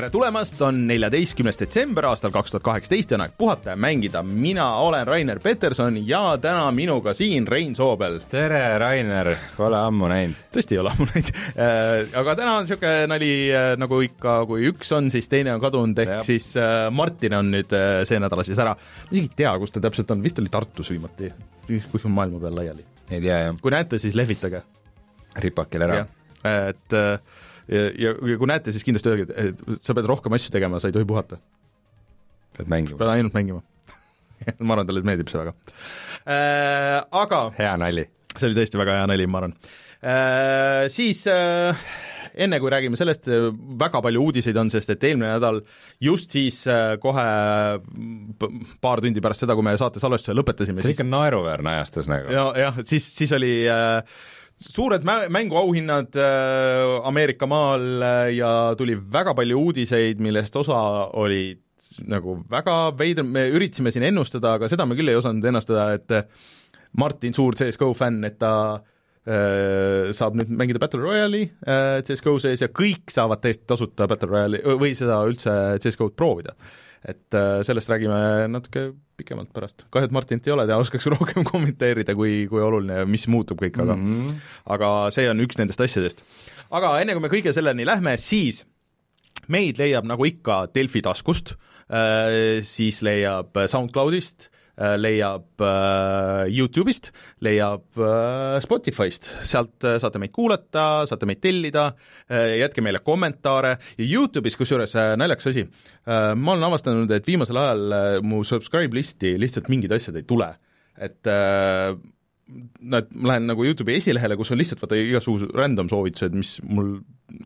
tere tulemast, on neljateistkümnes detsember aastal kaks tuhat kaheksateist ja on aeg puhata ja mängida. mina olen Rainer Peterson ja täna minuga siin Rein Soobel. tere, Rainer, pole ammu näinud. tõesti ei ole ammu näinud äh,. aga täna on niisugune nali äh, nagu ikka, kui üks on, siis teine on kadunud, ehk ja. siis äh, Martin on nüüd äh, see nädal siis ära. ma isegi ei tea, kus ta täpselt on, vist oli Tartus viimati, kuskil maailma peal laiali. ei tea, jah. kui näete, siis lehvitage. ripakil ära. et äh, ja, ja, kui näete, siis kindlasti öelge, et sa pead rohkem asju tegema, sa ei tohi puhata. pead mängima. pead ainult mängima ma arvan, talle meeldib see väga äh,. Aga hea nali. see oli tõesti väga hea nali, ma arvan äh,. Siis äh, enne kui räägime sellest, väga palju uudiseid on, sest et eelmine nädal just siis äh, kohe paar tundi pärast seda, kui me saate salvestuse lõpetasime see on ikka naeruväärne ajastus nagu. ja, jah, siis, siis oli äh, suured mänguauhinnad äh, Ameerika maal äh, ja tuli väga palju uudiseid, millest osa olid nagu väga veider, me üritasime siin ennustada, aga seda me küll ei osanud ennustada, et äh, Martin, suur CSGO fänn, et ta äh, saab nüüd mängida Battle Royale'i äh, CSGO sees ja kõik saavad täiesti tasuta Battle Royale'i või seda üldse CSGO-d proovida et äh, sellest räägime natuke pikemalt pärast. kahju, et Martinit ei ole, ta oskaks rohkem kommenteerida, kui, kui oluline ja mis muutub kõik, aga mm -hmm. aga see on üks nendest asjadest. aga enne, kui me kõige selleni lähme, siis meid leiab nagu ikka Delfi taskust, äh, siis leiab SoundCloudist, leiab äh, Youtube'ist, leiab äh, Spotify'st, sealt saate meid kuulata, saate meid tellida, jätke meile kommentaare ja Youtube'is, kusjuures naljakas asi, ma olen avastanud, et viimasel ajal mu subscribe listi lihtsalt mingid asjad ei tule, et no et ma lähen nagu Youtube'i esilehele, kus on lihtsalt vaata igasugused random soovitused, mis mul,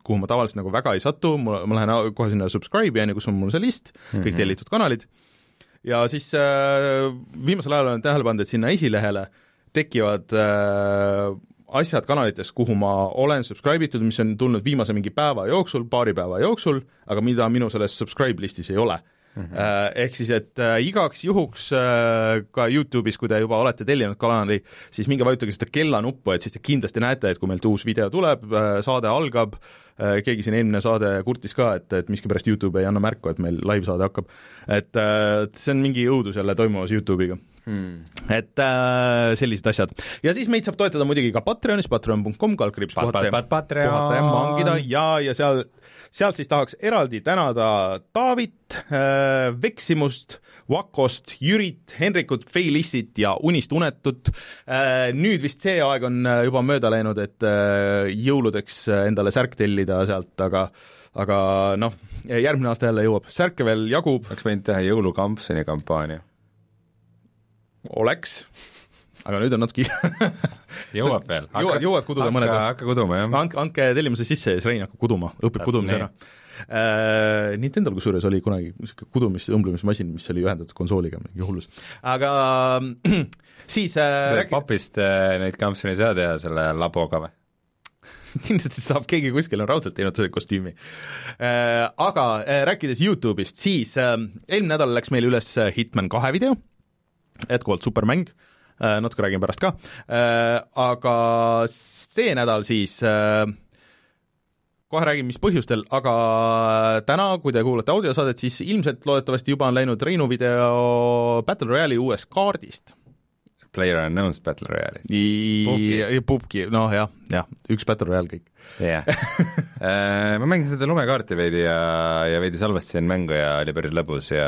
kuhu ma tavaliselt nagu väga ei satu, ma, ma lähen kohe sinna subscribe'i on ju, kus on mul see list mm, -hmm. kõik mhm. tellitud kanalid ja siis äh, viimasel ajal olen tähele pannud, et sinna esilehele tekivad äh, asjad kanalites, kuhu ma olen subscribe itud, mis on tulnud viimase mingi päeva jooksul, paari päeva jooksul, aga mida minu selles subscribe listis ei ole Mm -hmm. Ehk siis, et äh, igaks juhuks äh, ka Youtube'is, kui te juba olete tellinud kanali, siis minge vajutage seda kellanuppu, et siis te kindlasti näete, et kui meilt uus video tuleb saade algab keegi siin eelmine saade kurtis ka, et, et miskipärast Youtube ei anna märku, et meil live-saade hakkab. et äh, see on mingi õudus jälle toimumas Youtube'iga Hmm. et äh, sellised asjad. ja siis meid saab toetada muidugi ka Patreonis, patreon.com, kaldkriips puhata ja mangida ja, ja seal, sealt siis tahaks eraldi tänada Taavit äh,, Veksimust, Vakost, Jürit, Henrikut, Feilissit ja Unist unetut äh,. nüüd vist see aeg on äh, juba mööda läinud, et äh, jõuludeks endale särk tellida sealt, aga aga noh, järgmine aasta jälle jõuab, särke veel jagub. oleks võinud teha jõulukampsuni kampaania oleks, aga nüüd on natuke jõuab veel. jõuad, jõuad kududa mõned. hakka kuduma, jah. andke, andke tellimuse sisse ja siis Rein hakkab kuduma, õpib kudumise ära äh,. Nintendo'l kusjuures oli kunagi niisugune kudumis- õmblemismasin, mis oli ühendatud konsooliga, mingi hullus. aga siis äh, rääk... papist äh, neid kampsuni ei saa teha selle laboga või? kindlasti saab, keegi kuskil on raudselt teinud selle kostüümi äh,. Aga äh, rääkides Youtube'ist, siis äh, eelmine nädal läks meil üles Hitman kahe video jätkuvalt super mäng, äh, natuke räägin pärast ka, äh, aga see nädal siis äh, kohe räägin, mis põhjustel, aga täna, kui te kuulate audiosaadet, siis ilmselt loodetavasti juba on läinud Reinu video Battle Royale'i uuest kaardist. Player Unknown's Battle Royale'ist. pubgi, noh jah, jah, üks Battle Royale kõik. jah ma mängisin seda lumekaarti veidi ja, ja veidi salvestasin mängu ja oli päris lõbus ja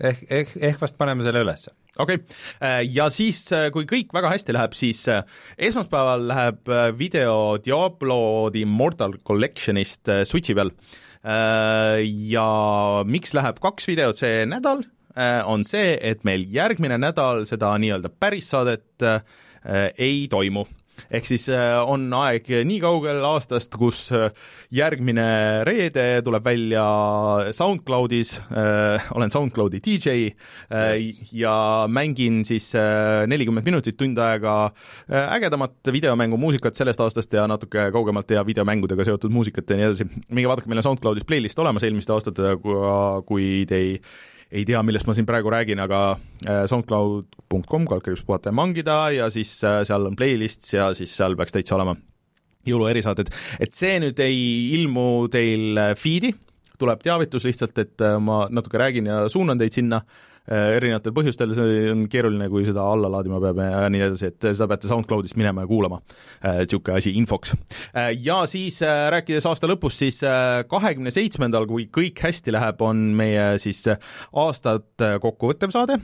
ehk, ehk, ehk vast paneme selle ülesse. okei okay., äh, ja siis, äh, kui kõik väga hästi läheb, siis äh, esmaspäeval läheb video Diablo The Immortal Collectionist Switchi peal ja miks läheb kaks videot see nädal, on see, et meil järgmine nädal seda nii-öelda päris saadet ei toimu ehk siis äh, on aeg nii kaugel aastast, kus äh, järgmine reede tuleb välja SoundCloudis äh,, olen SoundCloudi DJ äh, yes. ja mängin siis nelikümmend äh, minutit, tund aega ägedamat videomängumuusikat sellest aastast ja natuke kaugemalt ja videomängudega seotud muusikat ja nii edasi. minge vaadake, meil on SoundCloudis playlist olemas eelmiste aastatega, kui te ei ei tea, millest ma siin praegu räägin, aga äh, soundcloud.com, kaldkriips puhata ja mangida ja siis äh, seal on playlist ja siis seal peaks täitsa olema. jõulu erisaated, et see nüüd ei ilmu teil feed'i, tuleb teavitus lihtsalt, et äh, ma natuke räägin ja suunan teid sinna äh, erinevatel põhjustel, see on keeruline, kui seda alla laadima peab ja nii edasi, et seda peate SoundCloudist minema ja kuulama, niisugune asi infoks. Ja siis rääkides aasta lõpust, siis kahekümne seitsmendal, kui kõik hästi läheb, on meie siis aastat kokkuvõttev saade,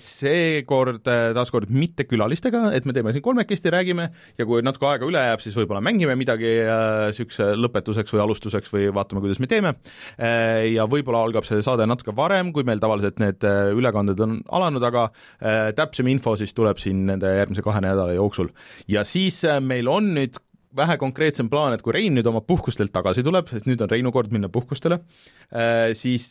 seekord taaskord mitte külalistega, et me teeme siin kolmekesti, räägime ja kui natuke aega üle jääb, siis võib-olla mängime midagi niisuguse lõpetuseks või alustuseks või vaatame, kuidas me teeme, ja võib-olla algab see saade natuke varem, kui meil tavaliselt need ülekanded on alanud, aga täpsem info siis tuleb siin nende järgmise kahe nädala jooksul. ja siis meil on nüüd vähe konkreetsem plaan, et kui Rein nüüd oma puhkustelt tagasi tuleb, sest nüüd on Reinu kord minna puhkustele, siis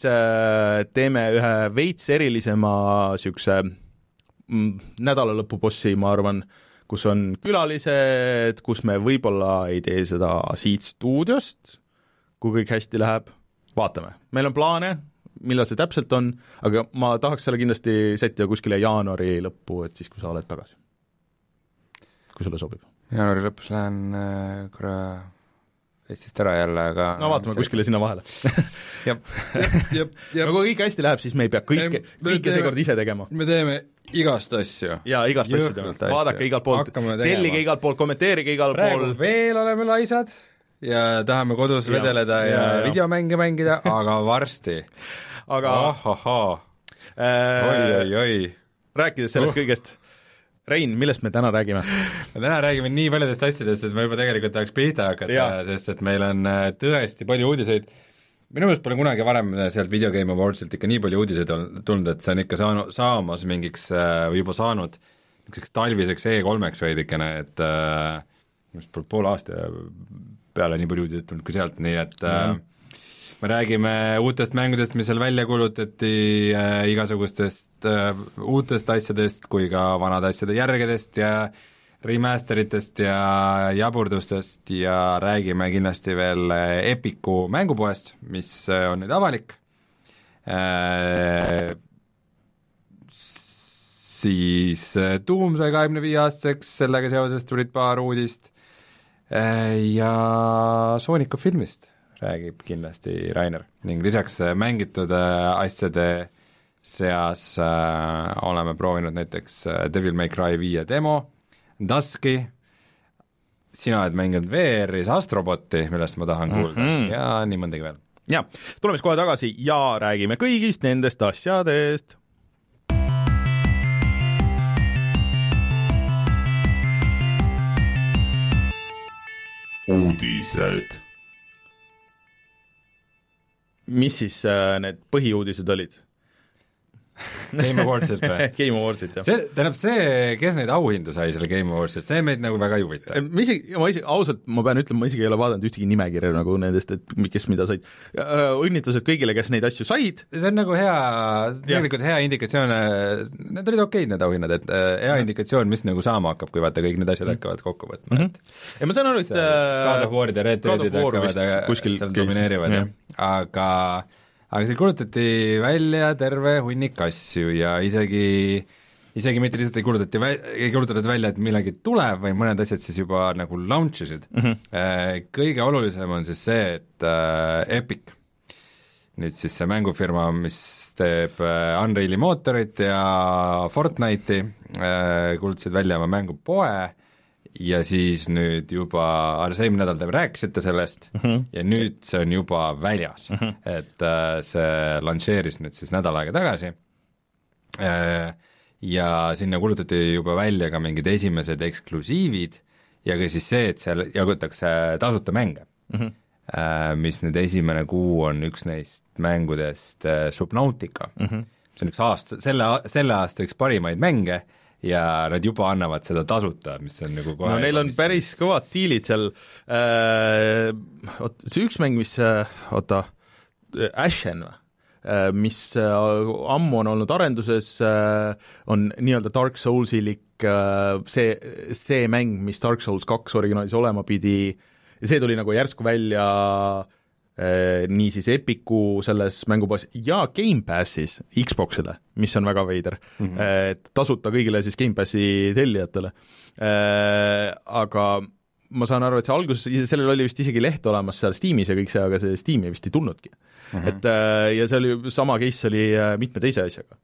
teeme ühe veits erilisema niisuguse mm, nädalalõpubossi, ma arvan, kus on külalised, kus me võib-olla ei tee seda siit stuudiost, kui kõik hästi läheb, vaatame. meil on plaane, millal see täpselt on, aga ma tahaks selle kindlasti sättida kuskile jaanuari lõppu, et siis, kui sa oled tagasi. kui sulle sobib jaanuari lõpus lähen äh, korra Eestist ära jälle, aga no vaatame kuskile sinna vahele jah, jah, jah. no kui kõik hästi läheb, siis me ei pea kõike, kõike seekord ise tegema. me teeme igast asju. jaa, igast asju teeme, vaadake igalt poolt, tellige igalt poolt, kommenteerige igal Praegu pool. veel oleme laisad ja tahame kodus ja, vedeleda ja, ja, ja videomänge mängida, aga varsti aga ahahhaa äh, oi-oi-oi. rääkides sellest uh. kõigest Rein, millest me täna räägime? me täna räägime nii paljudest asjadest, et ma juba tegelikult tahaks pihta hakata, sest et meil on äh, tõesti palju uudiseid, minu meelest pole kunagi varem sealt Video Game Awardsilt ikka nii palju uudiseid tulnud, et see on ikka saanud, saamas mingiks äh, või juba saanud niisuguseks talviseks E3-eks veidikene, et äh, poole aasta peale nii palju uudiseid tulnud kui sealt, nii et mm -hmm me räägime uutest mängudest, mis seal välja kuulutati äh,, igasugustest äh, uutest asjadest kui ka vanade asjade järgedest ja remaster itest ja jaburdustest ja räägime kindlasti veel Epiku mängupoest, mis äh, on nüüd avalik. Äh,, siis äh, Doom sai kahekümne viie aastaseks, sellega seoses tulid paar uudist. Äh, ja Sooniku filmist räägib kindlasti Rainer. ning lisaks äh, mängitud äh, asjade seas äh, oleme proovinud näiteks Devil May Cry viie demo, Duski, sina oled mänginud VR-is Astroboti, millest ma tahan kuulda. Mm -hmm. ja nii mõndagi veel. ja, tuleme siis kohe tagasi ja räägime kõigist nendest asjadest. Uudised mis siis äh, need põhiuudised olid? Game Awardsilt või Game Awardsilt, jah. see, tähendab see, kes neid auhindu sai selle Game Awardsilt, see meid nagu väga ei huvita. ma isegi, ma isegi, ausalt, ma pean ütlema, ma isegi ei ole vaadanud ühtegi nimekirja nagu nendest, et kes mida said. õnnitlused kõigile, kes neid asju said. see on nagu hea, tegelikult hea indikatsioon, need olid okeid, need auhinnad, et äh, hea indikatsioon, mis nagu saama hakkab, kui vaata, kõik need asjad hakkavad kokku võtma mm, -hmm. et ja ma saan aru, et God of War'id ja Red Deadid hakkavad kuskil seal domineerivad, jah, aga aga seal kuulutati välja terve hunnik asju ja isegi isegi mitte lihtsalt ei kuulutati vä-, ei kuulutatud välja, et millegi tuleb, vaid mõned asjad siis juba nagu launch isid mm. -hmm. Kõige olulisem on siis see, et äh, Epic, nüüd siis see mängufirma, mis teeb äh, Unreali mootorit ja Fortnite'i äh,, kuulutasid välja oma mängupoe äh,, ja siis nüüd juba, alles eelmine nädal te rääkisite sellest mm -hmm. ja nüüd see on juba väljas mm, -hmm. et äh, see lansseeris nüüd siis nädal aega tagasi äh, ja sinna kuulutati juba välja ka mingid esimesed eksklusiivid ja ka siis see, et seal jagutakse tasuta mänge mm, -hmm. äh, mis nüüd esimene kuu on üks neist mängudest äh, Subnautica mm, -hmm. see on üks aasta, selle, selle aasta üks parimaid mänge ja nad juba annavad seda tasuta, mis on nagu kohe no neil on päris kõvad diilid seal äh,, oot, see üks mäng, mis äh,, oota, Ashen või? Äh, mis äh, ammu on olnud arenduses, on nii-öelda Dark Soulsilik see, see mäng, mis Dark Souls kaks originaalis olema pidi, see tuli nagu järsku välja Äh, niisiis Epiku selles mängupoes ja Gamepassis Xboxile, mis on väga veider mm, -hmm. et tasuta kõigile siis Gamepassi tellijatele. Äh, aga ma saan aru, et see alguses, sellel oli vist isegi leht olemas seal Steamis ja kõik see, aga see Steam'i vist ei tulnudki mm. -hmm. et äh, ja see oli, sama case oli äh, mitme teise asjaga.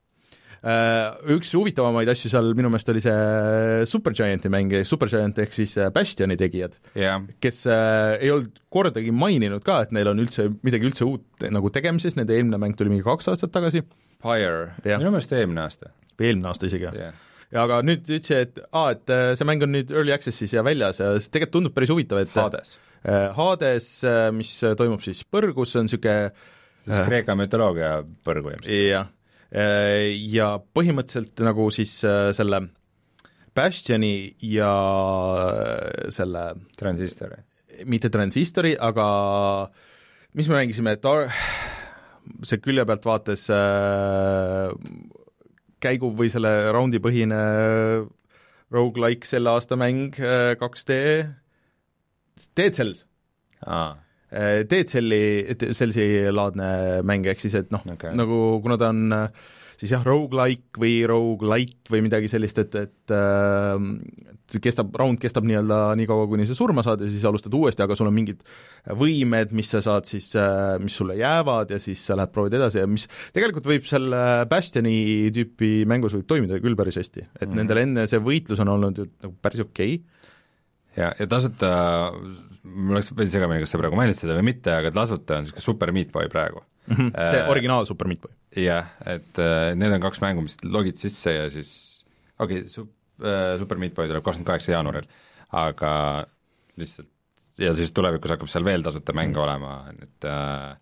Üks huvitavamaid asju seal minu meelest oli see Supergianti mäng, Supergiant ehk siis Bastioni tegijad yeah., kes ei olnud kordagi maininud ka, et neil on üldse midagi üldse uut nagu tegemises, nende eelmine mäng tuli mingi kaks aastat tagasi. Pyre, minu meelest eelmine aasta. või eelmine aasta isegi, jah yeah ja aga nüüd ütles, et aa, et äh, see mäng on nüüd early access'is ja väljas ja see tegelikult tundub päris huvitav, et Hades. Äh, Hades, äh, mis toimub siis põrgus, on niisugune on Kreeka mütoloogia põrgu ilmselt. jah, ja põhimõtteliselt nagu siis selle Bastioni ja selle transistori. mitte transistori, aga mis me mängisime, et see külje pealt vaates äh, käigu või selle raundi põhine rogu-like selle aasta mäng 2D, Dead Cells. Ah.. Dead Celli, Cellsi laadne mäng, ehk siis et noh okay., nagu kuna ta on äh, siis jah, rogu-like või rogu-lite või midagi sellist, et, et äh, kestab, round kestab nii-öelda nii kaua, kuni sa surma saad ja siis alustad uuesti, aga sul on mingid võimed, mis sa saad siis äh,, mis sulle jäävad ja siis sa lähed proovid edasi ja mis tegelikult võib selle Bastioni tüüpi mängus võib toimida küll päris hästi, et mm -hmm. nendel enne see võitlus on olnud ju nagu päris okei okay. ja, ja tasuta, mul läks veidi segamini, kas sa praegu mainisid seda või mitte, aga tasuta on niisugune Super Meat Boy praegu mm. -hmm. see äh, originaal Super Meat Boy. jah, et äh, need on kaks mängu, mis logid sisse ja siis okei okay,, su- äh,, Super Meat Boy tuleb kakskümmend kaheksa jaanuaril, aga lihtsalt ja siis tulevikus hakkab seal veel tasuta mänge mm. olema, et äh,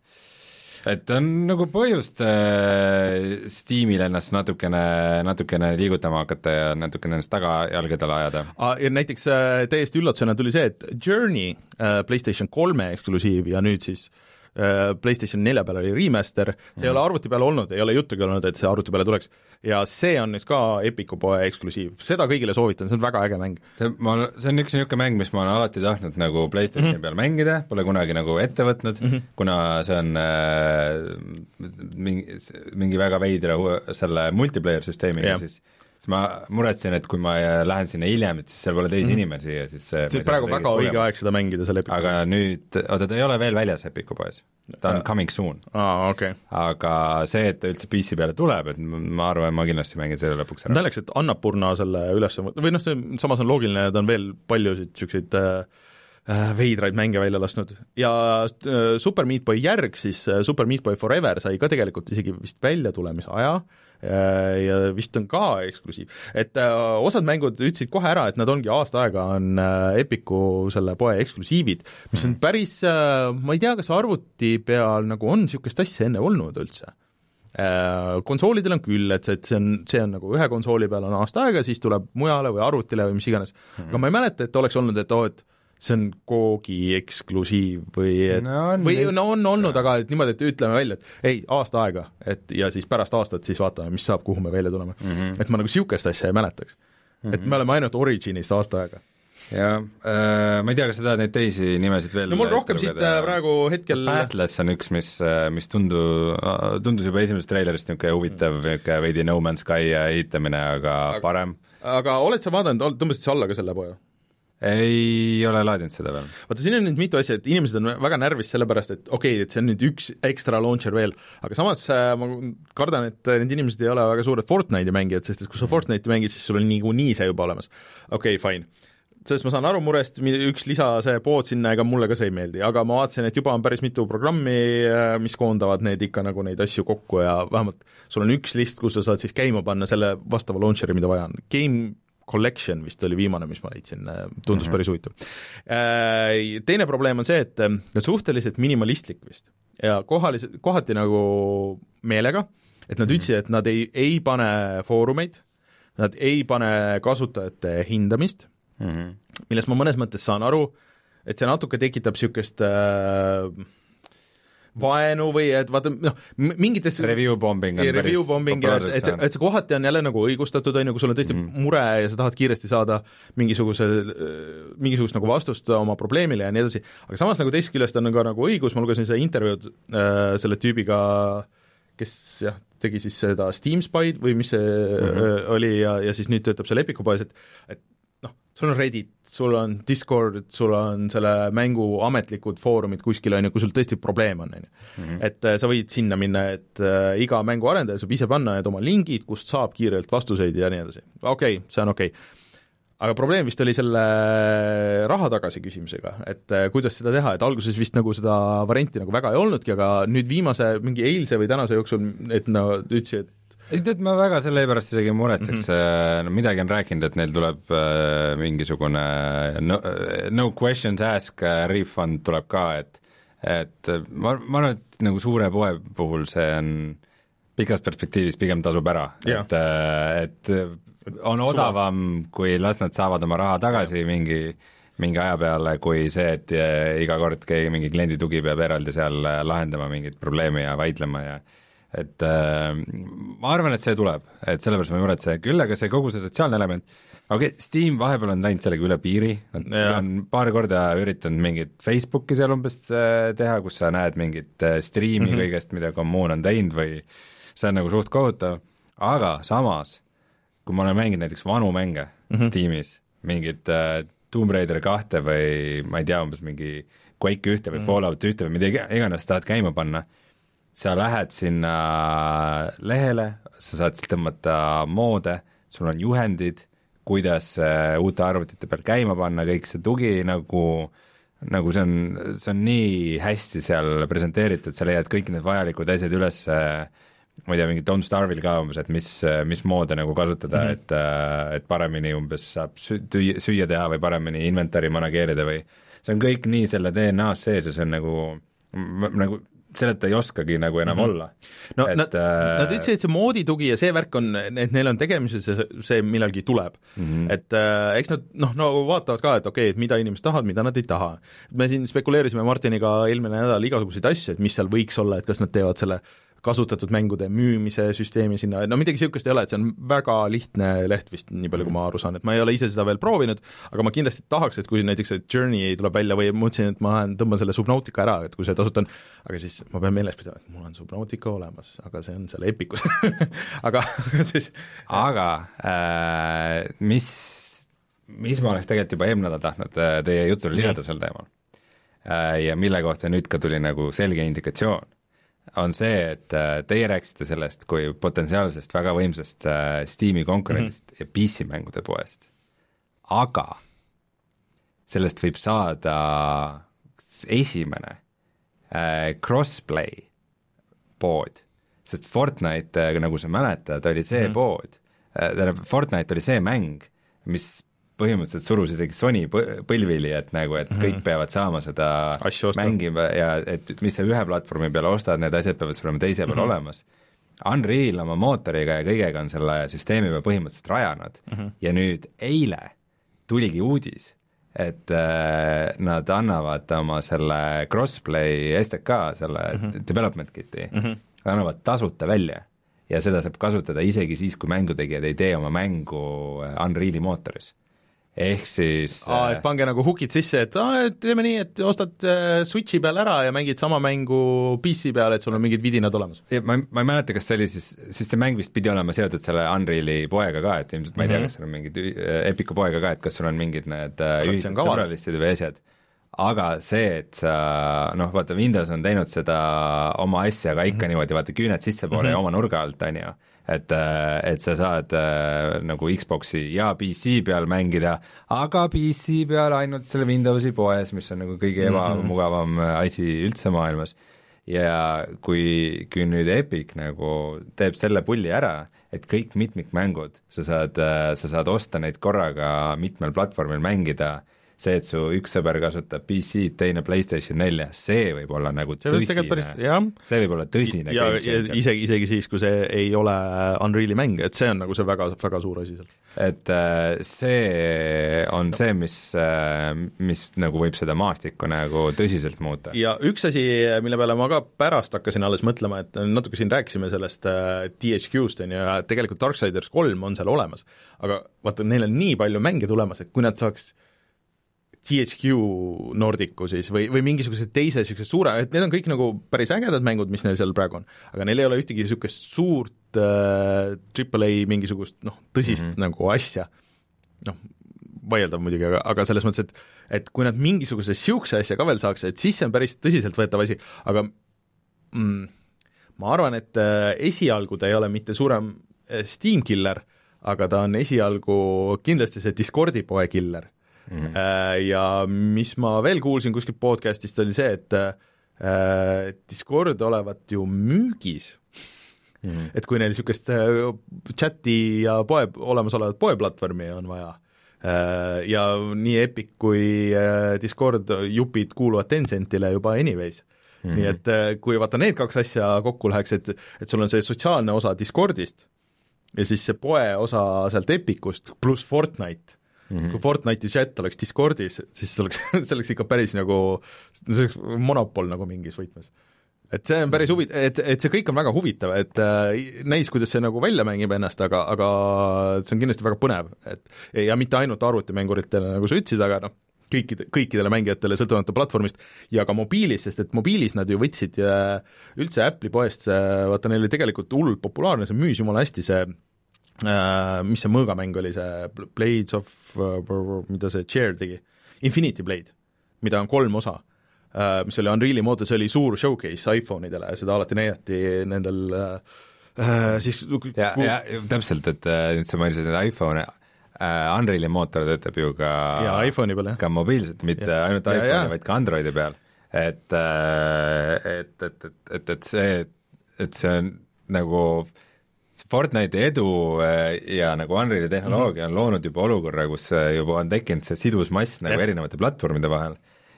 et on nagu põhjust äh, Steamil ennast natukene, natukene liigutama hakata ja natukene ennast tagajalgadele ajada. Ja näiteks äh, täiesti üllatusena tuli see, et Journey äh, PlayStation kolme eksklusiiv ja nüüd siis Äh, PlayStation nelja peal oli remaster, see mm. ei ole arvuti peal olnud, ei ole juttugi olnud, et see arvuti peale tuleks. ja see on nüüd ka Epiku poe eksklusiiv, seda kõigile soovitan, see on väga äge mäng. see, ma, see on üks niisugune mäng, mis ma olen alati tahtnud nagu PlayStationi mm -hmm. peal mängida, pole kunagi nagu ette võtnud mm, -hmm. kuna see on äh, mingi, mingi väga veidra selle multiplayer süsteemiga yeah. siis siis ma muretsen, et kui ma lähen sinna hiljem, et siis seal pole teisi mm -hmm. inimesi ja siis see praegu väga õige aeg seda mängida, seal Epiku aga nüüd, oota, ta ei ole veel väljas Epiku poes, ta on coming soon. aa, okei. Okay.. aga see, et ta üldse PC peale tuleb, et ma arvan, ma kindlasti mängin selle lõpuks ära. naljakas, et Annapurna selle üles või noh, see samas on loogiline, ta on veel paljusid niisuguseid äh, äh, veidraid mänge välja lasknud. Ja äh, Super Meat Boy järg siis, äh, Super Meat Boy Forever sai ka tegelikult isegi vist väljatulemise aja. äh,, Äh, ja vist on ka eksklusiiv, et äh, osad mängud ütlesid kohe ära, et nad ongi aasta aega on äh, Epiku selle poe eksklusiivid, mis on päris, ma ei tea, kas arvuti peal nagu on niisugust asja enne olnud üldse. Konsoolidel on küll, et see, et see on, see on nagu ühe konsooli peal on aasta aega, siis tuleb mujale või arvutile või mis iganes. Mm, -hmm. aga ma ei mäleta, et oleks olnud, et oo, et see on Googi eksklusiiv või et no, on, või no on olnud, aga et niimoodi, et ütleme välja, et ei, aasta aega, et ja siis pärast aastat siis vaatame, mis saab, kuhu me välja tuleme mm. -hmm. et ma nagu niisugust asja ei mäletaks mm. -hmm. et me oleme ainult Originist aasta aega. jah äh,, ma ei tea, kas sa tahad neid teisi nimesid veel no mul rohkem siit äh, praegu hetkel Atlas on üks, mis, äh, mis tundu, tundus juba esimesest treilerist niisugune huvitav, niisugune veidi No Man's Sky ehitamine, aga, aga parem. aga oled sa vaadanud, tõmbasid sa alla ka selle poja? Ei ole laadinud seda veel. vaata, siin on nüüd mitu asja, et inimesed on väga närvis sellepärast, et okei okay,, et see on nüüd üks ekstra launcher veel, aga samas äh, ma kardan, et need inimesed ei ole väga suured Fortnite'i mängijad, sest et kui sa Fortnite'i mängid, siis sul on niikuinii see juba olemas. okei okay,, fine. sellest ma saan aru murest, üks lisa, see pood sinna, ega mulle ka see ei meeldi, aga ma vaatasin, et juba on päris mitu programmi, äh, mis koondavad need ikka nagu neid asju kokku ja vähemalt sul on üks list, kus sa saad siis käima panna selle vastava launcher'i, mida vaja on. Game Collection vist oli viimane, mis ma leidsin, äh, tundus mm -hmm. päris huvitav. Äh, teine probleem on see, et äh, suhteliselt minimalistlik vist ja kohalis-, kohati nagu meelega, et nad -hmm. ütlesid, et nad ei, ei pane foorumeid, nad ei pane kasutajate hindamist mm, -hmm. millest ma mõnes mõttes saan aru, et see natuke tekitab niisugust äh, vaenu või et vaata noh, mingites review bombing on review bombing ja et, et see, et see kohati on jälle nagu õigustatud, on ju, kui sul on tõesti mm -hmm. mure ja sa tahad kiiresti saada mingisuguse, mingisugust nagu vastust oma probleemile ja nii edasi, aga samas nagu teisest küljest on ka nagu õigus, ma lugesin seda intervjuud äh, selle tüübiga, kes jah, tegi siis seda Steam Spy'd või mis see mm -hmm. oli ja, ja siis nüüd töötab seal Epiku poes, et et sul on Reddit, sul on Discord, sul on selle mängu ametlikud foorumid kuskil, on ju, kui sul tõesti probleem on, on ju. Mhm. et äh, sa võid sinna minna, et äh, iga mängu arendaja saab ise panna need oma lingid, kust saab kiirelt vastuseid ja nii edasi. okei okay,, see on okei okay aga probleem vist oli selle raha tagasi küsimisega, et äh, kuidas seda teha, et alguses vist nagu seda varianti nagu väga ei olnudki, aga nüüd viimase mingi eilse või tänase jooksul, et no ütlesid, et ei tead, ma väga selle pärast isegi ei muretseks mm, -hmm. no midagi on rääkinud, et neil tuleb äh, mingisugune no, no questions ask refund tuleb ka, et et ma, ma arvan, et nagu suure poe puhul see on pikas perspektiivis pigem tasub ära, et, et on odavam, kui las nad saavad oma raha tagasi mingi, mingi aja peale, kui see, et iga kord keegi, mingi kliendi tugi peab eraldi seal lahendama mingit probleemi ja vaidlema ja et äh, ma arvan, et see tuleb, et sellepärast ma ei muretse, küll aga see kogu see sotsiaalne element, okei okay,, Steam vahepeal on läinud sellega üle piiri, nad on paar korda üritanud mingit Facebooki seal umbes äh, teha, kus sa näed mingit äh, striimi mm -hmm. kõigest, mida kommuun on teinud või see on nagu suht kohutav, aga samas kui ma olen mänginud näiteks vanu mänge mm -hmm. Steamis, mingit äh, Tomb Raider kahte või ma ei tea, umbes mingi Quake ühte või mm -hmm. Fallout ühte või mida iganes tahad käima panna, sa lähed sinna lehele, sa saad sealt tõmmata moode, sul on juhendid, kuidas äh, uute arvutite peal käima panna, kõik see tugi nagu nagu see on, see on nii hästi seal presenteeritud, sa leiad kõik need vajalikud asjad üles äh, ma ei tea, mingi Don't Starve'il ka umbes, et mis, mis moode nagu kasutada mm, -hmm. et, et paremini umbes saab sü-, süüa teha või paremini inventar'i manageerida või see on kõik nii selle DNA-s sees ja see on nagu, nagu selleta ei oskagi nagu enam mm -hmm. olla. no et, nad äh,, nad ütlesid, et see mooditugi ja see värk on, et neil on tegemises see, see millalgi tuleb mm. -hmm. et äh, eks nad noh, no vaatavad ka, et okei okay,, et mida inimesed tahavad, mida nad ei taha. me siin spekuleerisime Martiniga eelmine nädal igasuguseid asju, et mis seal võiks olla, et kas nad teevad selle äh, kasutatud mängude müümise süsteemi sinna, no midagi niisugust ei ole, et see on väga lihtne leht vist, nii palju kui ma aru saan, et ma ei ole ise seda veel proovinud, aga ma kindlasti tahaks, et kui näiteks see Journey tuleb välja või mõtlesin, et ma lähen tõmban selle Subnautica ära, et kui see tasuta on, aga siis ma pean meeles pidama, et mul on Subnautica olemas, aga see on seal Epicus aga, aga siis aga äh, mis, mis ma oleks tegelikult juba eelmine nädal tahtnud äh, teie jutule lisada sel teemal? Äh, ja mille kohta nüüd ka tuli nagu selge indikatsioon on see, et äh, teie rääkisite sellest kui potentsiaalsest väga võimsast äh, Steam'i konkurendist mm -hmm. ja PC-mängude poest, aga sellest võib saada esimene äh, crossplay pood, sest Fortnite, nagu sa mäletad, oli see mm -hmm. pood, tähendab, Fortnite oli see mäng, mis põhimõtteliselt surus isegi Sony põlvili, et nagu, et mm -hmm. kõik peavad saama seda mängima ja et mis sa ühe platvormi peale ostad, need asjad peavad sul olema teise peal mm -hmm. olemas. Unreal oma mootoriga ja kõigega on selle süsteemi peal põhimõtteliselt rajanud mm -hmm. ja nüüd eile tuligi uudis, et äh, nad annavad oma selle crossplay STK, selle mm -hmm. development kit'i mm, -hmm. annavad tasuta välja ja seda saab kasutada isegi siis, kui mängutegijad ei tee oma mängu Unreali mootoris ehk siis aa, et äh, pange nagu hookid sisse, et aa, et teeme nii, et ostad äh, Switchi peal ära ja mängid sama mängu PC peal, et sul on mingid vidinad olemas. ma, ma ei mäleta, kas see oli siis, siis see mäng vist pidi olema seotud selle Unreali poega ka, et ilmselt ma ei tea kas seal on mingid äh, Epicu poega ka, et kas sul on mingid need ühised sõbralistid või asjad aga see, et sa noh, vaata Windows on teinud seda oma asja, aga ikka mm -hmm. niimoodi vaata küüned sissepoole mm -hmm. ja oma nurga alt, on ju et, äh, et sa saad äh, nagu Xbox'i ja PC peal mängida, aga PC peal ainult selle Windowsi poes, mis on nagu kõige mhm. ebamugavam mm -hmm. asi üldse maailmas. ja kui, kui nüüd Epic nagu teeb selle pulli ära, et kõik mitmikmängud, sa saad, sa saad osta neid korraga mitmel platvormil mängida see, et su üks sõber kasutab PC-d, teine PlayStation nelja, see võib olla nagu see tõsine, päris, see võib olla tõsine ja, ja isegi, isegi siis, kui see ei ole Unreali mäng, et see on nagu see väga, väga suur asi seal. et äh, see on see, mis, äh, mis nagu võib seda maastikku nagu tõsiselt muuta. ja üks asi, mille peale ma ka pärast hakkasin alles mõtlema, et natuke siin rääkisime sellest äh, THQ-st, on ju, ja tegelikult Darksiders kolm on seal olemas, aga vaata, neil on nii palju mänge tulemas, et kui nad saaks THQ Nordicu siis või, või mingisuguse teise niisuguse suure, et need on kõik nagu päris ägedad mängud, mis neil seal praegu on, aga neil ei ole ühtegi niisugust suurt äh, AAA mingisugust noh, tõsist mm -hmm. nagu asja, noh, vaieldav muidugi, aga, aga selles mõttes, et et kui nad mingisuguse niisuguse asja ka veel saaks, et siis see on päris tõsiseltvõetav asi, aga mm, ma arvan, et äh, esialgu ta ei ole mitte suurem äh, Steam killer, aga ta on esialgu kindlasti see Discordi poe killer mm. -hmm. Ja mis ma veel kuulsin kuskilt podcast'ist, oli see, et äh, Discord olevat ju müügis mm. -hmm. et kui neil niisugust äh, chati ja poe, olemasolevat poeplatvormi on vaja äh,, ja nii Epic kui äh, Discord jupid kuuluvad Tencentile juba anyways mm, -hmm. nii et kui vaata need kaks asja kokku läheks, et et sul on see sotsiaalne osa Discordist ja siis see poe osa sealt Epicust pluss Fortnite Mm -hmm. kui Fortnite'i chat oleks Discordis, siis oleks, see oleks ikka päris nagu, see oleks monopol nagu mingis võtmes. et see on päris huvi-, et, et see kõik on väga huvitav, et äh, näis, kuidas see nagu välja mängib ennast, aga, aga see on kindlasti väga põnev, et ja mitte ainult arvutimänguritele, nagu sa ütlesid, aga noh, kõikide, kõikidele mängijatele, sõltumata platvormist, ja ka mobiilis, sest et mobiilis nad ju võtsid äh, üldse Apple'i poest, vaata neil oli tegelikult hullult populaarne, see müüs jumala hästi, see mis see mõõgamäng oli, see Blades of uh,, mida see Chair tegi, Infinity Blade, mida on kolm osa uh,, mis oli Unreal'i moodi, see oli suur showcase iPhone'idele ja seda alati näidati nendel siis ja, ja täpselt, et nüüd sa mainisid neid iPhone'e, Unreal'i mootor töötab ju ka ja iPhone'i peal, jah. ka mobiilselt, mitte ja. ainult iPhone'i, vaid ka Androidi peal. et, et, et, et, et, et see, et see on nagu äh, Fortnite'i edu äh, ja nagu Unreal'i tehnoloogia mm -hmm. on loonud juba olukorra, kus äh, juba on tekkinud see sidusmass nagu ja. erinevate platvormide vahel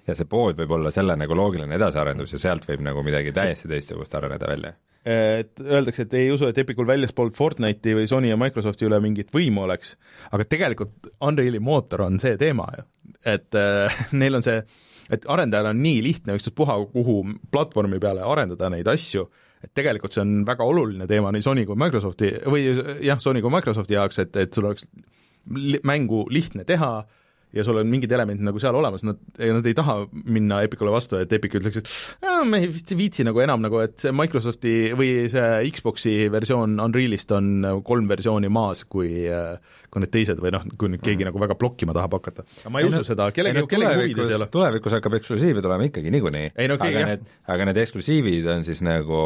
ja see pood võib olla selle nagu loogiline edasiarendus ja sealt võib nagu midagi täiesti teistsugust areneda välja. Et öeldakse, et ei usu, et Epicul väljaspool Fortnite'i või Sony ja Microsofti üle mingit võimu oleks, aga tegelikult Unreal'i mootor on see teema ju, et äh, neil on see, et arendajal on nii lihtne ükstaspuha, kuhu platvormi peale arendada neid asju et tegelikult see on väga oluline teema nii Sony kui Microsofti või jah, Sony kui Microsofti jaoks, et, et sul oleks mängu lihtne teha ja sul on mingid elemendid nagu seal olemas, nad, nad ei taha minna Epicule vastu, et Epic ütleks, et me vist ei viitsi nagu enam nagu, et see Microsofti või see Xbox'i versioon Unrealist on kolm versiooni maas kui kui need teised või noh, kui nüüd keegi mm. nagu väga blokkima tahab hakata. aga ma ei, ei usu no, seda, kellegi, kellegi huvides ei ole. tulevikus hakkab eksklusiive tulema ikkagi niikuinii. Okay, aga need, aga need eksklusiivid on siis nagu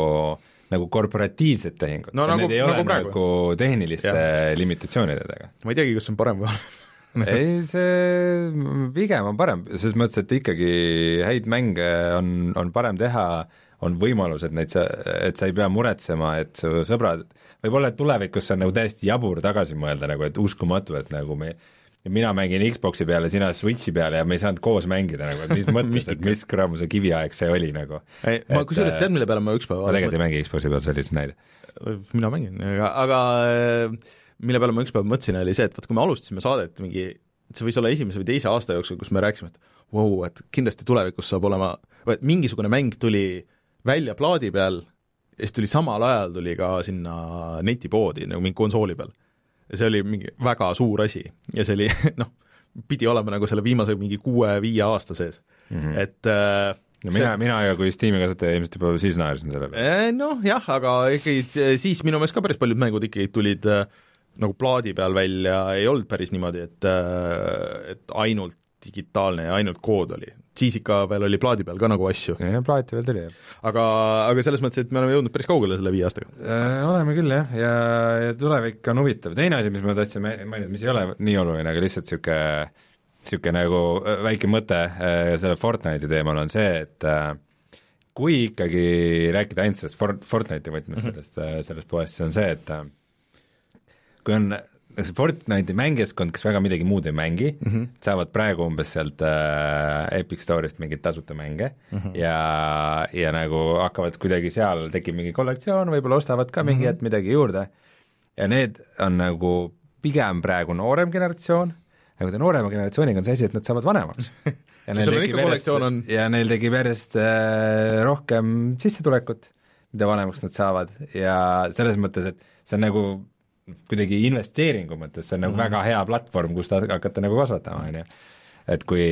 nagu korporatiivsed tehingud no,, need nagu, ei ole nagu, nagu tehniliste ja. limitatsioonidega. ma ei teagi, kas see on parem või halvem ei, see pigem on parem, selles mõttes, et ikkagi häid mänge on, on parem teha, on võimalus, et neid sa, et sa ei pea muretsema, et su sõbrad, võib-olla et tulevikus see on nagu täiesti jabur tagasi mõelda nagu, et uskumatu, et nagu me mina mängin Xbox'i peale, sina Switch'i peale ja me ei saanud koos mängida nagu, et mis mõttes et mis kuramus see kiviaeg see oli nagu. ma kusjuures tead, mille peale ma ükspäev ma tegelikult ei mängi Xbox'i peal, see oli lihtsalt näide. mina mängin, aga, aga mille peale ma ükspäev mõtlesin, oli see, et vaat kui me alustasime saadet mingi, et see võis olla esimese või teise aasta jooksul, kus me rääkisime, et vau wow,, et kindlasti tulevikus saab olema, või et mingisugune mäng tuli välja plaadi peal ja siis tuli samal ajal tuli ka sinna netipoodi nagu mingi konsooli peal. ja see oli mingi väga suur asi ja see oli noh, pidi olema nagu selle viimase mingi kuue-viie aasta sees mm, -hmm. et äh, no mina see..., mina ja kui Steam'i kasutaja ilmselt juba siis naersin sellele. Äh, noh jah, aga ikkagi siis minu meelest ka päris paljud mängud ikkagi tulid äh, nagu plaadi peal välja ei olnud päris niimoodi, et, äh, et ainult digitaalne ja ainult kood oli. siis ikka veel oli plaadi peal ka nagu asju. jah, plaati veel tuli, jah. aga, aga selles mõttes, et me oleme jõudnud päris kaugele selle viie aastaga äh,. Oleme küll, jah, ja, ja tulevik on huvitav. teine asi, mis ma tahtsin mainida, mis ei ole nii oluline, aga lihtsalt niisugune niisugune nagu äh, väike mõte äh, selle Fortnite'i teemal on see, et äh, kui ikkagi rääkida ainult sellest Fort-, Fortnite'i võtmes mm -hmm. sellest, sellest poest, siis on see, et kui on see Fortnite'i mängijaskond, kes väga midagi muud ei mängi mm, -hmm. saavad praegu umbes sealt äh, Epic Store'ist mingeid tasuta mänge mm -hmm. ja, ja nagu hakkavad kuidagi seal, tekib mingi kollektsioon, võib-olla ostavad ka mm -hmm. mingi hetk midagi juurde ja need on nagu pigem praegu noorem generatsioon, aga ta noorema generatsiooniga on see asi, et nad saavad vanemaks ja neil tekib järjest, on... ja neil tekib järjest äh, rohkem sissetulekut, mida vanemaks nad saavad ja selles mõttes, et see on nagu kuidagi investeeringu mõttes, see on nagu mm väga hea platvorm, kust hakata nagu kasvatama, on ju. et kui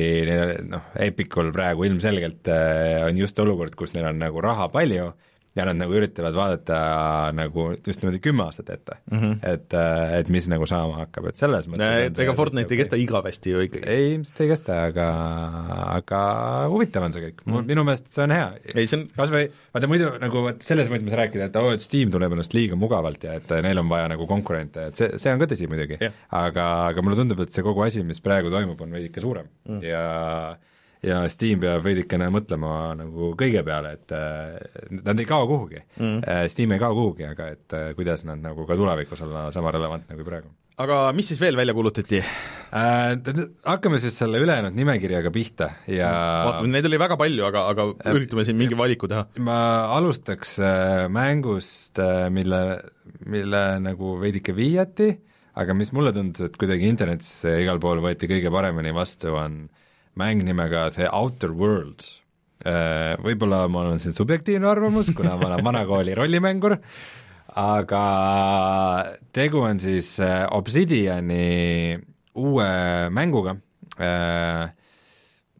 noh, Epicul praegu ilmselgelt äh, on just olukord, kus neil on nagu raha palju ja nad nagu üritavad vaadata nagu just niimoodi kümme aastat ette mm, -hmm. et, et mis nagu saama hakkab, et selles mõttes ega Fortnite ei kesta igavesti ju ikkagi. ei, ilmselt ei kesta, aga, aga huvitav on see kõik mm, -hmm. minu meelest see on hea. On... kas või, vaata muidu nagu vot selles võtmes rääkida, et oo oh,, et Steam tunneb ennast liiga mugavalt ja et neil on vaja nagu konkurente, et see, see on ka tõsi muidugi yeah., aga, aga mulle tundub, et see kogu asi, mis praegu toimub, on veidike suurem mm. ja ja Steam peab veidikene mõtlema nagu kõige peale, et nad ei kao kuhugi mm.. Steam ei kao kuhugi, aga et kuidas nad nagu ka tulevikus olla sama relevantne kui praegu. aga mis siis veel välja kuulutati äh,? Hakkame siis selle ülejäänud nimekirjaga pihta ja vaatame, neid oli väga palju, aga, aga äh, üritame siin mingi valiku teha. ma alustaks äh, mängust, äh, mille, mille nagu veidike viiati, aga mis mulle tundus, et kuidagi internetis igal pool võeti kõige paremini vastu, on äh, mäng nimega The Outer Worlds. Äh, võib-olla mul on siin subjektiivne arvamus, kuna ma olen vanakooli rollimängur, aga tegu on siis äh, Obsidiani uue mänguga, äh,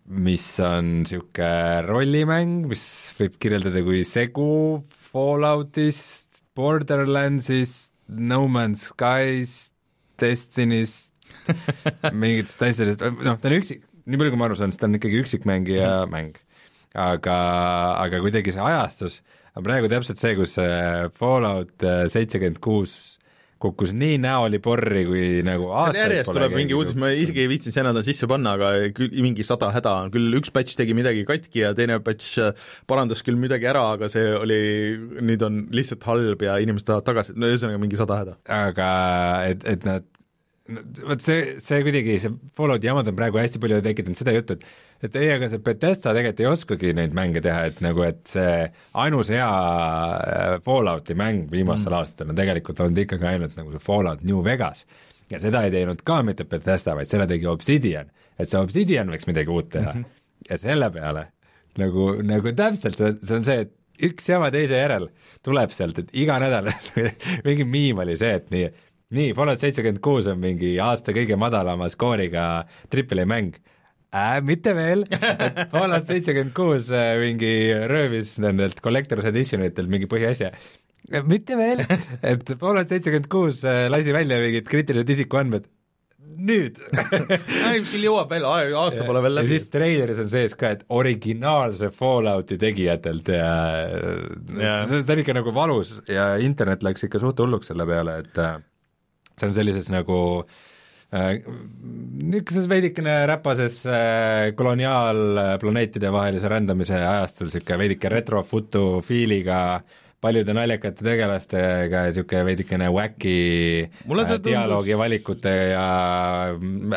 mis on niisugune rollimäng, mis võib kirjeldada kui segu Falloutist, Borderlandsist, No Man's Skyst, Destinyst, mingitest asjadest, noh, ta on üksik, nii palju, kui ma aru saan, siis ta on ikkagi üksikmängija mm. mäng. aga, aga kuidagi see ajastus on praegu täpselt see, kus Fallout äh, seitsekümmend kuus kukkus nii näoli porri, kui nagu aastaid järjest tuleb mingi uudis, ma isegi ei viitsinud seda sisse panna, aga küll mingi sada häda on, küll üks batch tegi midagi katki ja teine batch äh, parandas küll midagi ära, aga see oli, nüüd on lihtsalt halb ja inimesed tahavad tagasi, no ühesõnaga mingi sada häda. aga et, et nad vot see, see kuidagi, see Fallouti jamad on praegu hästi palju tekitanud seda juttu, et et ei, aga see Bethesda tegelikult ei oskagi neid mänge teha, et nagu, et see ainus hea äh, Fallouti mäng viimastel mm. aastatel on tegelikult olnud ikkagi ainult nagu see Fallout New Vegas. ja seda ei teinud ka mitte Bethesda, vaid seda tegi Obsidian, et see Obsidian võiks midagi uut teha mm. -hmm. ja selle peale nagu, nagu täpselt, see on see, et üks jama teise järel tuleb sealt, et iga nädal mingi miim oli see, et nii, nii, Fallout seitsekümmend kuus on mingi aasta kõige madalama skooriga Triple A mäng äh,. mitte veel, et Fallout seitsekümmend kuus äh, mingi röövis nendelt Collector's Edition itelt mingi põhiasja. mitte veel, et Fallout seitsekümmend kuus äh, lasi välja mingid kriitilised isikuandmed nüüd küll jõuab välja, aasta pole veel läbi. ja siis treileris on sees ka, et originaalse Fallouti tegijatelt ja, ja. see, on ikka nagu valus ja internet läks ikka suht hulluks selle peale, et äh, see on sellises nagu äh, niisuguses veidikene räpases äh, koloniaalplaneetide vahelise rändamise ajastul, niisugune veidike retrofutu fiiliga, paljude naljakate tegelastega ja niisugune veidikene wacky äh, dialoogi valikute ja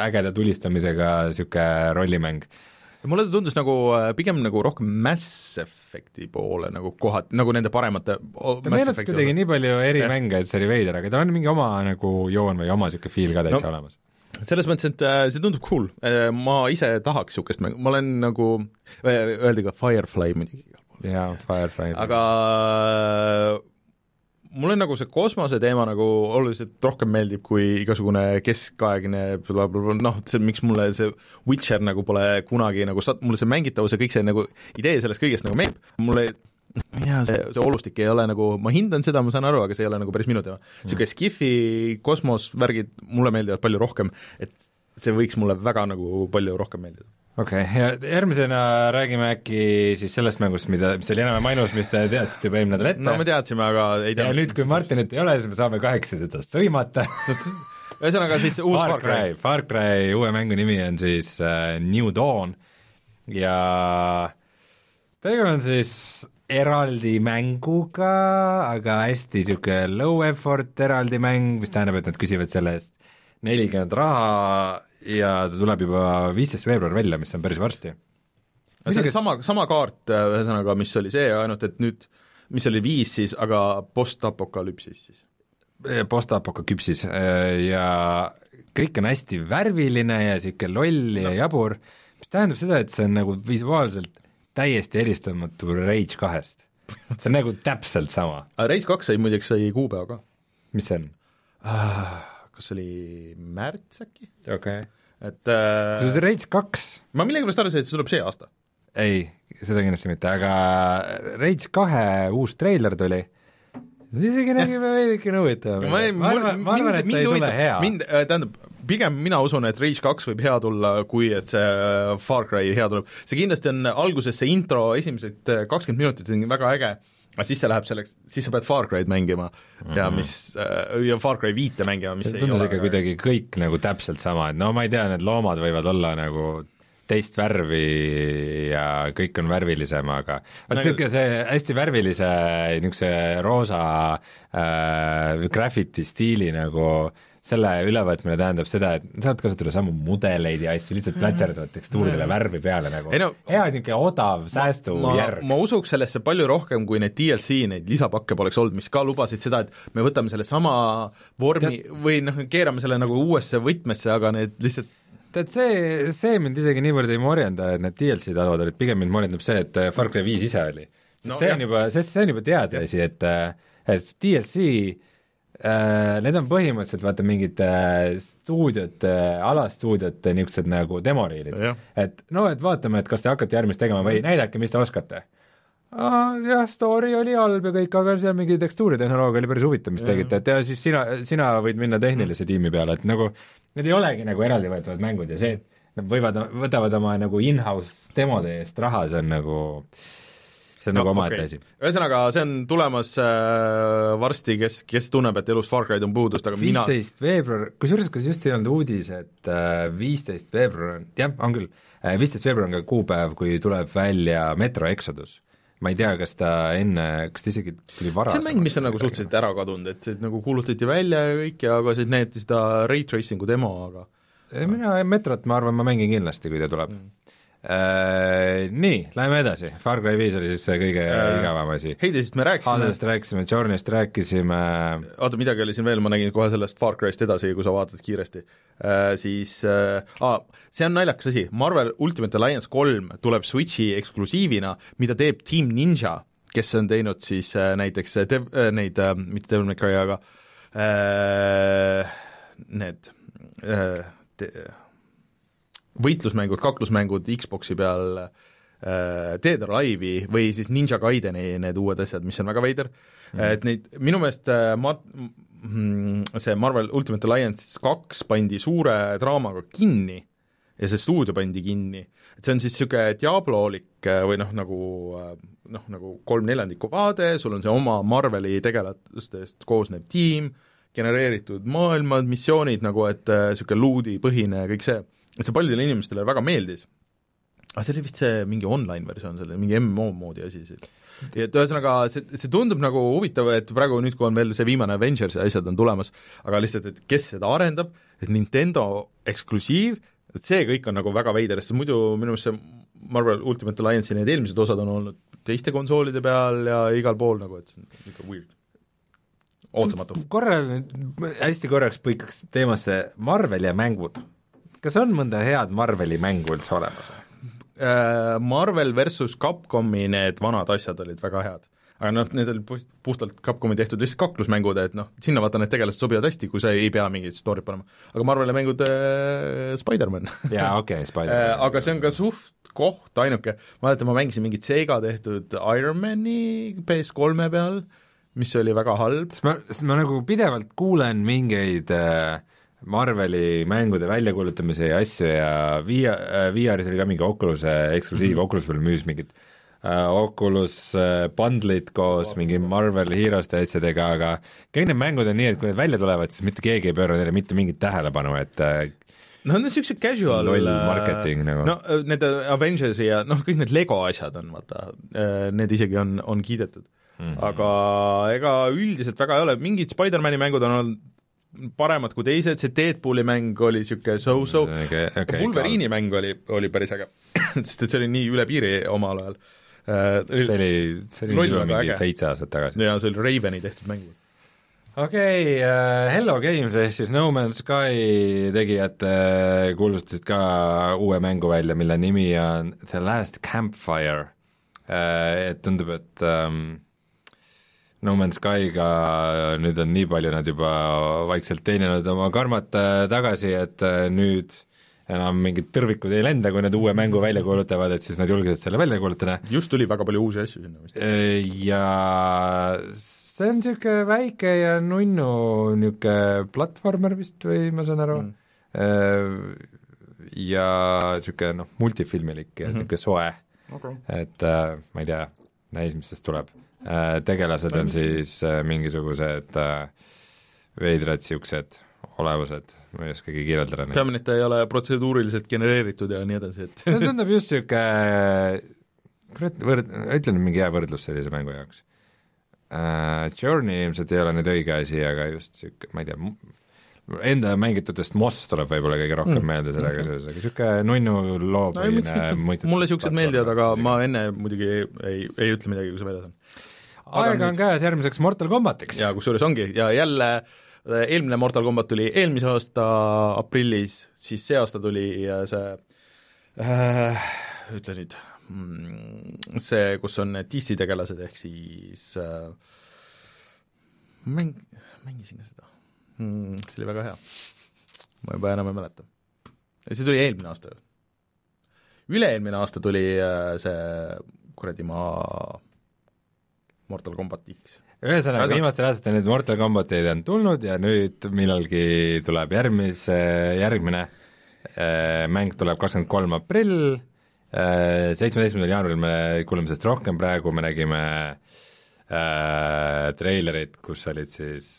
ägeda tulistamisega niisugune rollimäng mulle ta tundus nagu äh, pigem nagu rohkem Mass Effecti poole nagu kohad, nagu nende paremate ta meenutas kuidagi nii palju eri ja. mänge, et see oli veider, aga tal on mingi oma nagu joon või oma niisugune feel ka täitsa no, olemas selles mõttes, et äh, see tundub cool, äh, ma ise tahaks niisugust mängu, ma olen nagu, öeldi ka Firefly muidugi. jaa, Firefly. aga mulle nagu see kosmose teema nagu oluliselt rohkem meeldib kui igasugune keskaegne noh, see, miks mulle see Witcher nagu pole kunagi nagu sat-, mulle see mängitavus ja kõik see nagu idee sellest kõigest nagu meeldib, mulle jaa, see, see olustik ei ole nagu, ma hindan seda, ma saan aru, aga see ei ole nagu päris minu teema. niisugune skifi kosmosvärgid mulle meeldivad palju rohkem, et see võiks mulle väga nagu palju rohkem meeldida okei okay,, ja järgmisena räägime äkki siis sellest mängust, mida, mis oli enam-vähem ainus, mis te teadsite juba eelmine nädal ette. no me teadsime, aga ei teadnud. ja nüüd, kui Martinit ei ole, siis me saame kahekesi seda sõimata ühesõnaga siis uus Far Cry. Far Cry uue mängu nimi on siis äh, New Dawn ja tegu on siis eraldi mänguga, aga hästi niisugune low effort eraldi mäng, mis tähendab, et nad küsivad selle eest nelikümmend raha ja ta tuleb juba viisteist veebruar välja, mis on päris varsti. see on sama, sama kaart äh, ühesõnaga, mis oli see, ainult et nüüd, mis oli viis siis, aga postapokalüpsis siis. Postapokalüpsis äh, ja kõik on hästi värviline ja niisugune loll ja no. jabur, mis tähendab seda, et see on nagu visuaalselt täiesti eristamatu Rage kahest. see on nagu täpselt sama. Rage kaks sai muideks, sai kuupäeva ka. mis see on ah,? Kas see oli märts äkki? okei okay et äh, see on see Rage kaks. ma millegipärast arvasin, et see tuleb see aasta. ei, seda kindlasti mitte, aga Rage kahe uus treiler tuli, see isegi nägi veidikene huvitav ma ei, ma arvan, ma arvan, et ta ei tule hea. mind, tähendab, pigem mina usun, et Rage kaks võib hea tulla, kui et see äh, Far Cry hea tuleb. see kindlasti on alguses see intro, esimesed äh, kakskümmend minutit on väga äge, aga siis see läheb selleks, siis sa pead Far Cry'd mängima ja mis, ja Far Cry viite mängima, mis see tundus ikka kuidagi kõik nagu täpselt sama, et no ma ei tea, need loomad võivad olla nagu teist värvi ja kõik on värvilisem, aga vot No niisugune see hästi värvilise niisuguse roosa äh, graffiti stiili nagu selle ülevõtmine tähendab seda, et sa saad kasutada samu mudeleid ja asju, lihtsalt plätserdavad tekstuuridele värvi peale nagu Ei no- hea niisugune odav säästujärg. ma usuks sellesse palju rohkem, kui neid DLC, neid lisapakke poleks olnud, mis ka lubasid seda, et me võtame sellesama vormi või noh, keerame selle nagu uuesse võtmesse, aga need lihtsalt tead, see, see mind isegi niivõrd ei morjenda, et need DLC-d halvad olid, pigem mind morjendab see, et äh, Far Cry viis ise oli. sest No see jah. on juba, sest see on juba teadaasi, et, et DLC äh, need on põhimõtteliselt vaata mingid äh, stuudiote, alastuudiote niisugused nagu demoriilid. Et no, et vaatame, et kas te hakkate järgmist tegema või näidake, mis te oskate. jah, story oli halb ja kõik, aga seal mingi tekstuuritehnoloogia oli päris huvitav, mis tegite, et ja siis sina, sina võid minna tehnilise tiimi peale, et nagu need ei olegi nagu eraldivõetavad mängud ja see, et nad võivad, võtavad oma nagu in-house demode eest raha, see on nagu, see on no, nagu omaette okei. asi. ühesõnaga, see on tulemas äh, varsti, kes, kes tunneb, et elus Far Cry'd on puudust, aga mina viisteist veebruar, kusjuures kas just ei olnud uudis, et viisteist veebruar on, jah, on küll, viisteist veebruar on ka kuupäev, kui tuleb välja Metro Exodus. ma ei tea, kas ta enne, kas ta isegi tuli see varem. on mäng, mis on nagu suhteliselt ära kadunud, et see nagu kuulutati välja ja kõik ja aga siis näidati seda ray tracing'u demo, aga mina Metrot, ma arvan, ma mängin kindlasti, kui ta tuleb mm.. Äh, nii, läheme edasi, Far Cry viis oli siis see kõige äh, igavam asi. Heidesist me rääkisime, Hadest rääkisime, Journey'st rääkisime, oota, midagi oli siin veel, ma nägin kohe sellest Far Cry'st edasi, kui sa vaatad kiiresti. Äh,, siis äh, aa, see on naljakas asi, Marvel Ultimate Alliance kolm tuleb Switchi eksklusiivina, mida teeb Team Ninja, kes on teinud siis äh, näiteks äh, dev- äh,, neid äh,, mitte Devil May Cry, aga äh, need äh, te, võitlusmängud, kaklusmängud Xbox'i peal äh, Dead or Alive'i või siis Ninja Gaideni need uued asjad, mis on väga veider. Mm, -hmm. et neid minu meelest äh, ma-, see Marvel Ultimate Alliance kaks pandi suure draamaga kinni ja see stuudio pandi kinni, et see on siis niisugune Diablo-lik äh, või noh, nagu äh, noh, nagu kolm neljandikku vaade, sul on see oma Marveli tegelastest koosnev tiim, genereeritud maailmad, missioonid nagu, et niisugune luudipõhine ja kõik see, see paljudele inimestele väga meeldis. aga see oli vist see mingi online versioon, see oli mingi MMO moodi asi siis. et ühesõnaga, see, see tundub nagu huvitav, et praegu nüüd, kui on veel see viimane Avengersi asjad on tulemas, aga lihtsalt, et kes seda arendab, et Nintendo eksklusiiv, et see kõik on nagu väga veider, sest muidu minu meelest see Marvel Ultimate Alliance'i need eelmised osad on olnud teiste konsoolide peal ja igal pool nagu, et see on niisugune weird ootamatu. korra, hästi korraks põikaks teemasse, Marvel ja mängud. Kas on mõnda head Marveli mängu üldse olemas või? Marvel versus Capcomi need vanad asjad olid väga head. aga noh, need olid puhtalt Capcomi tehtud lihtsalt kaklusmängud, et noh, sinna vaata need tegelased sobivad hästi, kui sa ei pea mingit story't panema. aga Marveli mängud äh, Spider-man jaa, okei okay,, Spider-man aga see on ka suht koht ainuke, ma mäletan, ma mängisin mingit Sega tehtud Ironmani PS3-e peal, mis oli väga halb. sest ma, sest ma nagu pidevalt kuulen mingeid äh, Marveli mängude väljakuulutamise ja asju ja VR, VR-is oli ka mingi Oculus'e eksklusiiv mm, -hmm. Oculus veel müüs mingit äh, Oculus äh, bundle'id koos oh, mingi Marvel Hero'ste asjadega, aga kõik need mängud on nii, et kui need välja tulevad, siis mitte keegi ei pööra neile mitte mingit tähelepanu, et äh, no need on niisugused casual loll marketing nagu. no need Avengersi ja noh, kõik need Lego asjad on vaata, need isegi on, on kiidetud mm. -hmm. aga ega üldiselt väga ei ole, mingid Spider-mani mängud on olnud paremad kui teised, see Deadpooli mäng oli niisugune so-so okay,, okay, Wolverine'i mäng oli, oli päris äge sest et see oli nii üle piiri omal ajal. see oli, see oli juba mingi seitse aastat tagasi. jaa, see oli Raveni tehtud mäng. okei okay, uh,, Hello Games ehk siis No Man's Sky tegijad uh, kuulustasid ka uue mängu välja, mille nimi on The Last Campfire uh,. Et tundub, et um, No Man's Skyga nüüd on nii palju nad juba vaikselt teeninud oma karmat tagasi, et nüüd enam mingid tõrvikud ei lenda, kui nad uue mängu välja kuulutavad, et siis nad julgesid selle välja kuulutada just tuli väga palju uusi asju sinna vist. ja see on niisugune väike ja nunnu niisugune platvormer vist või ma saan aru mm., ja niisugune noh, multifilmilik ja Mhm. niisugune soe, Okay. et äh, ma ei tea, näis, mis sellest tuleb. Tegelased on siis äh, mingisugused äh, veidrad niisugused olevused, ma ei oskagi kirjeldada neid. peamine, et ta ei ole protseduuriliselt genereeritud ja nii edasi, et see tundub just niisugune, kurat, võrd-, ütle nüüd mingi hea võrdlus sellise mängu jaoks uh,. Journey ilmselt ei ole nüüd õige asi, aga just niisugune, ma ei tea, enda mängitutest Moss tuleb võib-olla kõige rohkem mm. meelde sellega seoses, aga niisugune nunnu no miks mitte, mulle niisugused meeldivad, aga ma enne muidugi ei, ei, ütle midagi, kui see väljas on. Aega on käes järgmiseks Mortal Combatiks. ja kusjuures ongi ja jälle äh, eelmine Mortal Combat tuli eelmise aasta aprillis, siis see aasta tuli see äh, ütle nüüd mm,, see, kus on DC tegelased, ehk siis äh, mäng, mängisin ka seda mm,, see oli väga hea. ma juba enam ei mäleta. see tuli eelmine aasta ju. üle-eelmine aasta tuli äh, see kuradi maa Mortal Combat X. ühesõnaga, Aga- viimastel aastatel need Mortal Combatid on tulnud ja nüüd millalgi tuleb järgmise, järgmine äh, mäng tuleb kakskümmend kolm aprill äh,, seitsmeteistkümnendal jaanuaril me kuuleme sellest rohkem, praegu me nägime äh, treilerit, kus olid siis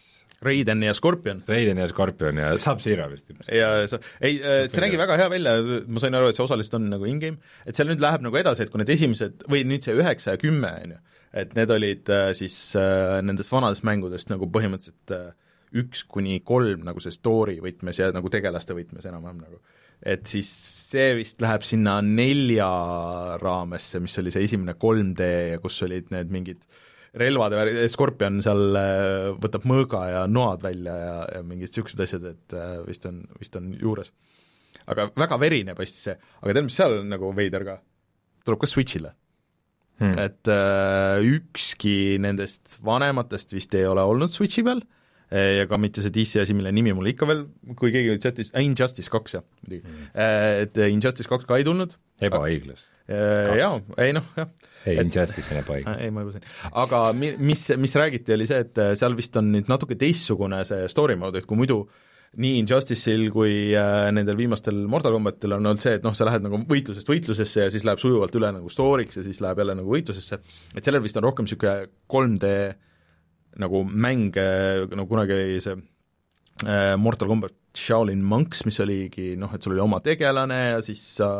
Raiden ja Scorpion. Raiden ja Scorpion ja Sub-Zero vist ja sa, ei, see nägi väga hea välja, ma sain aru, et see osaliselt on nagu in-game, et seal nüüd läheb nagu edasi, et kui need esimesed või nüüd see üheksa ja kümme, on ju, et need olid äh, siis äh, nendest vanadest mängudest nagu põhimõtteliselt äh, üks kuni kolm nagu see story võtmes ja nagu tegelaste võtmes enam-vähem nagu. et siis see vist läheb sinna nelja raamesse, mis oli see esimene 3D ja kus olid need mingid relvade värg, Scorpion seal võtab mõõga ja noad välja ja, ja mingid niisugused asjad, et vist on, vist on juures. aga väga verine paistis see, aga tead, mis seal on nagu veider ka? tuleb ka Switch'ile Hmm. et äh, ükski nendest vanematest vist ei ole olnud Switch'i peal eh, ja ka mitte see DC asi, mille nimi mul ikka veel, kui keegi chatis äh,, Injustice kaks jah, muidugi Hmm. mm., et Injustice kaks ka ei tulnud, ebaõiglus. jaa, ei noh, jah ei, Injustice on ebaõiglus. ei, ma juba sain. aga mi-, mis, mis räägiti, oli see, et äh, seal vist on nüüd natuke teistsugune see story mode, et kui muidu nii Injustice'il kui äh, nendel viimastel Mortal Combatil on olnud see, et noh, sa lähed nagu võitlusest võitlusesse ja siis läheb sujuvalt üle nagu story'ks ja siis läheb jälle nagu võitlusesse, et sellel vist on rohkem niisugune 3D nagu mäng, no kunagi oli see äh, Mortal Combat Shaolin Monks, mis oligi noh, et sul oli oma tegelane ja siis sa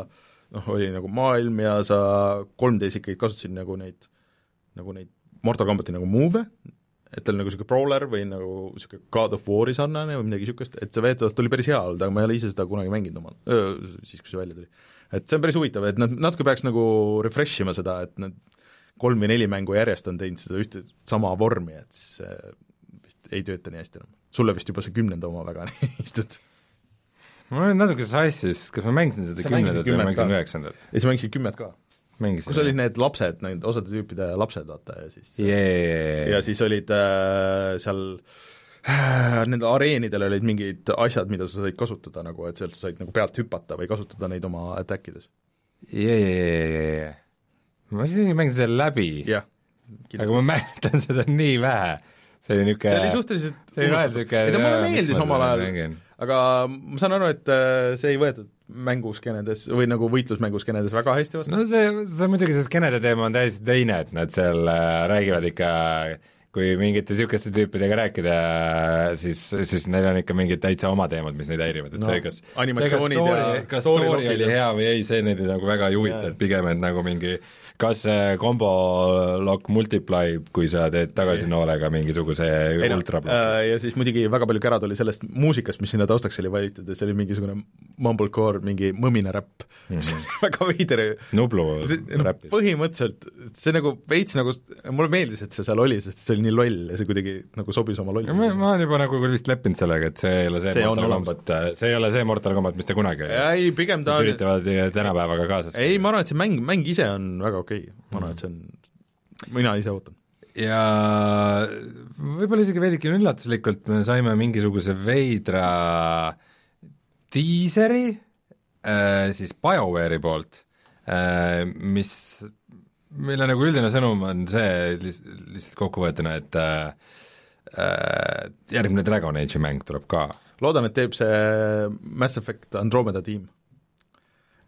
noh, oli nagu maailm ja sa 3D-s ikkagi kasutasid nagu neid, nagu neid Mortal Combati nagu move'e, et tal nagu niisugune brawler või nagu niisugune God of War'i sarnane või midagi niisugust, et see veetavalt oli päris hea olnud, aga ma ei ole ise seda kunagi mänginud omal, siis kui see välja tuli. et see on päris huvitav, et nad natuke peaks nagu refresh ima seda, et nad kolm või neli mängu järjest on teinud seda ühte sama vormi, et siis see vist ei tööta nii hästi enam. sulle vist juba see kümnenda oma väga ei istunud. ma olen natuke sassis, kas ma mängisin seda Sa kümnendat või mängisin üheksandat? ja siis mängisid kümmet ka. mängisin. kus olid need lapsed, need osade tüüpide lapsed, vaata, ja siis yeah. ja siis olid äh, seal äh, nendel areenidel olid mingid asjad, mida sa said kasutada nagu, et sealt sa said nagu pealt hüpata või kasutada neid oma attack ides. yeah,. Yeah, yeah, yeah. ma isegi mängisin selle läbi, jah. aga ma mäletan seda nii vähe. see oli niisugune see oli suhteliselt see oli vahel niisugune ei ta mulle meeldis omal ajal, aga ma saan aru, et äh, see ei võetud mänguskenedes või nagu võitlusmänguskenedes väga hästi vastu. no see, see muidugi see skeenede teema on täiesti teine, et nad seal äh, räägivad ikka kui mingite niisuguste tüüpidega rääkida, siis, siis neil on ikka mingid täitsa oma teemad, mis neid häirivad, et No, see, kas animatsioonid see, kas story, kas story story oli hea või ei, see neid nagu väga ei huvita, et pigem, et nagu mingi kas see combo lock multiply, kui sa teed tagasinoolega mingisuguse ei noh ultra, ja siis muidugi väga palju kära tuli sellest muusikast, mis sinna taustaks oli valitud ja see oli mingisugune mumblecore, mingi mõmine räpp. Mm, -hmm. väga veider. Nublu see, no, räppis. põhimõtteliselt see nagu veits nagu, mulle meeldis, et see seal oli, sest see oli nii loll ja see kuidagi nagu sobis oma ma, lolli. ma olen juba nagu vist leppinud sellega, et see ei ole see, See Mortal. Combat, see ei ole see Mortal Combat, mis ta kunagi oli. ei, pigem ta üritavad tänapäevaga kaasas ei, ma arvan, et see mäng, mäng ise on väga okei okay., ma arvan, et see on, mina ise ootan. ja võib-olla isegi veidike üllatuslikult me saime mingisuguse veidra diiseri äh, siis BioWare'i poolt äh,, mis, mille nagu üldine sõnum on see lihtsalt, kokkuvõetuna, et äh, järgmine Dragon Age'i mäng tuleb ka. loodan, et teeb see Mass Effect Andromeda tiim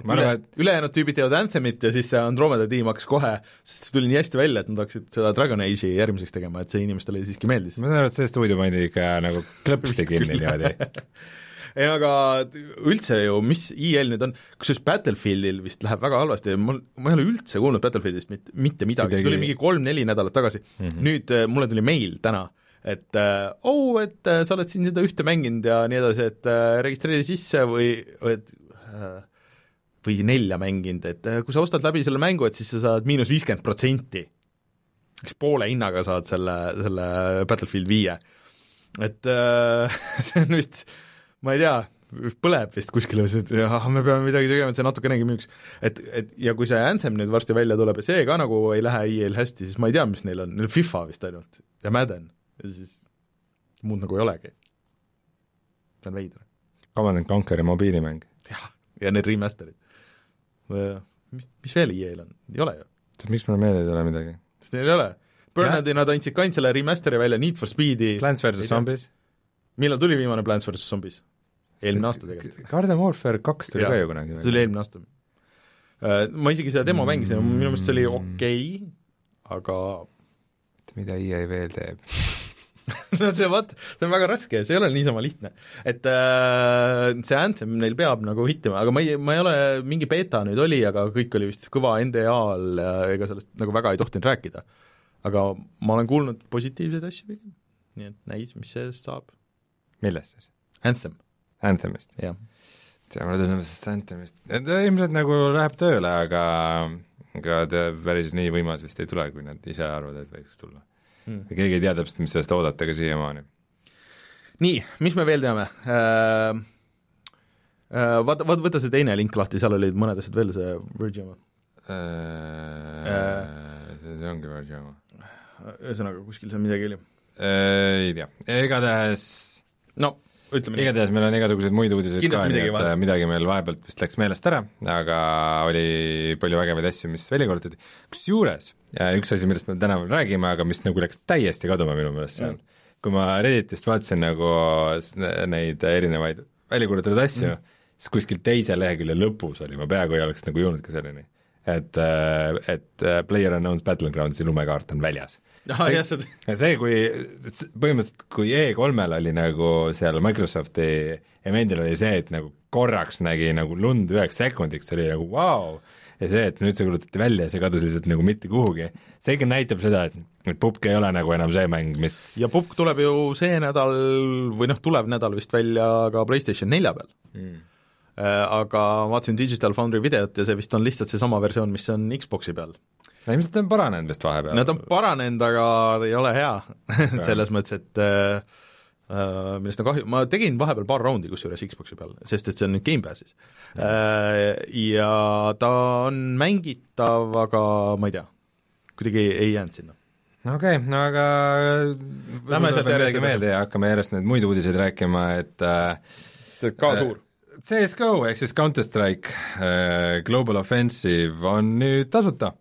ma üle, arvan, et ülejäänud tüübid teevad Anthemit ja siis see Andromeda tiim hakkas kohe, sest see tuli nii hästi välja, et nad hakkasid seda Dragon Age'i järgmiseks tegema, et see inimestele siiski meeldis. ma saan aru, et see stuudio pandi ikka nagu klõpsti kinni niimoodi. ei aga üldse ju, mis EL nüüd on, kusjuures Battlefieldil vist läheb väga halvasti, mul, ma ei ole üldse kuulnud Battlefieldist mitte, mitte midagi, see tuli mingi kolm-neli nädalat tagasi mm. -hmm. nüüd äh, mulle tuli meil täna, et äh, oh, et äh, sa oled siin seda ühte mänginud ja nii edasi, et äh, registreeri sisse või et äh, või nelja mänginud, et äh, kui sa ostad läbi selle mängu, et siis sa saad miinus viiskümmend protsenti. eks poole hinnaga saad selle, selle Battlefield viie. et äh, see on vist, ma ei tea, põleb vist kuskile, et jah, me peame midagi tegema, et see natukenegi müüks. et, et ja kui see Anthem nüüd varsti välja tuleb ja see ka nagu ei lähe EA-l hästi, siis ma ei tea, mis neil on, neil on FIFA vist ainult ja Madden ja siis muud nagu ei olegi. see on veider. Command and Conquer'i mobiilimäng. jah, ja need remaster'id mis, mis veel EA-l on, ei ole ju? miks mulle meelde ei tule midagi? sest neil ei ole. Burnadi nad andsid ka ainult selle remaster'i välja, Need for Speedi Plants versus Zombies? millal tuli viimane Plants versus Zombies? Eelmine aasta tegelikult. Garden Warfare kaks tuli ja, ka ju kunagi. see tuli eelmine aasta. Ma isegi seda demo mängisin, minu meelest see oli okei okay,, aga mida EA veel teeb no see vot, see on väga raske, see ei ole niisama lihtne. et äh, see Anthem neil peab nagu hittima, aga ma ei, ma ei ole, mingi beeta nüüd oli, aga kõik oli vist kõva NDA-l ja ega sellest nagu väga ei tohtinud rääkida. aga ma olen kuulnud positiivseid asju pigem, nii et näis, mis sellest saab. millest siis? Anthem. Anthemist? jah. mulle tundub sellest Anthemist, ta ilmselt nagu läheb tööle, aga aga ta päris nii võimas vist ei tule, kui nad ise arvavad, et võiks tulla mm.. keegi ei tea täpselt, mis sellest oodata ka siiamaani. nii, mis me veel teame äh,? Äh, vaata, vaata, võta see teine link lahti, seal olid mõned asjad veel, see Virgin oma äh, äh,. see, ongi Virgin oma. ühesõnaga, kuskil seal midagi oli äh,. Ei tea, igatahes no ütleme nii. igatahes meil on igasuguseid muid uudiseid ka, nii et vaja. midagi meil vahepealt vist läks meelest ära, aga oli palju vägevaid asju, mis välja kuulutati, kusjuures üks asi, millest me täna veel räägime, aga mis nagu läks täiesti kaduma minu meelest seal mm., kui ma Redditist vaatasin nagu neid erinevaid välja kuulutatud asju mm., siis kuskil teise lehekülje lõpus oli, ma peaaegu ei oleks nagu jõudnud ka selleni, et, et Player Unknown's Battlegroundsi lumekaart on väljas ja see, kui põhimõtteliselt, kui E3-l oli nagu seal Microsofti event'il oli see, et nagu korraks nägi nagu lund üheks sekundiks, see oli nagu vau wow. ja see, et nüüd see kuulutati välja ja see kadus lihtsalt nagu mitte kuhugi, see ikka näitab seda, et, et pubg ei ole nagu enam see mäng, mis ja Pupk tuleb ju see nädal või noh, tulev nädal vist välja ka PlayStation nelja peal mm. Aga ma vaatasin Digital Foundry videot ja see vist on lihtsalt seesama versioon, mis on Xboxi peal. No ilmselt on paranenud vist vahepeal. Nad on paranenud, aga ei ole hea selles mõttes, et äh, äh, millest on kahju, ma tegin vahepeal paar raundi kusjuures Xboxi peal, sest et see on nüüd Gamepassis äh,. Ja ta on mängitav, aga ma ei tea, kuidagi ei jäänud sinna. no okei okay,, no aga Lähme sealt järjest meelde ja hakkame järjest neid muid uudiseid rääkima, et äh, sest et ka Äh, suur. CSGO ehk siis Counter Strike äh, Global Offensive on nüüd tasuta.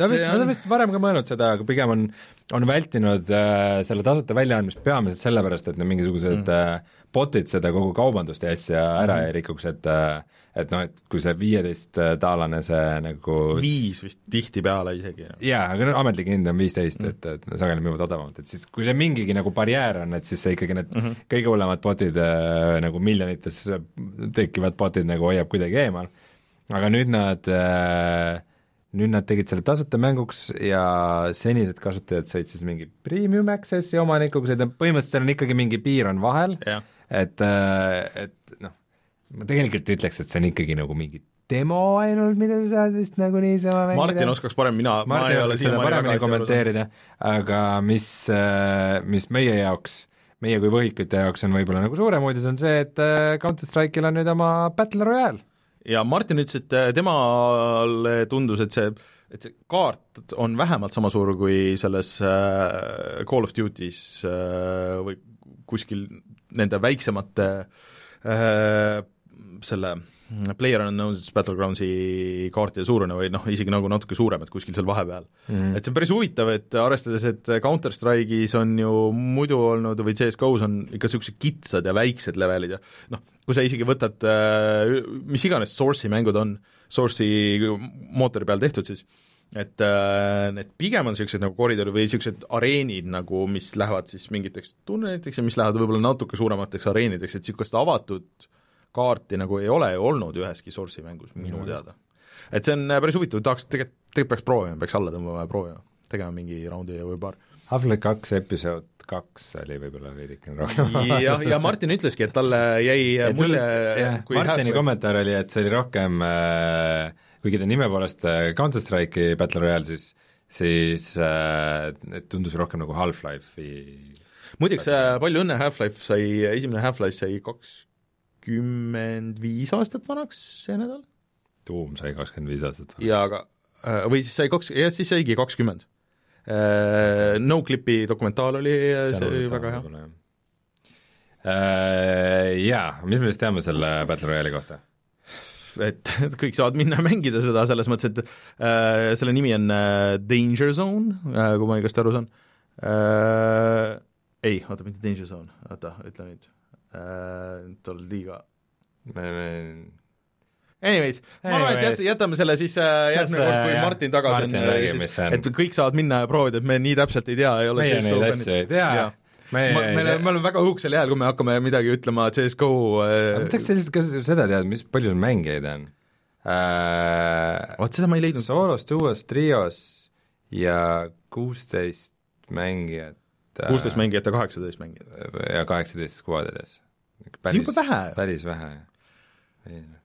Ta vist, nad on- vist varem ka mõelnud seda, aga pigem on, on vältinud äh, selle tasuta väljaandmist peamiselt sellepärast, et need mingisugused mm. äh, bot'id seda kogu kaubandust ja asja ära mm. ei rikuks, et äh, et noh, et kui see viieteist taalane see nagu viis vist tihtipeale isegi. jaa, aga no ametlik hind on viisteist mm., et, et sageli müüvad odavamalt, et siis kui see mingigi nagu barjäär on, et siis see ikkagi need mm -hmm. kõige hullemad botid äh, nagu miljonites tekkivad botid nagu hoiab kuidagi eemal, aga nüüd nad äh, nüüd nad tegid selle tasuta mänguks ja senised kasutajad said siis mingi premium access'i omanikuks, et põhimõtteliselt seal on ikkagi mingi piir on vahel, et, et noh, ma tegelikult ütleks, et see on ikkagi nagu mingi demo ainult, mida sa saad vist nagu niisama mängida. Martin oskaks parem, mina, ma ei ole siiamaani paremini kommenteerida, aga mis, mis meie jaoks, meie kui võhikute jaoks on võib-olla nagu suurem uudis, on see, et äh, Counter Strike'il on nüüd oma Battle Royale. Ja Martin ütles, et äh, temale tundus, et see, et see kaart on vähemalt sama suur kui selles äh, Call of Duty's äh, või kuskil nende väiksemate selle Player Unknown's Battlegroundsi kaartide suurune või noh, isegi nagu natuke suurem, et kuskil seal vahepeal mm. -hmm. et see on päris huvitav, et arvestades, et Counter Strike'is on ju muidu olnud või CS GO-s on ikka niisugused kitsad ja väiksed levelid ja noh, kui sa isegi võtad äh, mis iganes Source'i mängud on, Source'i mootori peal tehtud siis, et äh, need pigem on niisugused nagu koridori või niisugused areenid nagu, mis lähevad siis mingiteks tunneliteks ja mis lähevad võib-olla natuke suuremateks areenideks, et niisugust avatud kaarti nagu ei ole ju olnud üheski Source'i mängus minu teada. et see on äh, päris huvitav, tahaks tegelikult, tegelikult peaks proovima, peaks alla tõmbama ja proovima, tegema mingi raundi või paar. Half-Life kaks episood kaks oli võib-olla veidikene rohkem jah, ja Martin ütleski, et talle jäi mulje Martini kommentaar oli, et see oli rohkem äh, kuigi ta nime poolest äh, Counter Strike'i Battle Royale, siis siis äh, tundus rohkem nagu Half-Life'i muideks äh, palju õnne, Half-Life sai, esimene Half-Life sai kakskümmend viis aastat vanaks see nädal. Doom sai kakskümmend viis aastat vanaks. jaa, aga äh, või siis sai kaks, jah, siis saigi kakskümmend äh,. No-Clipi dokumentaal oli, see oli väga hea. Jaa, mis me siis teame selle Battle Royale'i kohta? et kõik saavad minna mängida seda selles mõttes, et äh, selle nimi on äh, Danger Zone äh,, kui ma õigesti aru saan äh,. ei, oota, mitte Danger Zone, oota, ütle nüüd äh,, oled liiga me, me Anyways, ma arvan, et jät-, jätame selle siis äh, järgmine kord, kui Martin tagasi Martin on, siis, et kõik saavad minna ja proovida, et me nii täpselt ei tea, ei ole meie neid asju ei tea. Ja me, me, me, me oleme väga õhukesel jääl, kui me hakkame midagi ütlema CSGO äh... ma tahaks lihtsalt ka seda teada, mis palju sul mängijaid on? Äh,? vot seda ma ei leidnud. soolos, duos, trios ja kuusteist mängijat. äh, kuusteist äh, mängijat ja kaheksateist mängijat. ja kaheksateist skuaadides. vähe. päris vähe, jah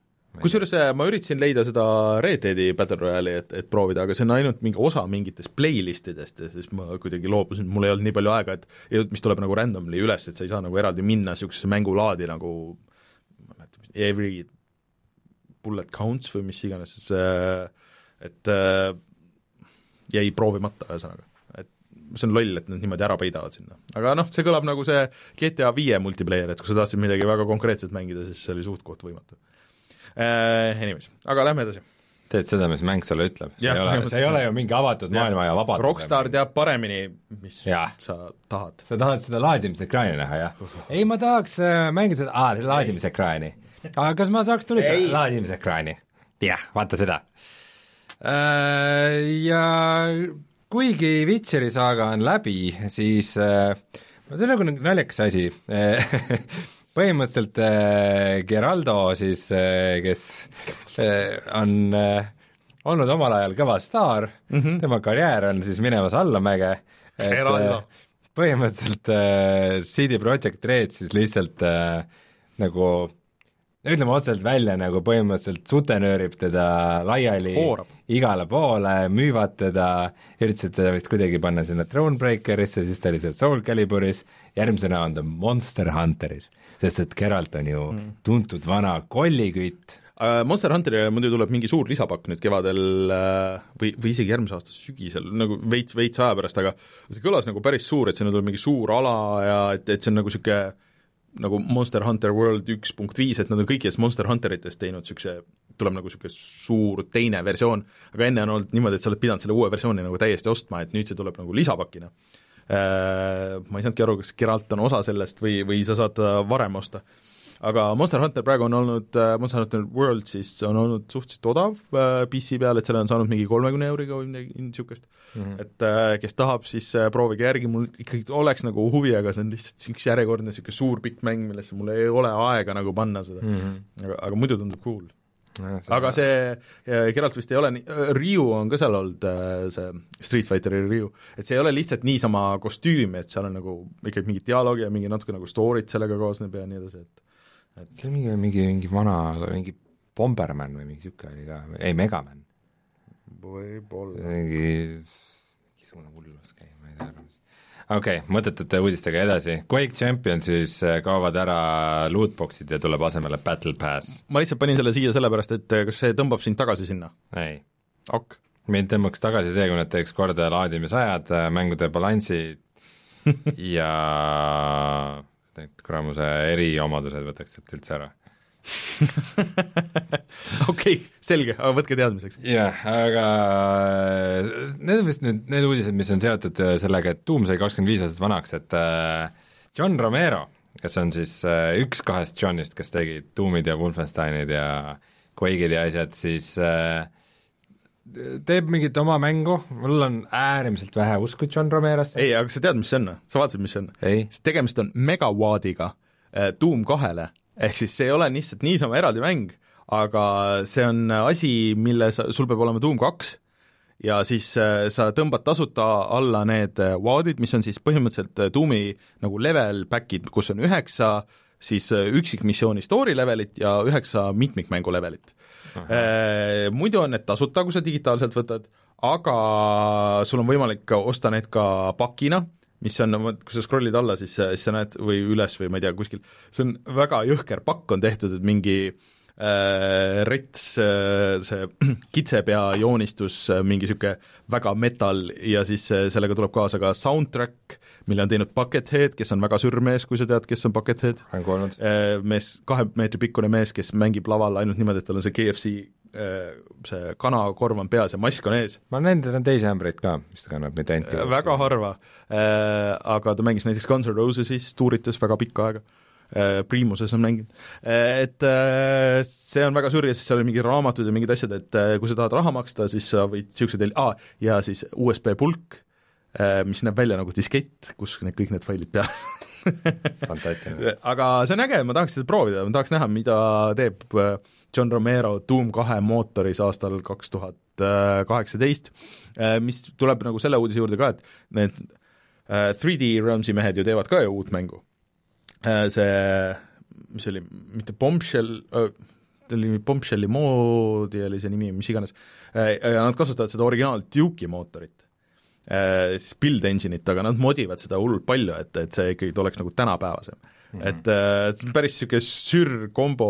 kusjuures äh, ma üritasin leida seda Red Deadi Battle Royale'i, et, et proovida, aga see on ainult mingi osa mingitest playlist idest ja siis ma kuidagi loobusin, mul ei olnud nii palju aega, et mis tuleb nagu randomly üles, et sa ei saa nagu eraldi minna niisugusesse mängulaadi nagu ma ei mäleta, every bullet counts või mis iganes, et äh, jäi proovimata, ühesõnaga. See on loll, et nad niimoodi ära peidavad sinna. aga noh, see kõlab nagu see GTA viie multiplayer, et kui sa tahtsid midagi väga konkreetset mängida, siis see oli suht-koht võimatu äh,. Anyways, aga lähme edasi teed seda, mis mäng sulle ütleb, see ei ole, see ei ole ju mingi avatud ja. maailma ja vabadus. Rockstar teab paremini, mis ja. sa tahad. sa tahad seda laadimisekraani näha, jah? ei, ma tahaks äh, mängida seda, aa, laadimisekraani. aga kas ma saaks tulistada laadimisekraani? jah, vaata seda äh,. Ja kuigi Witcheri saaga on läbi, siis äh, see on nagu naljakas asi põhimõtteliselt äh, Geraldo siis äh,, kes äh, on olnud omal ajal kõva staar mm, -hmm. tema karjäär on siis minemas allamäge, et põhimõtteliselt äh, CD Projekt Red siis lihtsalt äh, nagu ütleme otseselt välja, nagu põhimõtteliselt sutenöörib teda laiali Hoorab. igale poole, müüvad teda, üritasid teda vist kuidagi panna sinna Thronebreakerisse, siis ta oli seal Soul Caliburis, järgmisena on ta Monster Hunteris sest et Geralt on ju mm. tuntud vana kollikütt. Äh, Monster Hunterile muidu tuleb mingi suur lisapakk nüüd kevadel äh, või, või isegi järgmise aasta sügisel, nagu veits, veits aja pärast, aga see kõlas nagu päris suur, et sinna tuleb mingi suur ala ja et, et see on nagu niisugune nagu Monster Hunter World üks punkt viis, et nad on kõikidest Monster Hunteritest teinud niisuguse, tuleb nagu niisugune suur teine versioon, aga enne on olnud niimoodi, et sa oled pidanud selle uue versiooni nagu täiesti ostma, et nüüd see tuleb nagu lisapakina Äh, ma ei saanudki aru, kas Geralt on osa sellest või, või sa saad varem osta. Aga Monster Hunter praegu on olnud, äh, Monster Hunter World siis on olnud suhteliselt odav äh, PC peal, et selle on saanud mingi kolmekümne euriga või midagi niisugust. Mm, -hmm. et kes tahab, siis proovige järgi, mul ikkagi oleks nagu huvi, aga see on lihtsalt üks järjekordne niisugune suur pikk mäng, millesse mul ei ole aega nagu panna seda. Mm, -hmm. aga, aga muidu tundub cool. Aga see Geralt vist ei ole nii, Ryu on ka seal olnud, äh, see Street Fighteri Ryu, et see ei ole lihtsalt niisama kostüüm, et seal on nagu ikkagi mingi dialoog ja mingi natuke nagu story't sellega koosneb ja nii edasi, et et see on mingi, mingi, mingi vana, mingi Bomberman või mingi niisugune oli ka, ei, Megaman. võib-olla. mingi, mingisugune hullus käib, ma ei tea, okei okay,, mõttetute uudistega edasi, Quake Championsis äh, kaovad ära lootbox'id ja tuleb asemele Battle Pass. ma lihtsalt panin selle siia sellepärast, et äh, kas see tõmbab sind tagasi sinna? ei. ok. mind tõmbaks tagasi see, kui nad teeks korda laadimisajad, äh, mängude balansi ja need kuramuse eriomadused võtaks sealt üldse ära okei, selge, aga võtke teadmiseks. jah, aga äh, need on vist nüüd need uudised, mis on seotud äh, sellega, et Doom sai kakskümmend viis aastat vanaks, et äh, John Romero, kes on siis üks kahest Johnist, kes tegid Doomid ja Wolfensteinid ja Quake'id ja asjad, siis teeb mingit oma mängu, mul on äärmiselt vähe usku John Romerosse. ei, aga sa tead, mis see on? sa vaatasid, mis see on? tegemist on megawaadiga Doom kahele ehk siis see ei ole lihtsalt niisama eraldi mäng, aga see on asi, mille sa, sul peab olema Doom kaks ja siis äh, sa tõmbad tasuta alla need äh, WAD-id, mis on siis põhimõtteliselt äh, Doomi nagu level back'id, kus on üheksa siis üksikmissiooni story levelit ja üheksa mitmikmängu levelit. Muidu on need tasuta, kui sa digitaalselt võtad, aga sul on võimalik osta need ka pakina mis on, kui sa scroll'id alla, siis, siis sa näed, või üles või ma ei tea, kuskil, see on väga jõhker pakk on tehtud, et mingi äh, rets äh,, see kitsepea joonistus äh,, mingi niisugune väga metal ja siis äh, sellega tuleb kaasa ka soundtrack, mille on teinud Buckethead, kes on väga sürmees, kui sa tead, kes on Buckethead. olen kuulnud äh,. Mees, kahe meetri pikkune mees, kes mängib laval ainult niimoodi, et tal on see KFC Äh, see kanakorv on peas ja mask on ees. ma olen näinud, et on teisi ämbreid ka, mis ta kannab, mitte ainult äh, väga harva, äh, aga ta mängis näiteks Guns N' Rosesis, tuuritas väga pikka aega, Primuses on mänginud, et see on väga sür ja siis seal oli mingid raamatud ja mingid asjad, et kui sa tahad raha maksta, siis sa võid niisugused, aa, ja siis USB pulk, mis näeb välja nagu diskett, kus need kõik need failid peal fantastiline. aga see on äge, ma tahaks seda proovida, ma tahaks näha, mida teeb John Romero Doom kahe mootoris aastal kaks tuhat kaheksateist, äh, mis tuleb nagu selle uudise juurde ka, et need 3D äh, Realmsi mehed ju teevad ka ju uut mängu. Äh, see, mis oli, mitte Bombshell, ta oli Bombshelli moodi oli see nimi, mis iganes, ja nad kasutavad seda originaal Duke'i mootorit siis build engine'it, aga nad modivad seda hullult palju, et, et see ikkagi oleks nagu tänapäevasem mm. -hmm. et äh, see on päris niisugune sür-kombo,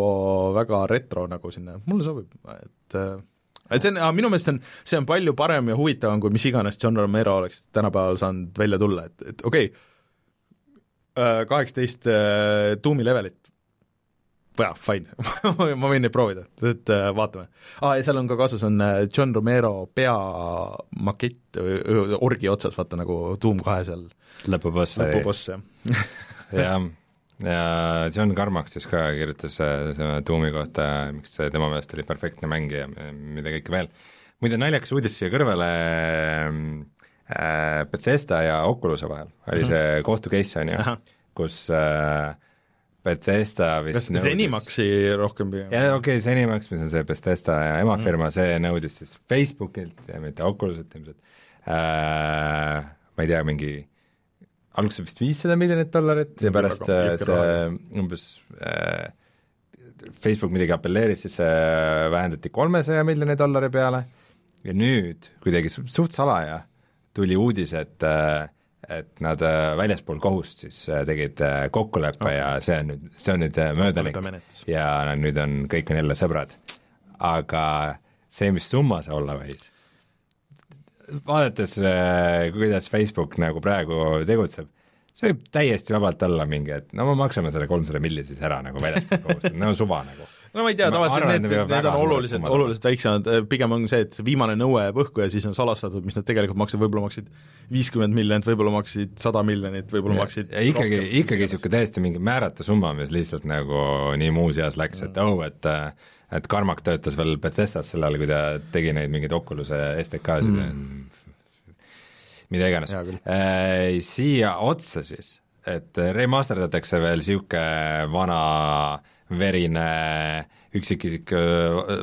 väga retro nagu sinna, mulle sobib, et äh, et see on, minu meelest on, see on palju parem ja huvitavam, kui mis iganes John Romero oleks tänapäeval saanud välja tulla, et, et okei okay,, äh, kaheksateist äh, tuumi levelit, jaa, fine ma võin neid proovida, et äh, vaatame. aa ah,, ja seal on ka kaasas, on äh, John Romero peamakett orgi otsas, vaata nagu Doom kahe seal lõpuboss. lõpuboss, jah jah ja John Carmack siis ka kirjutas äh, Doomi kohta, miks see tema meelest oli perfektne mäng ja mida kõike veel. muide, naljakas uudis siia kõrvale äh,, Bethesda ja Oculus'e vahel oli mm -hmm. see kohtu case, on ju, kus äh, Bethesda vist kas nõudis... Zenimaxi rohkem pigem? jaa, okei okay,, Zenimax, mis on see Bethesda ja emafirma mm, -hmm. see nõudis siis Facebookilt ja mitte Oculus'ilt ilmselt äh,, ma ei tea, mingi alguses vist viissada miljonit dollarit ja pärast äh, see umbes äh, Facebook midagi apelleeris, siis see vähendati kolmesaja miljoni dollari peale ja nüüd kuidagi suht salaja tuli uudis, et äh, et nad äh, väljaspool kohust siis tegid kokkuleppe okay. ja see on nüüd, see on nüüd möödanik ja nüüd on, kõik on jälle sõbrad. aga see, mis summa see olla võis vaadates, äh, kuidas Facebook nagu praegu tegutseb, see võib täiesti vabalt olla mingi, et no me maksame selle kolmsada milli siis ära nagu väljaspool kohustust, no suva nagu. No ma ei tea, tavaliselt need, need, on oluliselt, oluliselt väiksemad, pigem on see, et viimane nõue jääb õhku ja siis on salastatud, mis nad tegelikult maksid, võib-olla maksid viiskümmend miljonit, võib-olla maksid sada miljonit, võib-olla maksid ja ikkagi, ikkagi niisugune täiesti mingi määrata summa, mis lihtsalt nagu nii muuseas läks, et oh, et et Carmack töötas veel Bethesdas sel ajal, kui ta tegi neid mingeid Oculus'e STK-sid mm. mida iganes. Äh, siia otsa siis, et remasterdatakse veel niisugune vana verine üksikisik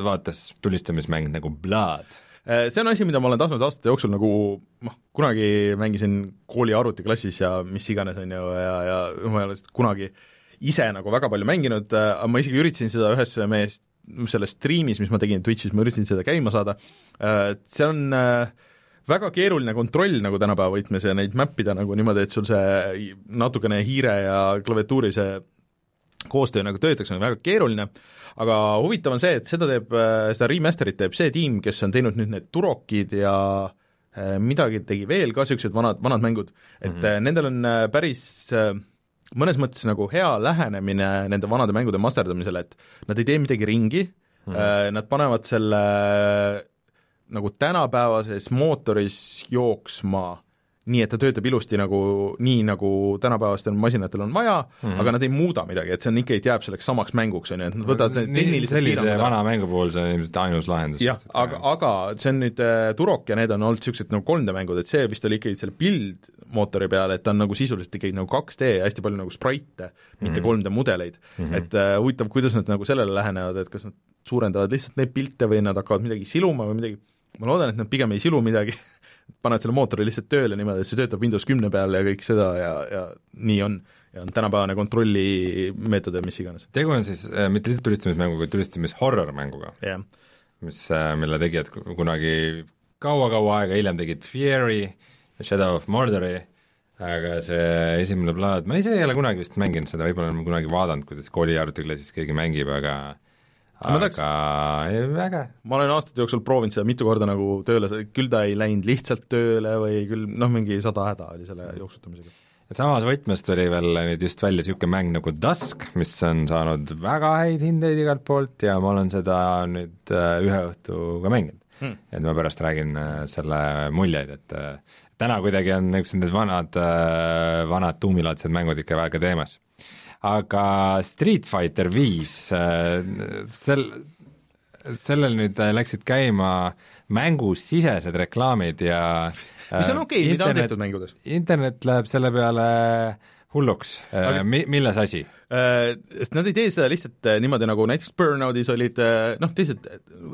vaates tulistamismäng nagu Blood. Äh, see on asi, mida ma olen tahtnud aastate jooksul nagu noh, kunagi mängisin kooli arvutiklassis ja mis iganes, on ju, ja, ja ma ei ole kunagi ise nagu väga palju mänginud, äh, ma isegi üritasin seda ühes mees selles striimis, mis ma tegin Twitch'is, ma üritasin seda käima saada, äh, see on äh, väga keeruline kontroll nagu tänapäeva võtmes ja neid mäppida nagu niimoodi, et sul see natukene hiire ja klaviatuuri see koostöö nagu töötaks, on väga keeruline, aga huvitav on see, et seda teeb, äh, seda remaster'it teeb see tiim, kes on teinud nüüd need Turokid ja midagi tegi veel ka, niisugused vanad, vanad mängud, et mm -hmm. nendel on päris mõnes mõttes nagu hea lähenemine nende vanade mängude masterdamisele, et nad ei tee midagi ringi mm, -hmm. nad panevad selle nagu tänapäevases mootoris jooksma nii, et ta töötab ilusti nagu, nii nagu tänapäevastel masinatel on vaja mm, -hmm. aga nad ei muuda midagi, et see on ikkagi, jääb selleks samaks mänguks, on ju, et nad võtavad see tehniliselt sellise vana mängu puhul see on ilmselt ainus lahendus. jah, aga, aga see on nüüd äh, Turok ja need on olnud niisugused nagu 3D mängud, et see vist oli ikkagi selle build mootori peal, et ta on nagu sisuliselt ikkagi nagu 2D ja hästi palju nagu sprite, mitte mm -hmm. 3D mudeleid mm. -hmm. et äh, huvitav, kuidas nad nagu sellele lähenevad, et kas nad suurendavad lihtsalt neid pilte või nad hakkavad midagi siluma või midagi, ma loodan, et nad pigem ei silu midagi paned selle mootori lihtsalt tööle niimoodi, et see töötab Windows kümne peal ja kõik seda ja, ja nii on. ja on tänapäevane kontrollimeetod ja mis iganes. tegu on siis äh, mitte lihtsalt tulistamismänguga, tulistamis-horror-mänguga yeah., mis äh,, mille tegijad kunagi kaua-kaua aega hiljem tegid Fury, Shadow of Mordori, aga see esimene plaat, ma ise ei ole kunagi vist mänginud seda, võib-olla olen kunagi vaadanud, kuidas kooliarvutiklassis keegi mängib, aga aga läks... äge. ma olen aastate jooksul proovinud seda mitu korda nagu tööle, küll ta ei läinud lihtsalt tööle või küll noh, mingi sada häda oli selle jooksutamisega. et samas võtmes tuli veel nüüd just välja niisugune mäng nagu Dusk, mis on saanud väga häid hindeid igalt poolt ja ma olen seda nüüd äh, ühe õhtu ka mänginud hmm.. et ma pärast räägin äh, selle muljeid, et äh, täna kuidagi on niisugused need vanad, vanad tuumilaadsed mängud ikka väga teemas aga Street Fighter viis, äh, sel, sellel nüüd läksid käima mängusisesed reklaamid ja mis on okei okay,, mida on tehtud mängudes? internet läheb selle peale hulluks äh, kas..., mi-, milles asi? Äh, sest nad ei tee seda lihtsalt niimoodi, nagu näiteks Burnoutis olid noh, teised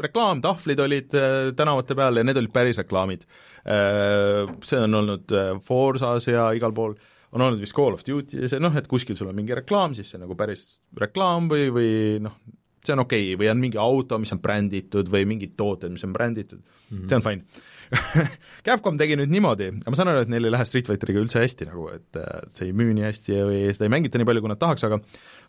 reklaamtahvlid olid tänavate peal ja need olid päris reklaamid. See on olnud Forsas ja igal pool on olnud vist Call of Duty ja see noh, et kuskil sul on mingi reklaam, siis see on nagu päris reklaam või, või noh, see on okei okay. või on mingi auto, mis on bränditud või mingid tooted, mis on bränditud mm, -hmm. see on fine Capcom tegi nüüd niimoodi, ma saan aru, et neil ei lähe Street Fighteriga üldse hästi nagu, et see ei müü nii hästi või seda ei mängita nii palju, kui nad tahaks, aga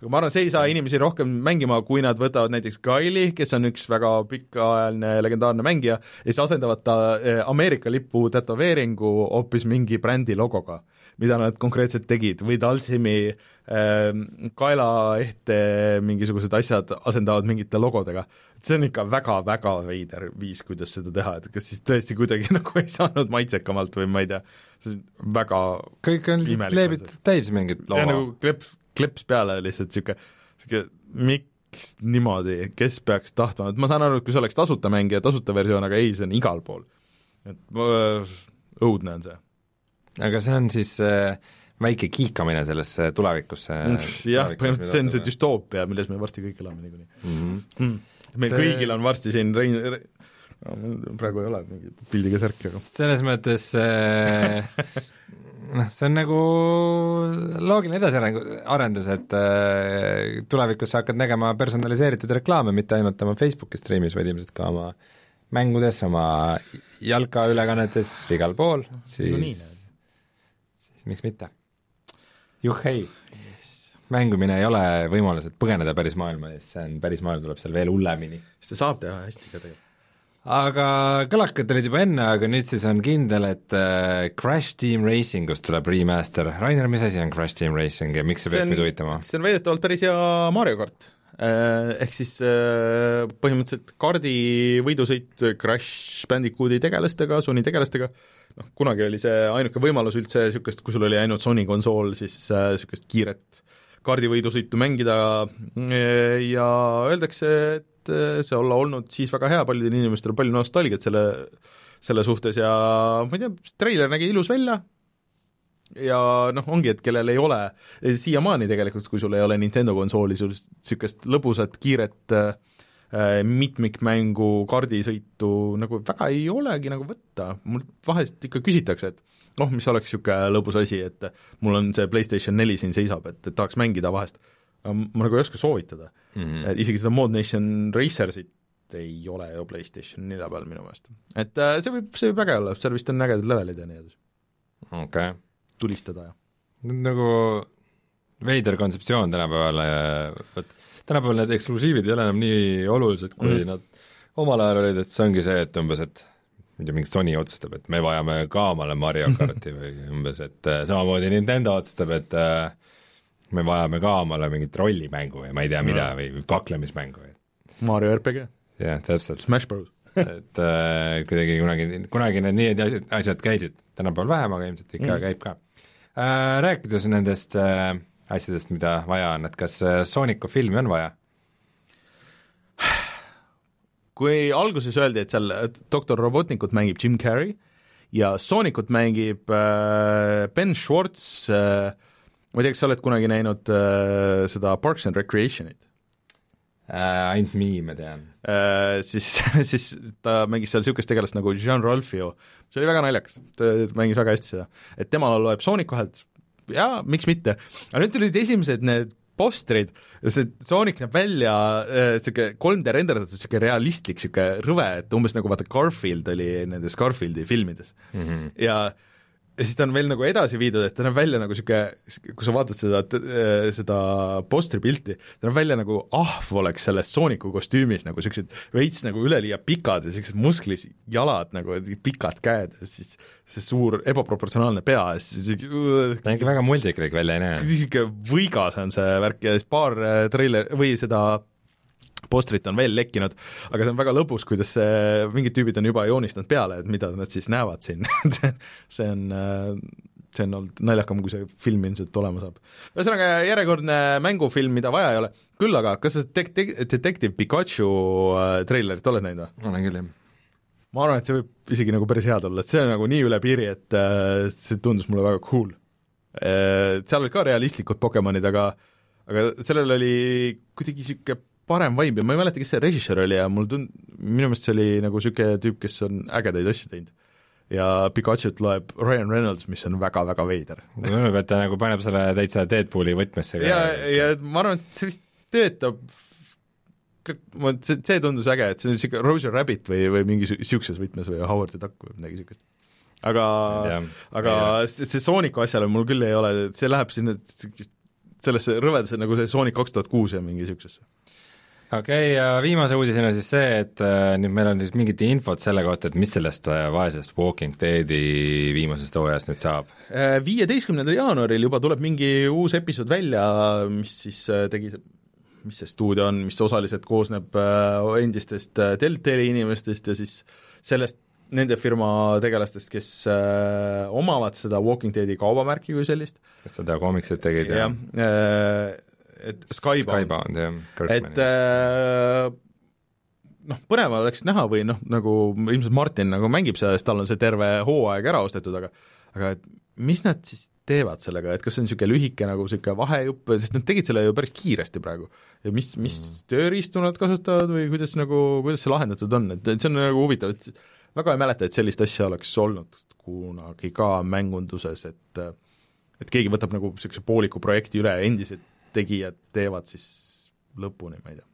aga ma arvan, see ei saa inimesi rohkem mängima, kui nad võtavad näiteks Kyle'i, kes on üks väga pikaajaline legendaarne mängija, ja siis asendavad ta eh, Ameerika lipu tätoveeringu hoopis mingi brändi logoga mida nad konkreetselt tegid või Dalsimi äh, kaelaehte mingisugused asjad asendavad mingite logodega. see on ikka väga-väga veider viis, kuidas seda teha, et kas siis tõesti kuidagi nagu ei saanud maitsekamalt või ma ei tea, see on väga kõik on lihtsalt kleebitud täis mingit looma. nagu kleps, kleps peale lihtsalt niisugune, niisugune miks niimoodi, kes peaks tahtma, et ma saan aru, et kui see oleks tasuta mäng ja tasuta versioon, aga ei, see on igal pool. et õudne on see aga see on siis äh, väike kiikamine sellesse tulevikusse. jah, põhimõtteliselt see on see düstoopia, milles me varsti kõik elame niikuinii mm. -hmm. Mm. meil see... kõigil on varsti siin Rein Re... no, praegu ei ole mingi pildiga särki, aga selles mõttes äh, noh, see on nagu loogiline edasiareng, arendus, et äh, tulevikus sa hakkad nägema personaliseeritud reklaame mitte ainult oma Facebooki striimis, vaid ilmselt ka oma mängudes, oma jalkaülekannetes, igal pool, siis no nii, siis miks mitte. juhhei yes., mängumine ei ole võimalus, et põgeneda päris maailma eest, see on, päris maailm tuleb seal veel hullemini. sest ta saab teha hästi ka tegelikult aga kõlakad olid juba enne, aga nüüd siis on kindel, et äh, Crash Team Racingust tuleb remaster. Rainer, mis asi on Crash Team Racing ja miks see, see peaks meid huvitama? see on väidetavalt päris hea Mario kart. Ehk siis äh, põhimõtteliselt kaardi võidusõit Crash Bandicooti tegelastega, Sony tegelastega äh,, noh, kunagi oli see ainuke võimalus üldse niisugust, kui sul oli ainult Sony konsool, siis niisugust äh, kiiret kaardivõidusõitu mängida. Ja öeldakse, et äh, see olla olnud siis väga hea, paljudel inimestel on palju nostalgiat selle, selle suhtes ja ma ei tea, treiler nägi ilus välja ja noh, ongi, et kellel ei ole, siiamaani tegelikult, kui sul ei ole Nintendo konsooli, sul niisugust lõbusat, kiiret äh, mitmikmängu kaardisõitu nagu väga ei olegi nagu võtta, mul vahest ikka küsitakse, et noh, mis oleks niisugune lõbus asi, et mul on see PlayStation neli siin seisab, et, et tahaks mängida vahest. ma nagu ei oska soovitada mm, -hmm. et isegi seda Mod Nation Racersit ei ole ju PlayStation nelja peal minu meelest. et äh, see võib, see võib äge olla, seal vist on ägedad levelid ja nii edasi. okei okay.. Tulistada ja. nagu veider kontseptsioon tänapäeval, vot tänapäeval need eksklusiivid ei ole enam nii olulised, kui mm. nad omal ajal olid, et see ongi see, et umbes, et ma ei tea, mingi Sony otsustab, et me vajame ka omale Mario karti või umbes, et äh, samamoodi Nintendo otsustab, et äh, me vajame ka omale mingit rollimängu ja ma ei tea, mida no. või kaklemismängu. Mario RPG. jah, täpselt. Smash Bros et äh, kuidagi kunagi, kunagi need nii asjad, asjad käisid, tänapäeval vähem, aga ilmselt ikka mm. käib ka. Rääkides nendest äh, asjadest, mida vaja on, et kas äh, Sooniku filmi on vaja? kui alguses öeldi, et seal doktor Robotnikut mängib Jim Carrey ja Soonikut mängib äh, Ben Schwartz äh,, ma ei tea, kas sa oled kunagi näinud äh, seda Parks and Recreationit äh,? Ainult miime tean äh,. Siis, siis ta mängis seal niisugust tegelast nagu Jean Ralphio, see oli väga naljakas, ta mängis väga hästi seda. et temal loeb Sooniku häält, jaa, miks mitte. aga nüüd tulid esimesed need postrid, see Sonic näeb välja niisugune äh, 3D renderdatud, niisugune realistlik, niisugune rõve, et umbes nagu vaata Garfield oli nendes Garfieldi filmides mm. -hmm. ja ja siis ta on veel nagu edasi viidud, et ta näeb välja nagu niisugune, kui sa vaatad seda, äh, seda postri pilti, ta näeb välja nagu ahv oleks selles Sooniku kostüümis nagu niisugused veits nagu üleliia pikad ja niisugused musklis jalad nagu, pikad käed ja siis see suur ebaproportsionaalne pea ja siis ta ikka väga multiklik välja ei näe. niisugune võigas on see värk ja siis paar äh, treiler või seda postrit on veel lekkinud, aga see on väga lõbus, kuidas see, mingid tüübid on juba joonistanud peale, et mida nad siis näevad siin see on, see on olnud naljakam, kui see film ilmselt olema saab. ühesõnaga, järjekordne mängufilm, mida vaja ei ole, küll aga, kas sa Dek-, Dek-, Detective Pikachu äh, treilerit oled näinud või? olen küll, jah. ma arvan, et see võib isegi nagu päris hea tulla, et see on nagu nii üle piiri, et äh, see tundus mulle väga cool äh,. Seal olid ka realistlikud Pokemonid, aga aga sellel oli kuidagi niisugune parem vibe ja ma ei mäleta, kes see režissöör oli ja mul tund-, minu meelest see oli nagu niisugune tüüp, kes on ägedaid asju teinud. ja Pikachu't loeb Ryan Reynolds, mis on väga-väga veider. tundub, et ta nagu paneb selle täitsa Deadpooli võtmesse ja, ja ma arvan, et see vist töötab ma, see, see tundus äge, et see on niisugune Roger Rabbit või, või mingi niisuguses võtmes või Howard the Duck või midagi niisugust. aga, aga see, see Sooniku asjale mul küll ei ole, see läheb sinna sellesse rõvedasse nagu see Sonic kaks tuhat kuus ja mingi niisugusesse okei okay,, ja viimase uudisena siis see, et äh, nüüd meil on siis mingit infot selle kohta, et mis sellest äh, vaesest Walking Deadi viimasest hooajast nüüd saab? Äh, viieteistkümnendal jaanuaril juba tuleb mingi uus episood välja, mis siis tegi see mis see stuudio on, mis osaliselt koosneb endistest Deltali inimestest ja siis sellest, nende firma tegelastest, kes omavad seda Walking Deadi kaubamärki kui sellist. kes seda koomiksit tegid ja, ja et Skybound, Skybound, et äh, noh, põnev oleks näha või noh, nagu ilmselt Martin nagu mängib seda, sest tal on see terve hooaeg ära ostetud, aga aga et mis nad siis teevad sellega, et kas see on niisugune lühike nagu niisugune vahejupp, sest nad tegid selle ju päris kiiresti praegu. ja mis, mis mm. tööriistu nad kasutavad või kuidas nagu, kuidas see lahendatud on, et, et see on nagu huvitav, et väga ei mäleta, et sellist asja oleks olnud kunagi ka mängunduses, et et keegi võtab nagu niisuguse pooliku projekti üle, endised tegijad teevad siis lõpuni, ma ei tea.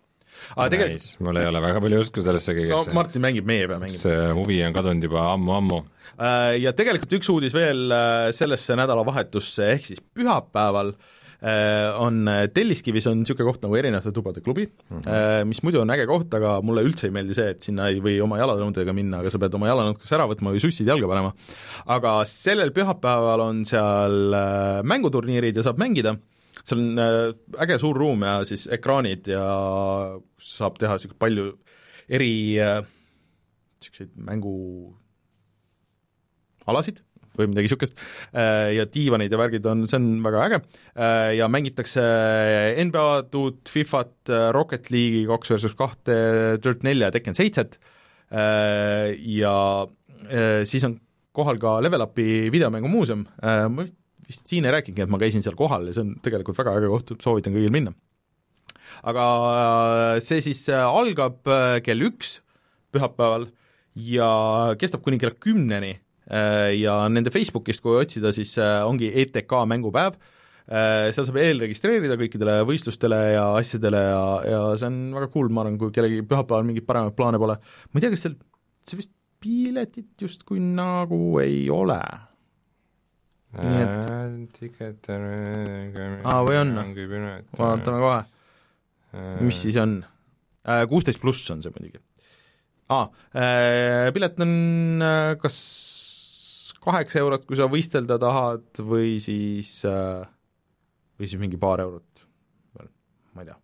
aga tegelikult nice. mul ei ole väga palju usku sellesse kõigesse. no Martin mängib, meie ei pea mängima. see huvi on kadunud juba ammu-ammu. Äh, ja tegelikult üks uudis veel äh, sellesse nädalavahetusse, ehk siis pühapäeval äh, on Telliskivis on niisugune koht nagu Erinevate tubade klubi mm, -hmm. mis muidu on äge koht, aga mulle üldse ei meeldi see, et sinna ei või oma jalanõudega minna, aga sa pead oma jalanõud kas ära võtma või sussid jalga panema. aga sellel pühapäeval on seal mänguturniirid ja saab mängida seal on äh, äge suur ruum ja siis ekraanid ja saab teha niisugust palju eri niisuguseid äh, mängualasid või midagi niisugust, äh, ja diivanid ja värgid on, see on väga äge, ja mängitakse NBA-d, Fifat, Rocket League'i kaks versus kahte, Dirt nelja ja Tekken seitset, ja siis on kohal ka Level Upi videomängumuuseum, ma vist vist siin ei rääkinudki, et ma käisin seal kohal ja see on tegelikult väga äge koht, soovitan kõigil minna. aga äh, see siis äh, algab äh, kell üks pühapäeval ja kestab kuni kella kümneni ja nende Facebookist, kui otsida, siis ongi ETK mängupäev, seal saab eelregistreerida kõikidele võistlustele ja asjadele ja, ja see on väga cool, ma arvan, kui kellelgi pühapäeval mingeid paremaid plaane pole, ma ei tea, kas seal, see vist piletit justkui nagu ei ole nii et aa, või on? vaatame kohe. mis siis on? Kuusteist pluss on see muidugi. aa, pilet on kas kaheksa eurot, kui sa võistelda tahad, või siis või siis mingi paar eurot veel, ma ei tea.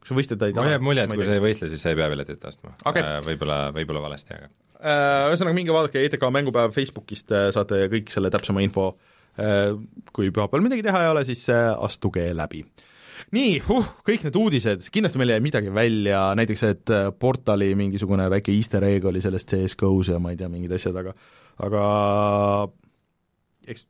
kas sa võistleda ei mul taha? jääb mulje, et kui sa ei võistle, siis sa ei pea piletit ostma. Äh, võib-olla, võib-olla valesti, aga ühesõnaga, minge vaadake ETK mängupäev Facebookist, äh, saate kõik selle täpsema info. Äh, kui pühapäeval midagi teha ei ole, siis äh, astuge läbi. nii huh,, kõik need uudised, kindlasti meil jäi midagi välja, näiteks et äh, Portali mingisugune väike easter egg oli sellest CS-GO-s ja ma ei tea, mingid asjad, aga aga eks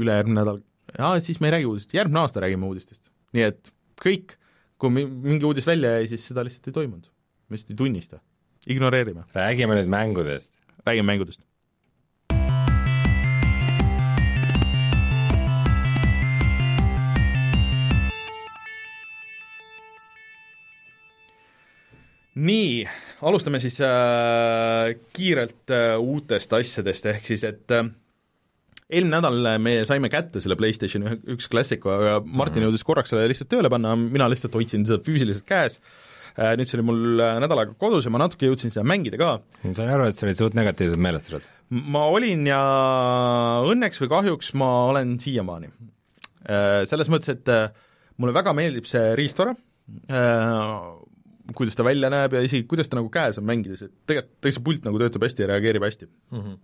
ülejärgmine nädal, jaa, siis me ei räägi uudistest, järgmine aasta räägime uudistest. nii et kõik, kui mi-, mingi uudis välja jäi, siis seda lihtsalt ei toimunud. me lihtsalt ei tunnista, ignoreerime. Räägime nüüd mängudest. räägime mängudest. nii, alustame siis äh, kiirelt äh, uutest asjadest, ehk siis et äh, eelmine nädal me saime kätte selle PlayStation ühe- üks klassiku, aga Martin jõudis korraks selle lihtsalt tööle panna, mina lihtsalt hoidsin seda füüsiliselt käes. äh, nüüd see oli mul äh, nädal aega kodus ja ma natuke jõudsin seda mängida ka, ma sain aru, et sa olid suht negatiivselt meelestatud. ma olin ja õnneks või kahjuks ma olen siiamaani. Selles mõttes, et äh, mulle väga meeldib see riistvara, kuidas ta välja näeb ja isegi kuidas ta nagu käes on mängides, et tegelikult, tegelikult see pult nagu töötab hästi ja reageerib hästi mm. -hmm.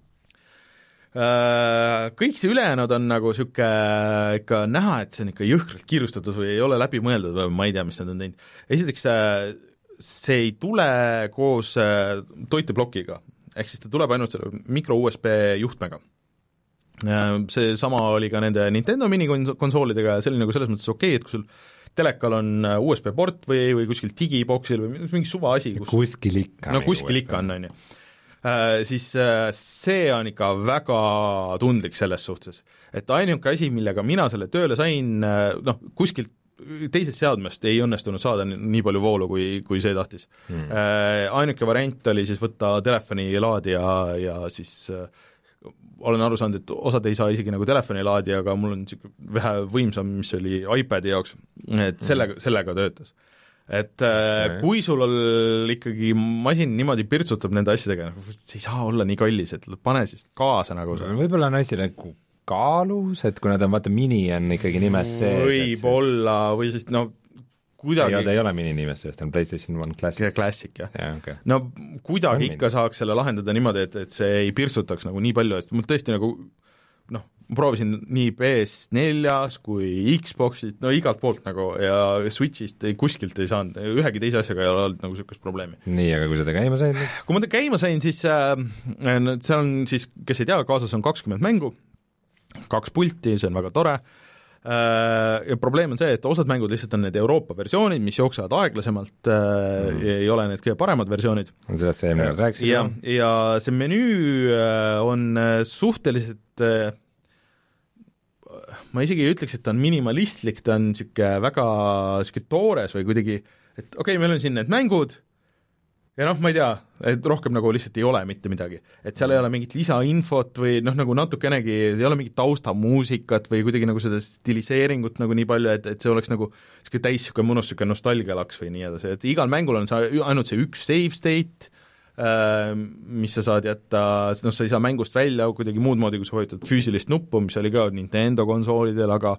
Kõik see ülejäänud on nagu niisugune ikka näha, et see on ikka jõhkralt kiirustatud või ei ole läbimõeldud või ma ei tea, mis nad on teinud. esiteks, see ei tule koos äh, toiteplokiga, ehk siis ta tuleb ainult selle mikro USB juhtmega. Seesama oli ka nende Nintendo minikonsoolidega ja see oli nagu selles mõttes okei okay,, et kui sul telekal on äh, USB port või, või kuskil digiboksil või mingi suva asi, kus kuskil ikka. no kuskil ikka on, on ju. Siis äh, see on ikka väga tundlik selles suhtes, et ainuke asi, millega mina selle tööle sain, noh, kuskilt teisest seadmest ei õnnestunud saada nii palju voolu, kui, kui see tahtis. Hmm.. Ainuke variant oli siis võtta telefoni laadija ja siis äh, olen aru saanud, et osad ei saa isegi nagu telefonilaadija, aga mul on niisugune vähe võimsam, mis oli iPadi jaoks, et sellega, sellega töötas. Et okay. kui sul ikkagi masin niimoodi pirtsutab nende asjadega, see ei saa olla nii kallis, et pane siis kaasa nagu see võib-olla on asi nagu kaalus, et kui nad on, vaata, mini on ikkagi nimes sees. võib-olla, või siis no kuidagi ei, ta ei ole mini nimes sees, ta on PlayStation One Classic. Classic, jah okei okay.. no kuidagi On ikka saaks selle lahendada niimoodi, et, et see ei pirtsutaks nagu nii palju, et mul tõesti nagu ma proovisin nii PS4-s kui Xbox'ist, no igalt poolt nagu ja Switch'ist ei, kuskilt ei saanud, ühegi teise asjaga ei ole olnud nagu niisugust probleemi. nii, aga kui sa ta käima said kui ma ta käima sain, siis äh, seal on siis, kes ei tea, kaasas on kakskümmend mängu, kaks pulti, see on väga tore äh,, ja probleem on see, et osad mängud lihtsalt on need Euroopa versioonid, mis jooksevad aeglasemalt äh, mm. ja ei ole need kõige paremad versioonid. sellest sa eelmine kord rääkisid. ja, ja see menüü äh, on äh, suhteliselt äh, ma isegi ei ütleks, et ta on minimalistlik, ta on niisugune väga niisugune toores või kuidagi, et okei okay,, meil on siin need mängud ja noh, ma ei tea, et rohkem nagu lihtsalt ei ole mitte midagi. et seal ei ole mingit lisainfot või noh, nagu natukenegi ei ole mingit taustamuusikat või kuidagi nagu seda stiliseeringut nagu nii palju, et, et see oleks nagu niisugune täis niisugune mõnus niisugune nostalgialaks või nii edasi, et igal mängul on see ainult see üks save state, mis sa saad jätta, noh, sa ei saa mängust välja kuidagi muud moodi, kui sa vajutad füüsilist nuppu, mis oli ka Nintendo konsoolidel, aga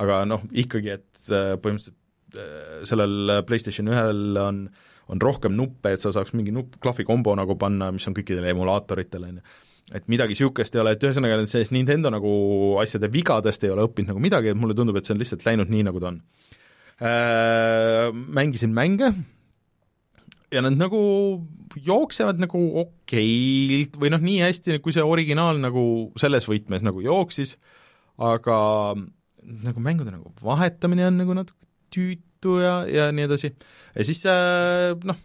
aga noh, ikkagi, et äh, põhimõtteliselt äh, sellel PlayStation ühel on on rohkem nuppe, et sa saaks mingi nupp, klahvikombo nagu panna, mis on kõikidele emulaatoritele, on ju. et midagi niisugust ei ole, et ühesõnaga sellest Nintendo nagu asjade vigadest ei ole õppinud nagu midagi, et mulle tundub, et see on lihtsalt läinud nii, nagu ta on. Mängisin mänge, ja nad nagu jooksevad nagu okeilt või noh, nii hästi, kui see originaal nagu selles võtmes nagu jooksis, aga nagu mängude nagu vahetamine on nagu natuke tüütu ja, ja nii edasi. ja siis äh, noh,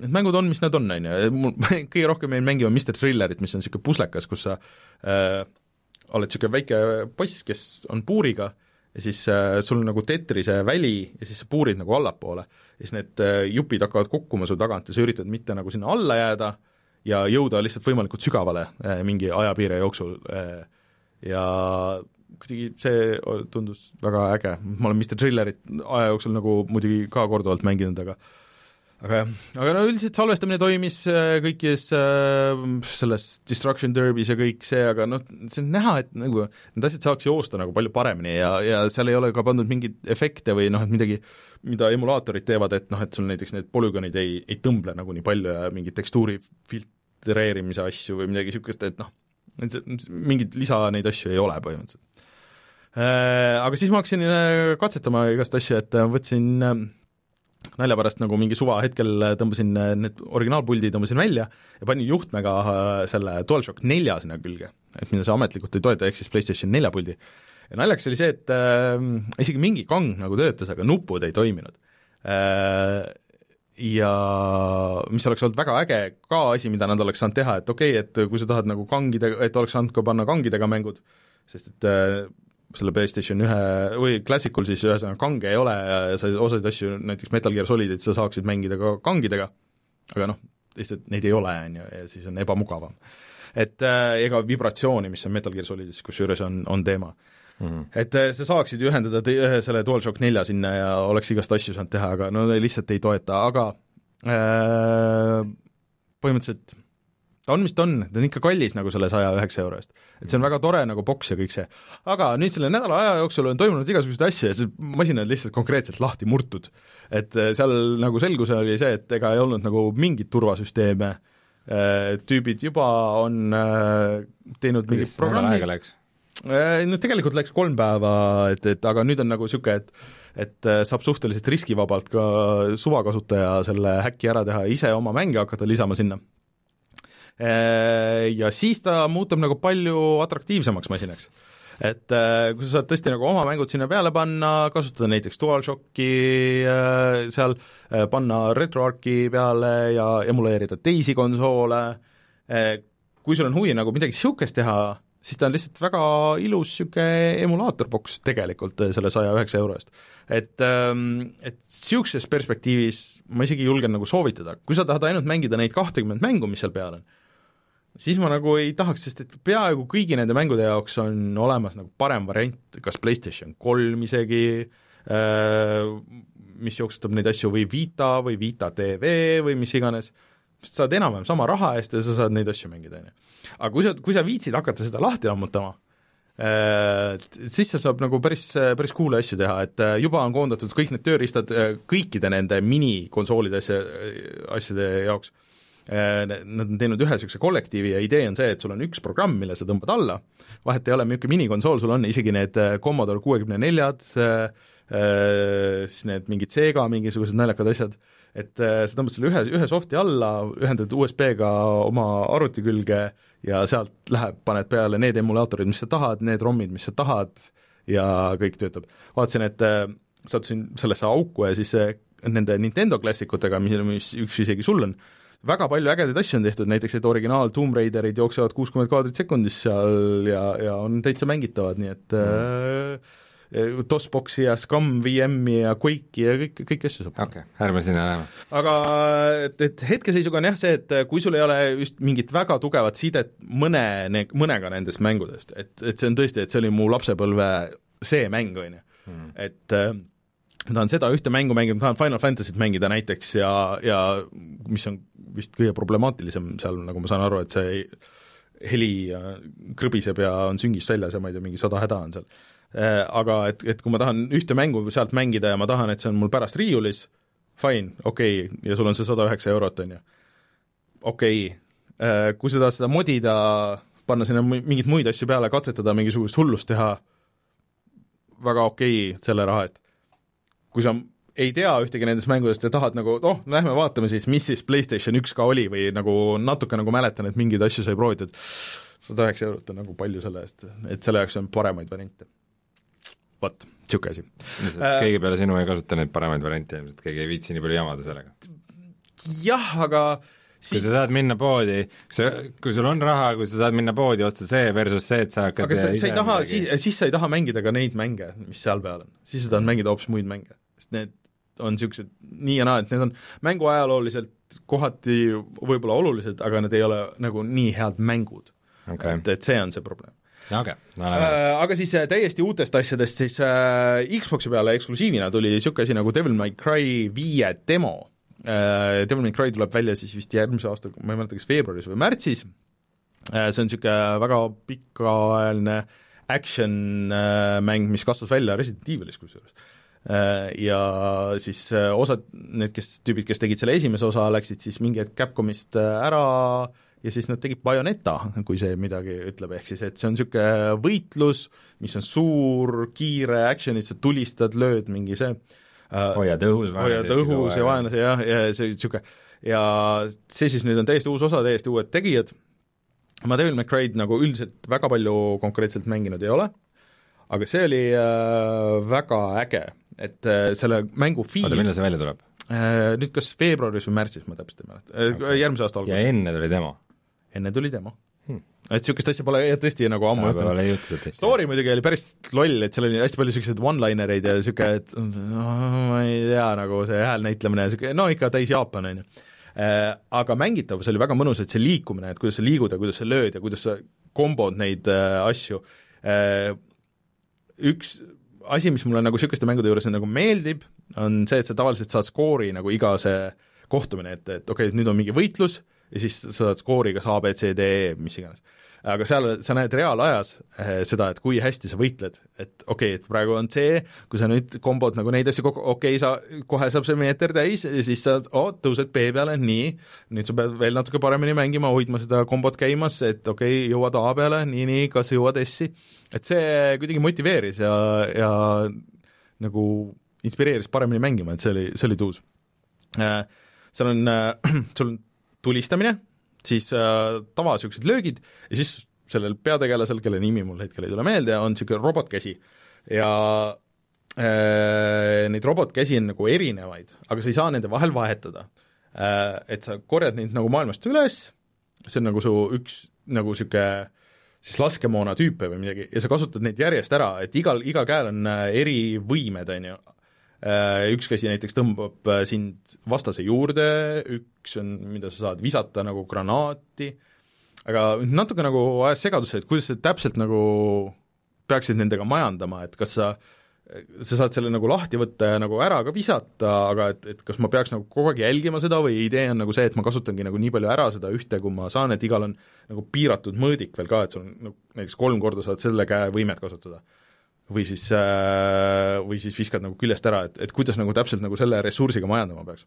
need mängud on, mis nad on, on ju, mul kõige rohkem jäin mängima Mr Thrillerit, mis on niisugune puslekas, kus sa äh, oled niisugune väike poiss, kes on puuriga ja siis äh, sul nagu tetrise väli ja siis sa puurid nagu allapoole. ja siis need äh, jupid hakkavad kukkuma su tagant ja sa üritad mitte nagu sinna alla jääda ja jõuda lihtsalt võimalikult sügavale äh, mingi ajapiire jooksul ja kuidagi see tundus väga äge, ma olen Mr Thrillerit aja jooksul nagu muidugi ka korduvalt mänginud, aga aga jah, aga no üldiselt salvestamine toimis äh, kõikides äh, selles Destruction Derbys ja kõik see, aga noh, see on näha, et nagu need asjad saaks joosta nagu palju paremini ja, ja seal ei ole ka pandud mingeid efekte või noh, et midagi, mida emulaatorid teevad, et noh, et sul näiteks need polügoonid ei, ei tõmble nagu nii palju ja mingeid tekstuuri filtreerimise asju või midagi niisugust, et noh, mingeid lisa neid asju ei ole põhimõtteliselt. Äh, aga siis ma hakkasin katsetama igast asju, et võtsin nalja pärast nagu mingi suva hetkel tõmbasin need originaalpuldi, tõmbasin välja ja panin juhtmega äh, selle DualShock nelja sinna külge, et mida see ametlikult ei toeta, ehk siis PlayStation nelja puldi. ja naljakas oli see, et äh, isegi mingi kang nagu töötas, aga nupud ei toiminud äh,. Ja mis oleks olnud väga äge ka asi, mida nad oleks saanud teha, et okei okay,, et kui sa tahad nagu kangidega, et oleks saanud ka panna kangidega mängud, sest et äh, selle PlayStation ühe või Classicul siis ühesõnaga kange ei ole ja sa osasid asju, näiteks Metal Gear Solidit sa saaksid mängida ka kangidega, aga noh, lihtsalt neid ei ole, on ju, ja siis on ebamugavam. et äh, ega vibratsiooni, mis on Metal Gear Solidis kusjuures on, on teema mm. -hmm. et äh, sa saaksid ühendada te, selle DualShock nelja sinna ja oleks igast asju saanud teha, aga no lihtsalt ei toeta, aga äh, põhimõtteliselt ta on, mis ta on, ta on ikka kallis nagu selle saja üheksa euro eest. et see on väga tore nagu boks ja kõik see. aga nüüd selle nädala aja jooksul on toimunud igasuguseid asju ja see masin on lihtsalt konkreetselt lahti murtud. et äh, seal nagu selgus oli see, et ega ei olnud nagu mingit turvasüsteeme, äh, tüübid juba on äh, teinud mingi programmi no tegelikult läks kolm päeva, et, et aga nüüd on nagu niisugune, et et saab suhteliselt riskivabalt ka suvakasutaja selle häkki ära teha ja ise oma mänge hakata lisama sinna ja siis ta muutub nagu palju atraktiivsemaks masinaks et äh, kui sa saad tõesti nagu oma mängud sinna peale panna, kasutada näiteks DualShocki äh, seal äh,, panna RetroArchi peale ja emuleerida teisi konsoole äh,, kui sul on huvi nagu midagi niisugust teha, siis ta on lihtsalt väga ilus niisugune emulaatorboks tegelikult äh, selle saja üheksa euro eest. et, ähm, et niisuguses perspektiivis ma isegi julgen nagu soovitada, kui sa tahad ainult mängida neid kahtekümmet mängu, mis seal peal on, siis ma nagu ei tahaks, sest et peaaegu kõigi nende mängude jaoks on olemas nagu parem variant, kas PlayStation kolm isegi äh,, mis jooksutab neid asju, või Vita või Vita TV või mis iganes, saad enam-vähem sama raha eest ja sa saad neid asju mängida, on ju. aga kui sa, kui sa viitsid hakata seda lahti lammutama, äh, siis sa saab nagu päris, päris cool'e asju teha, et äh, juba on koondatud kõik need tööriistad kõikide nende minikonsoolide asja, asjade jaoks nad on teinud ühe niisuguse kollektiivi ja idee on see, et sul on üks programm, mille sa tõmbad alla, vahet ei ole, milline minikonsool sul on, isegi need äh, Commodore kuuekümne neljad, äh, siis need mingid Sega mingisugused naljakad asjad, et sa tõmbad selle ühe, ühe soft'i alla, ühendad USB-ga oma arvuti külge ja sealt läheb, paned peale need emulaatorid, mis sa tahad, need ROM-id, mis sa tahad ja kõik töötab. vaatasin, et sattusin sellesse auku ja siis nende Nintendo klassikutega, mis, mis üks isegi sul on, väga palju ägedaid asju on tehtud, näiteks et originaal Tomb Raiderid jooksevad kuuskümmend kaadrit sekundis seal ja, ja on täitsa mängitavad, nii et mm. äh, DOS-boksi ja Scum VM-i ja Quake'i ja kõik, kõiki asju saab. okei okay,, ärme sinna läheme. aga et, et hetkeseisuga on jah see, et kui sul ei ole just mingit väga tugevat sidet mõne, mõnega nendest mängudest, et, et see on tõesti, et see oli mu lapsepõlve see mäng, on ju, mm. et äh, ma tahan seda ühte mängu mängida, ma tahan Final Fantasy't mängida näiteks ja, ja mis on vist kõige problemaatilisem seal, nagu ma saan aru, et see heli krõbiseb ja on süngist väljas ja ma ei tea, mingi sada häda on seal. Äh, aga et, et kui ma tahan ühte mängu sealt mängida ja ma tahan, et see on mul pärast riiulis, fine, okei okay,, ja sul on see sada üheksa eurot, on ju. okei okay., äh, kui tahad seda modida, panna sinna mingeid muid asju peale, katsetada, mingisugust hullust teha, väga okei okay, selle raha eest kui sa ei tea ühtegi nendest mängudest ja tahad nagu noh, lähme vaatame siis, mis siis PlayStation üks ka oli või nagu natuke nagu mäletan, et mingeid asju sai proovitud, sada üheksa eurot on nagu palju selle eest, et selle jaoks on paremaid variante. vot, niisugune asi. Äh, keegi peale sinu ei kasuta neid paremaid variante, ilmselt keegi ei viitsi nii palju jamada sellega. jah, aga siis... kui sa saad minna poodi, kui sa, kui sul on raha, kui sa saad minna poodi, osta see versus see, et sa hakkad aga sa, sa ei taha, siis, siis sa ei taha mängida ka neid mänge, mis seal peal on. siis sa tahad mängida hoopis muid mänge sest need on niisugused nii ja naa, et need on mänguajalooliselt kohati võib-olla olulised, aga need ei ole nagu nii head mängud. Okay.. et, et see on see probleem. Okay, no, äh, aga siis äh, täiesti uutest asjadest, siis äh, Xboxi peale eksklusiivina tuli niisugune asi nagu Devil May Cry viie demo. Äh, Devil May Cry tuleb välja siis vist järgmise aasta, ma ei mäleta, kas veebruaris või märtsis. Äh,, see on niisugune väga pikaajaline action-mäng, mis kasvas välja Resident Evilis kusjuures. äh,. Ja siis äh, osad, need, kes, tüübid, kes tegid selle esimese osa, läksid siis mingi hetk Capcomist äh, ära ja siis nad tegid Bayoneta, kui see midagi ütleb, ehk siis et see on niisugune võitlus, mis on suur, kiire, action'id, sa tulistad, lööd, mingi see hoiad õhus hoiad õhus ja vaenlase jah, ja see niisugune ja see siis nüüd on täiesti uus osa, täiesti uued tegijad, ma Devil May Cry'd nagu üldiselt väga palju konkreetselt mänginud ei ole, aga see oli äh, väga äge, et äh, selle mängu feel oota, millal see välja tuleb? Äh, nüüd kas veebruaris või märtsis, ma täpselt ei mäleta äh, okay., järgmise aasta alguses. ja enne tuli demo? enne tuli demo hmm.. et niisugust asja pole tõesti nagu ammu juhtunud. Story muidugi oli päris loll, et seal oli hästi palju niisuguseid one-linereid ja niisugune, et oh, ma ei tea, nagu see häälnäitlemine ja niisugune, no ikka täis Jaapan, on ju. Äh, aga mängitavus oli väga mõnus, et see liikumine, et kuidas sa liigud ja kuidas sa lööd ja kuidas sa kombod neid äh, asju äh,, üks asi, mis mulle nagu niisuguste mängude juures nagu meeldib, on see, et sa tavaliselt saad skoori nagu iga see kohtumine, et, et okei okay,, nüüd on mingi võitlus ja siis sa saad skoori kas A, B, C, D, E, mis iganes. Aga seal sa näed reaalajas eh, seda, et kui hästi sa võitled, et okei okay,, et praegu on C, kui sa nüüd kombod nagu neid asju kokku, okei okay,, sa, kohe saab see meeter täis ja siis sa oh, tõused B peale, nii, nüüd sa pead veel natuke paremini mängima, hoidma seda kombot käimas, et okei okay,, jõuad A peale, nii, nii, kas jõuad S-i, et see kuidagi motiveeris ja, ja nagu inspireeris paremini mängima, et see oli, see oli tuus. Äh,. seal on äh,, sul on tulistamine, siis äh, tava niisugused löögid ja siis sellel peategelasel, kelle nimi mul hetkel ei tule meelde, on niisugune robotkäsi ja äh, neid robotkäsi on nagu erinevaid, aga sa ei saa nende vahel vahetada äh,. Et sa korjad neid nagu maailmast üles, see on nagu su üks nagu niisugune siis laskemoona tüüpe või midagi ja sa kasutad neid järjest ära, et igal, igal käel on äh, eri võimed, on ju, üks käsi näiteks tõmbab äh, sind vastase juurde, üks on, mida sa saad visata nagu granaati, aga natuke nagu ajas segadusse, et kuidas sa täpselt nagu peaksid nendega majandama, et kas sa sa saad selle nagu lahti võtta ja nagu ära ka visata, aga et, et kas ma peaks nagu kogu aeg jälgima seda või idee on nagu see, et ma kasutangi nagu nii palju ära seda ühte, kui ma saan, et igal on nagu piiratud mõõdik veel ka, et sul on nagu näiteks kolm korda saad selle käe võimet kasutada või siis, äh, või siis viskad nagu küljest ära, et, et kuidas nagu täpselt nagu selle ressursiga majandama peaks.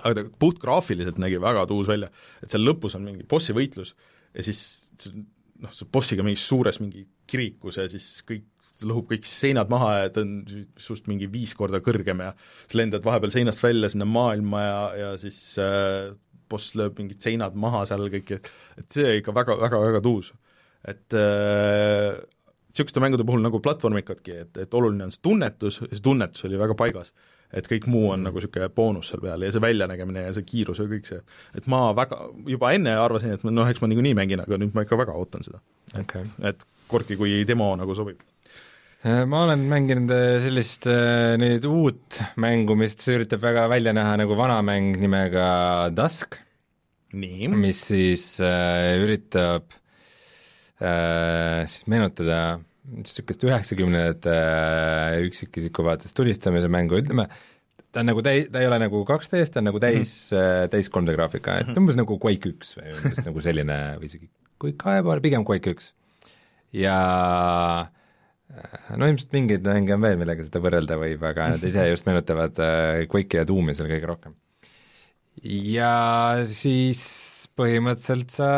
aga ta puhtgraafiliselt nägi väga tuus välja, et seal lõpus on mingi bossi võitlus ja siis noh, see bossiga mingis suures mingi kirikus ja siis kõik lõhub kõik seinad maha ja ta on sinust mingi viis korda kõrgem ja sa lendad vahepeal seinast välja sinna maailma ja, ja siis äh, boss lööb mingid seinad maha seal kõik, et et see ikka väga, väga, väga tuus. et äh, niisuguste mängude puhul nagu platvormikadki, et, et oluline on see tunnetus ja see tunnetus oli väga paigas. et kõik muu on nagu niisugune boonus seal peal ja see väljanägemine ja see kiirus ja kõik see, et ma väga, juba enne arvasin, et noh, eks ma niikuinii mängin, aga nüüd ma ikka väga ootan seda. Okay.. et kordki, kui demo nagu sobib. Äh, ma olen mänginud äh, sellist äh, nüüd uut mängu, mis üritab väga välja näha nagu vana mäng nimega Dusk, mis siis äh, üritab siis meenutada niisugust üheksakümnendate äh, üksikisiku vaates tulistamise mängu, ütleme, ta on nagu täi-, ta ei ole nagu 2D-s, ta on nagu täis mm, -hmm. täis 3D graafika, et umbes nagu Quake üks või umbes nagu selline või isegi Quake poole, pigem Quake üks. ja no ilmselt mingeid mänge on veel, millega seda võrrelda võib, aga nad ise just meenutavad Quake'i ja Doom'i seal kõige rohkem. ja siis põhimõtteliselt sa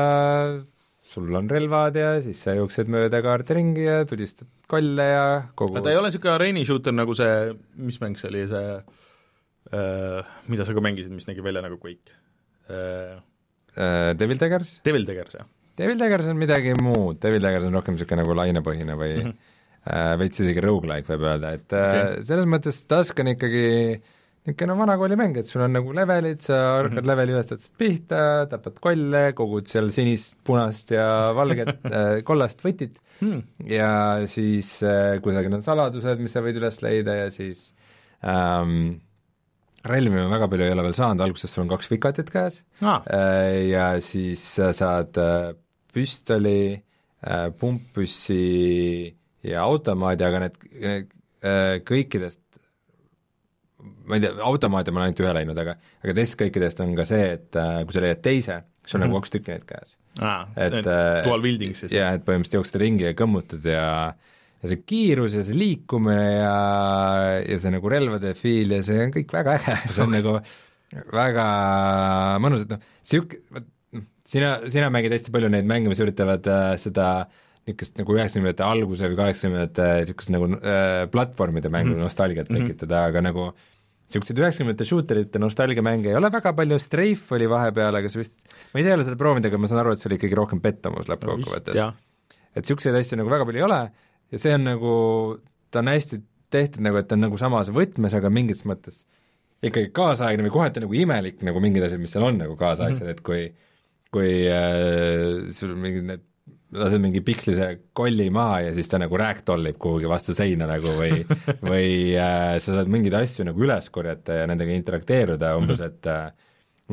sul on relvad ja siis sa jooksed mööda kaarti ringi ja tulistad kolle ja kogu ta ei ole niisugune areeni shooter nagu see, mis mäng see oli, see äh, mida sa ka mängisid, mis nägi välja nagu Quake äh,? Uh, Devil Daggers? Devil Daggers, jah. Devil Daggers on midagi muud, Devil Daggers on rohkem niisugune nagu lainepõhine või mm -hmm. uh, veits isegi rogu-like võib öelda, et okay. uh, selles mõttes Tusk on ikkagi uh, niisugune vanakooli mäng, et sul on nagu levelid, sa hakkad mm -hmm. leveli ühest otsast pihta, tapad kolle, kogud seal sinist, punast ja valget äh, kollast võtit mm. ja siis äh, kusagil on saladused, mis sa võid üles leida ja siis ähm, relvi ma väga palju ei ole veel saanud, alguses sul on kaks vikatit käes ah. äh, ja siis sa saad äh, püstoli äh,, pumppüssi ja automaadi, aga need, need äh, kõikidest ma ei tea, automaate ma olen ainult ühe läinud, aga aga teistest kõikidest on ka see, et äh, kui sa leiad teise, sul on mm -hmm. nagu kaks tükki neid käes. et äh, dual wielding siis? jaa, et põhimõtteliselt jooksed ringi ja kõmmutad ja ja see kiirus ja see liikumine ja, ja see nagu relvade fiil ja see on kõik väga äge, see on nagu väga mõnus, et noh, sihuke, noh, sina, sina mängid hästi palju neid mänge, mis üritavad äh, seda niisugust nagu üheksakümnendate alguse või kaheksakümnendate niisugust nagu äh, platvormide mängu mm -hmm. nostalgiat Mhm. tekitada, aga nagu niisuguseid üheksakümnendate shooterite nostalgiamänge. Ei ole väga palju, Strafe oli vahepeal, aga see vist, ma ise ei ole seda proovinud, aga ma saan aru, et see oli ikkagi rohkem pettumus lõppkokkuvõttes. Jah, et niisuguseid asju nagu väga palju ei ole. Ja see on nagu, ta on hästi tehtud nagu, et ta on nagu samas võtmes, aga mingis mõttes ikkagi kaasaegne või kohati nagu imelik nagu mingid asjad, mis seal on nagu kaasaegsed. Mm, -hmm. et kui kui äh, sul mingid need lased mingi pikslise kolli maha ja siis ta nagu ragdollib kuhugi vastu seina nagu või või äh, sa saad mingeid asju nagu üles korjata ja nendega interakteeruda umbes, et äh,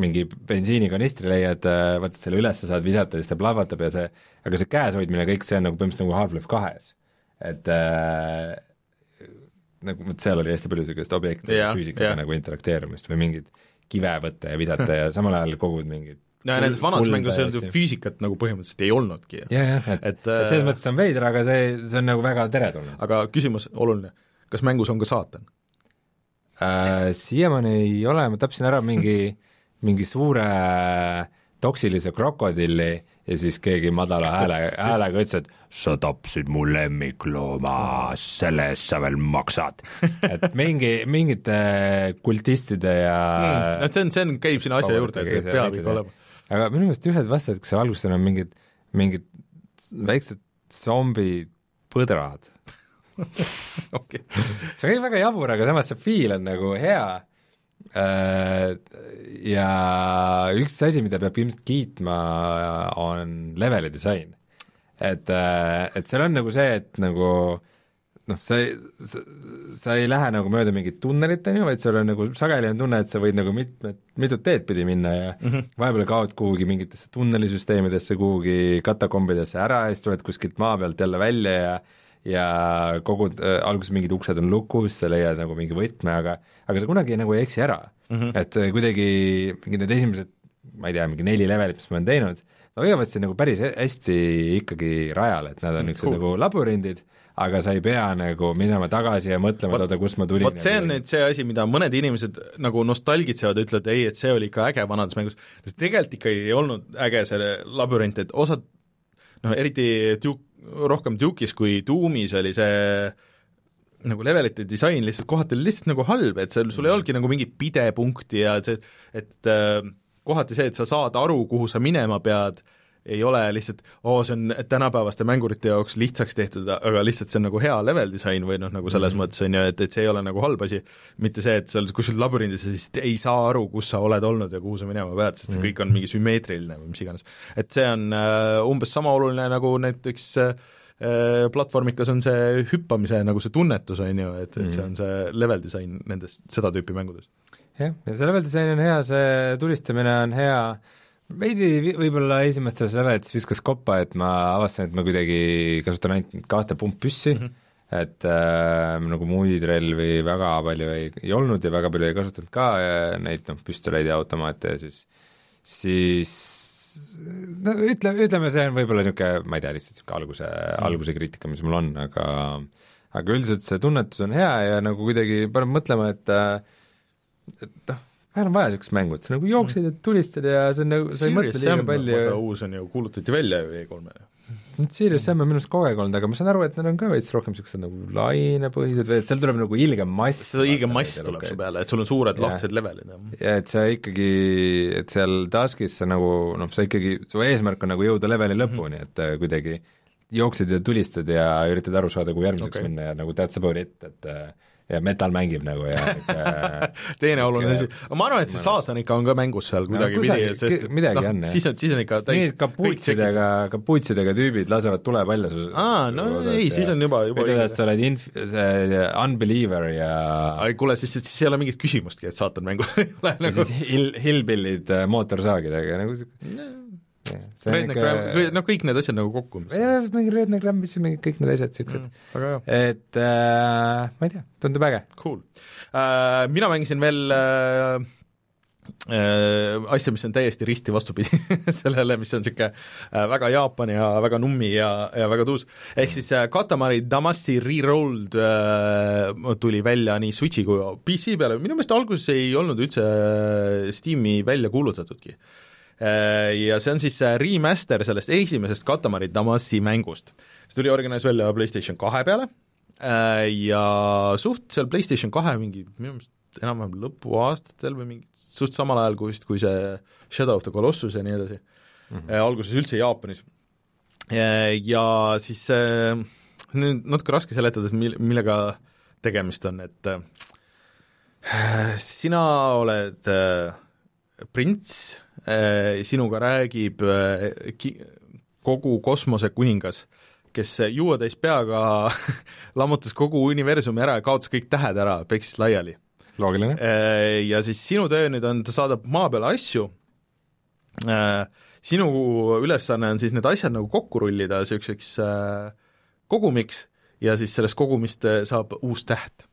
mingi bensiinikanistri leiad, võtad selle üles, saad visata, siis ta plahvatab ja see, aga see käes hoidmine, kõik see on nagu põhimõtteliselt nagu Half-Life kahes. et äh, nagu vot seal oli hästi palju niisugust objektide füüsikaga nagu interakteerumisest või mingit kive võtta ja visata ja samal ajal kogud mingit no ja nendes vanades mängudes ei olnud ju füüsikat nagu põhimõtteliselt ei olnudki jah, jah, et, Et, et, et selles äh, mõttes on veider, aga see, see on nagu väga teretulnud aga küsimus oluline, kas mängus on ka saatan? äh,. Siiamaani ei ole, ma tapsin ära mingi, mingi suure toksilise krokodilli ja siis keegi madala hääle, häälega ütles, et sa tapsid mu lemmiklooma, selle eest sa veel maksad. et mingi, mingite kultistide ja no see on, see on, käib sinna asja juurde, see peab ikka olema. Aga minu meelest ühed vastased, kes seal alguses on mingid, mingid väiksed zombipõdrad. okei, see kõik väga jabur, aga samas see feel on nagu hea äh, ja üks asi, mida peab ilmselt kiitma, on leveli disain. et, et seal on nagu see, et nagu noh, sa ei, sa ei lähe nagu mööda mingit tunnelit, on ju, vaid sul on nagu sageli on tunne, et sa võid nagu mitmed, mitut teed pidi minna ja mm -hmm. vahepeal kaod kuhugi mingitesse tunnelisüsteemidesse, kuhugi katakombidesse ära ja siis tuled kuskilt maa pealt jälle välja ja ja kogud äh,, alguses mingid uksed on lukus, sa leiad nagu mingi võtme, aga aga sa kunagi nagu ei eksi ära mm. -hmm. et äh, kuidagi mingid need esimesed, ma ei tea, mingi neli levelit, mis ma olen teinud, no hoiavad sind nagu päris hästi ikkagi rajal, et nad on niisugused cool. nagu labürindid, aga sa ei pea nagu minema tagasi ja mõtlema, et oota, kust ma tulin. vot see on nüüd see asi, mida mõned inimesed nagu nostalgitsevad, ütlevad ei, et see oli ikka äge vanades mängus, sest tegelikult ikkagi ei olnud äge see labürint, et osad noh, eriti Duke, rohkem Duke'is kui Doomis oli see nagu levelite disain lihtsalt kohati oli lihtsalt nagu halb, et seal sul ei olnudki nagu mingit pidepunkti ja see, et äh, kohati see, et sa saad aru, kuhu sa minema pead, ei ole lihtsalt, oo, see on tänapäevaste mängurite jaoks lihtsaks tehtud, aga lihtsalt see on nagu hea level disain või noh, nagu selles mm -hmm. mõttes on ju, et, et see ei ole nagu halb asi, mitte see, et sa oled kuskil labürindis ja siis ei saa aru, kus sa oled olnud ja kuhu sa minema pead, sest see Mhm. kõik on mingi sümmeetriline või mis iganes. et see on äh, umbes sama oluline nagu näiteks äh, äh, platvormikas on see hüppamise nagu see tunnetus, on ju, et, et see on see level disain nendest, seda tüüpi mängudes. jah, ja see level disain on hea, see tulistamine on hea, veidi võib-olla esimestes levelites viskas koppa, et ma avastasin, et ma kuidagi kasutan ainult kahte pumppüssi mm, -hmm. et äh, nagu muid relvi väga palju ei, ei olnud ja väga palju ei kasutanud ka neid noh, püstoleid ja automaate ja siis, siis no ütle, ütleme, see on võib-olla niisugune, ma ei tea, lihtsalt niisugune alguse mm., alguse kriitika, mis mul on, aga aga üldiselt see tunnetus on hea ja nagu kuidagi paneb mõtlema, et äh, et noh, vahel on vaja niisugust mängu, et sa nagu jooksed ja tulistad ja see on nagu, sa ei mõtle liiga palju uus on ju, kuulutati välja ju E3-e. nüüd Serious Sam on minu arust kogu aeg olnud, aga ma saan aru, et need on ka veits rohkem niisugused nagu lainepõhised või et seal tuleb nagu ilgem mass. seda ilge mass tuleb su peale, et sul on suured Jaa. lahtised levelid, ja et sa ikkagi, et seal task'is sa nagu noh, sa ikkagi, su eesmärk on nagu jõuda leveli lõpuni mm, -hmm. et äh, kuidagi jooksed ja tulistad ja üritad aru saada, kuhu järgmiseks okay. minna ja nagu that's about it, et äh, ja metal mängib nagu ja teine oluline asi, aga ma arvan, et see saatan ikka on ka mängus seal kuidagi kusagil- pidi, sest midagi noh, on, jah. siis on, siis on ikka Need kapuutsidega, kapuutsidega tüübid lasevad tule välja su Aa, no ei, siis on juba- juba õige. et sa oled inf-, see unbeliever ja ai kuule, siis, siis ei ole mingit küsimustki, et saatan mängu ei ole nagu siis hill, hillbillid äh, mootorsaagidega nagu on Redneck ikka Ram-, noh kõik need asjad nagu kokku. jah, mingi Redneck Rambis ja mingid kõik need asjad siuksed mm., et äh, ma ei tea, tundub äge. cool uh,. mina mängisin veel uh, uh, asja, mis on täiesti risti vastupidi sellele, mis on niisugune uh, väga Jaapan ja väga nummi ja, ja väga tuus. ehk siis uh, Katamari Damacy Rerolled uh, tuli välja nii Switchi kui PC peale, minu meelest alguses ei olnud üldse äh, Steam'i välja kuulutatudki Äh, ja see on siis äh, remaster sellest esimesest Katamari Damacy mängust. see tuli originaalis välja PlayStation kahe peale äh, ja suht seal PlayStation kahe mingi minu meelest enam-vähem lõpuaastatel või mingi suht samal ajal kui vist, kui see Shadow of the Colossus ja nii edasi mm, -hmm. alguses üldse Jaapanis. ja siis äh, nüüd natuke raske seletada, et mil-, millega tegemist on, et äh, sina oled äh, prints äh,, sinuga räägib äh, ki-, kogu kosmose kuningas, kes juuatäis peaga lammutas kogu universumi ära ja kaotas kõik tähed ära, peksis laiali. loogiline. ja siis sinu töö nüüd on, ta saadab maa peale asju, sinu ülesanne on siis need asjad nagu kokku rullida niisuguseks äh, kogumiks ja siis sellest kogumist äh, saab uus täht.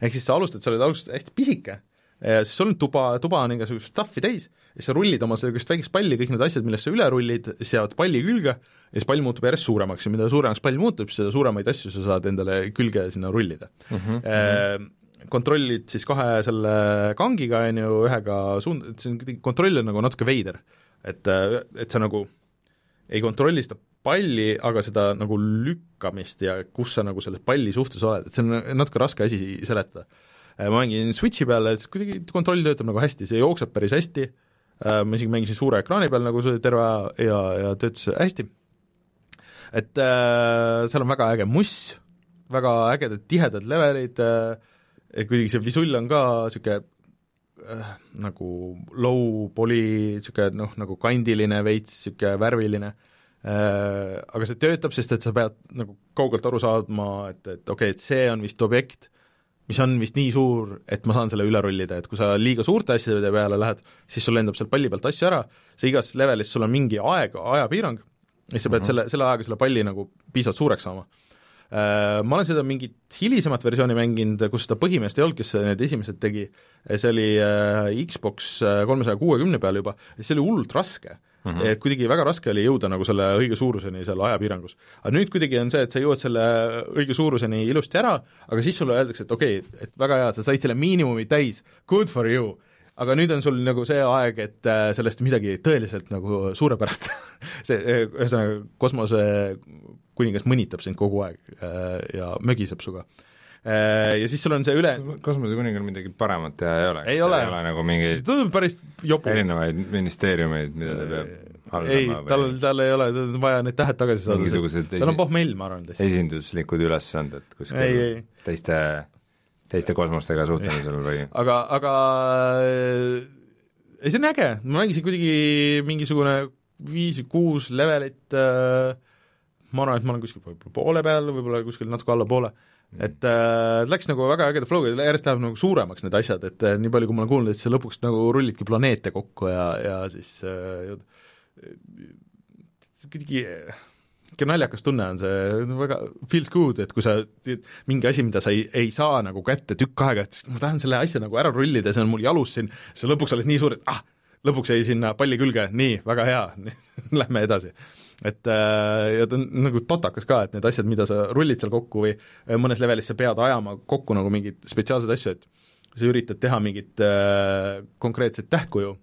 ehk siis sa alustad, sa oled alguses hästi pisike siis sul on tuba, tuba on igasugust stuff'i täis ja sa rullid oma niisugust väikest palli, kõik need asjad, millest sa üle rullid, seavad palli külge ja siis pall muutub järjest suuremaks ja mida suuremaks pall muutub, seda suuremaid asju sa saad endale külge sinna rullida mm. -hmm. Kontrollid siis kahe selle kangiga, on ju, ühega suund-, see on kuidagi, kontroll on nagu natuke veider. et, et sa nagu ei kontrolli seda palli, aga seda nagu lükkamist ja kus sa nagu selle palli suhtes oled, et see on natuke raske asi seletada. Ma mängin Switchi peal, et kuidagi kontroll töötab nagu hästi, see jookseb päris hästi, ma isegi mängisin suure ekraani peal nagu see terve ja, ja töötas hästi. et äh, seal on väga äge muss, väga ägedad tihedad levelid äh,, kuidagi see visull on ka niisugune äh, nagu low poly, niisugune noh, nagu kandiline veits, niisugune värviline äh,, aga see töötab, sest et sa pead nagu kaugelt aru saama, et, et okei okay,, et see on vist objekt, mis on vist nii suur, et ma saan selle üle rullida, et kui sa liiga suurte asjade peale lähed, siis sul lendab seal palli pealt asju ära, sa igas levelis, sul on mingi aeg, ajapiirang, ja sa pead mm -hmm. selle, selle ajaga selle palli nagu piisavalt suureks saama ma olen seda mingit hilisemat versiooni mänginud, kus seda põhimeest ei olnud, kes need esimesed tegi, see oli Xbox kolmesaja kuuekümne peal juba, see oli hullult raske mm. -hmm. Kuidagi väga raske oli jõuda nagu selle õige suuruseni seal ajapiirangus. aga nüüd kuidagi on see, et sa jõuad selle õige suuruseni ilusti ära, aga siis sulle öeldakse, et okei okay,, et väga hea, sa said selle miinimumi täis, good for you aga nüüd on sul nagu see aeg, et sellest midagi tõeliselt nagu suurepärast see, ühesõnaga, kosmose kuningas mõnitab sind kogu aeg ja mögiseb sinuga. Ja siis sul on see üle kosmosekuningal midagi paremat teha ei ole? ei ole, ei ole nagu mingeid tundub päris jobu. erinevaid ministeeriumeid, mida ta peab haldama ei, tal, tal ei ole, tal on vaja need tähed tagasi saada, sest tal on pohmell, ma arvan. esinduslikud ülesanded kuskil ei, ei. teiste, teiste kosmostega suhtlemisel või? aga, aga ei, see on äge, ma mängisin kuidagi mingisugune viis-kuus levelit äh, ma arvan, et ma olen kuskil võib-olla poole peal, võib-olla kuskil natuke alla poole, et äh, läks nagu väga ägeda flow'ga, järjest läheb nagu suuremaks need asjad, et äh, nii palju, kui ma olen kuulnud, et sa lõpuks nagu rullidki planeete kokku ja, ja siis äh, kuidagi niisugune naljakas tunne on see, väga feels good, et kui sa, mingi asi, mida sa ei, ei saa nagu kätte tükk aega, et ma tahan selle asja nagu ära rullida, see on mul jalus siin, sa lõpuks oled nii suur, et ah, lõpuks jäi sinna palli külge, nii, väga hea lähme edasi. Et äh, ja ta on nagu totakas ka, et need asjad, mida sa rullid seal kokku või mõnes levelis sa pead ajama kokku nagu mingeid spetsiaalseid asju, et sa üritad teha mingit äh, konkreetset tähtkuju,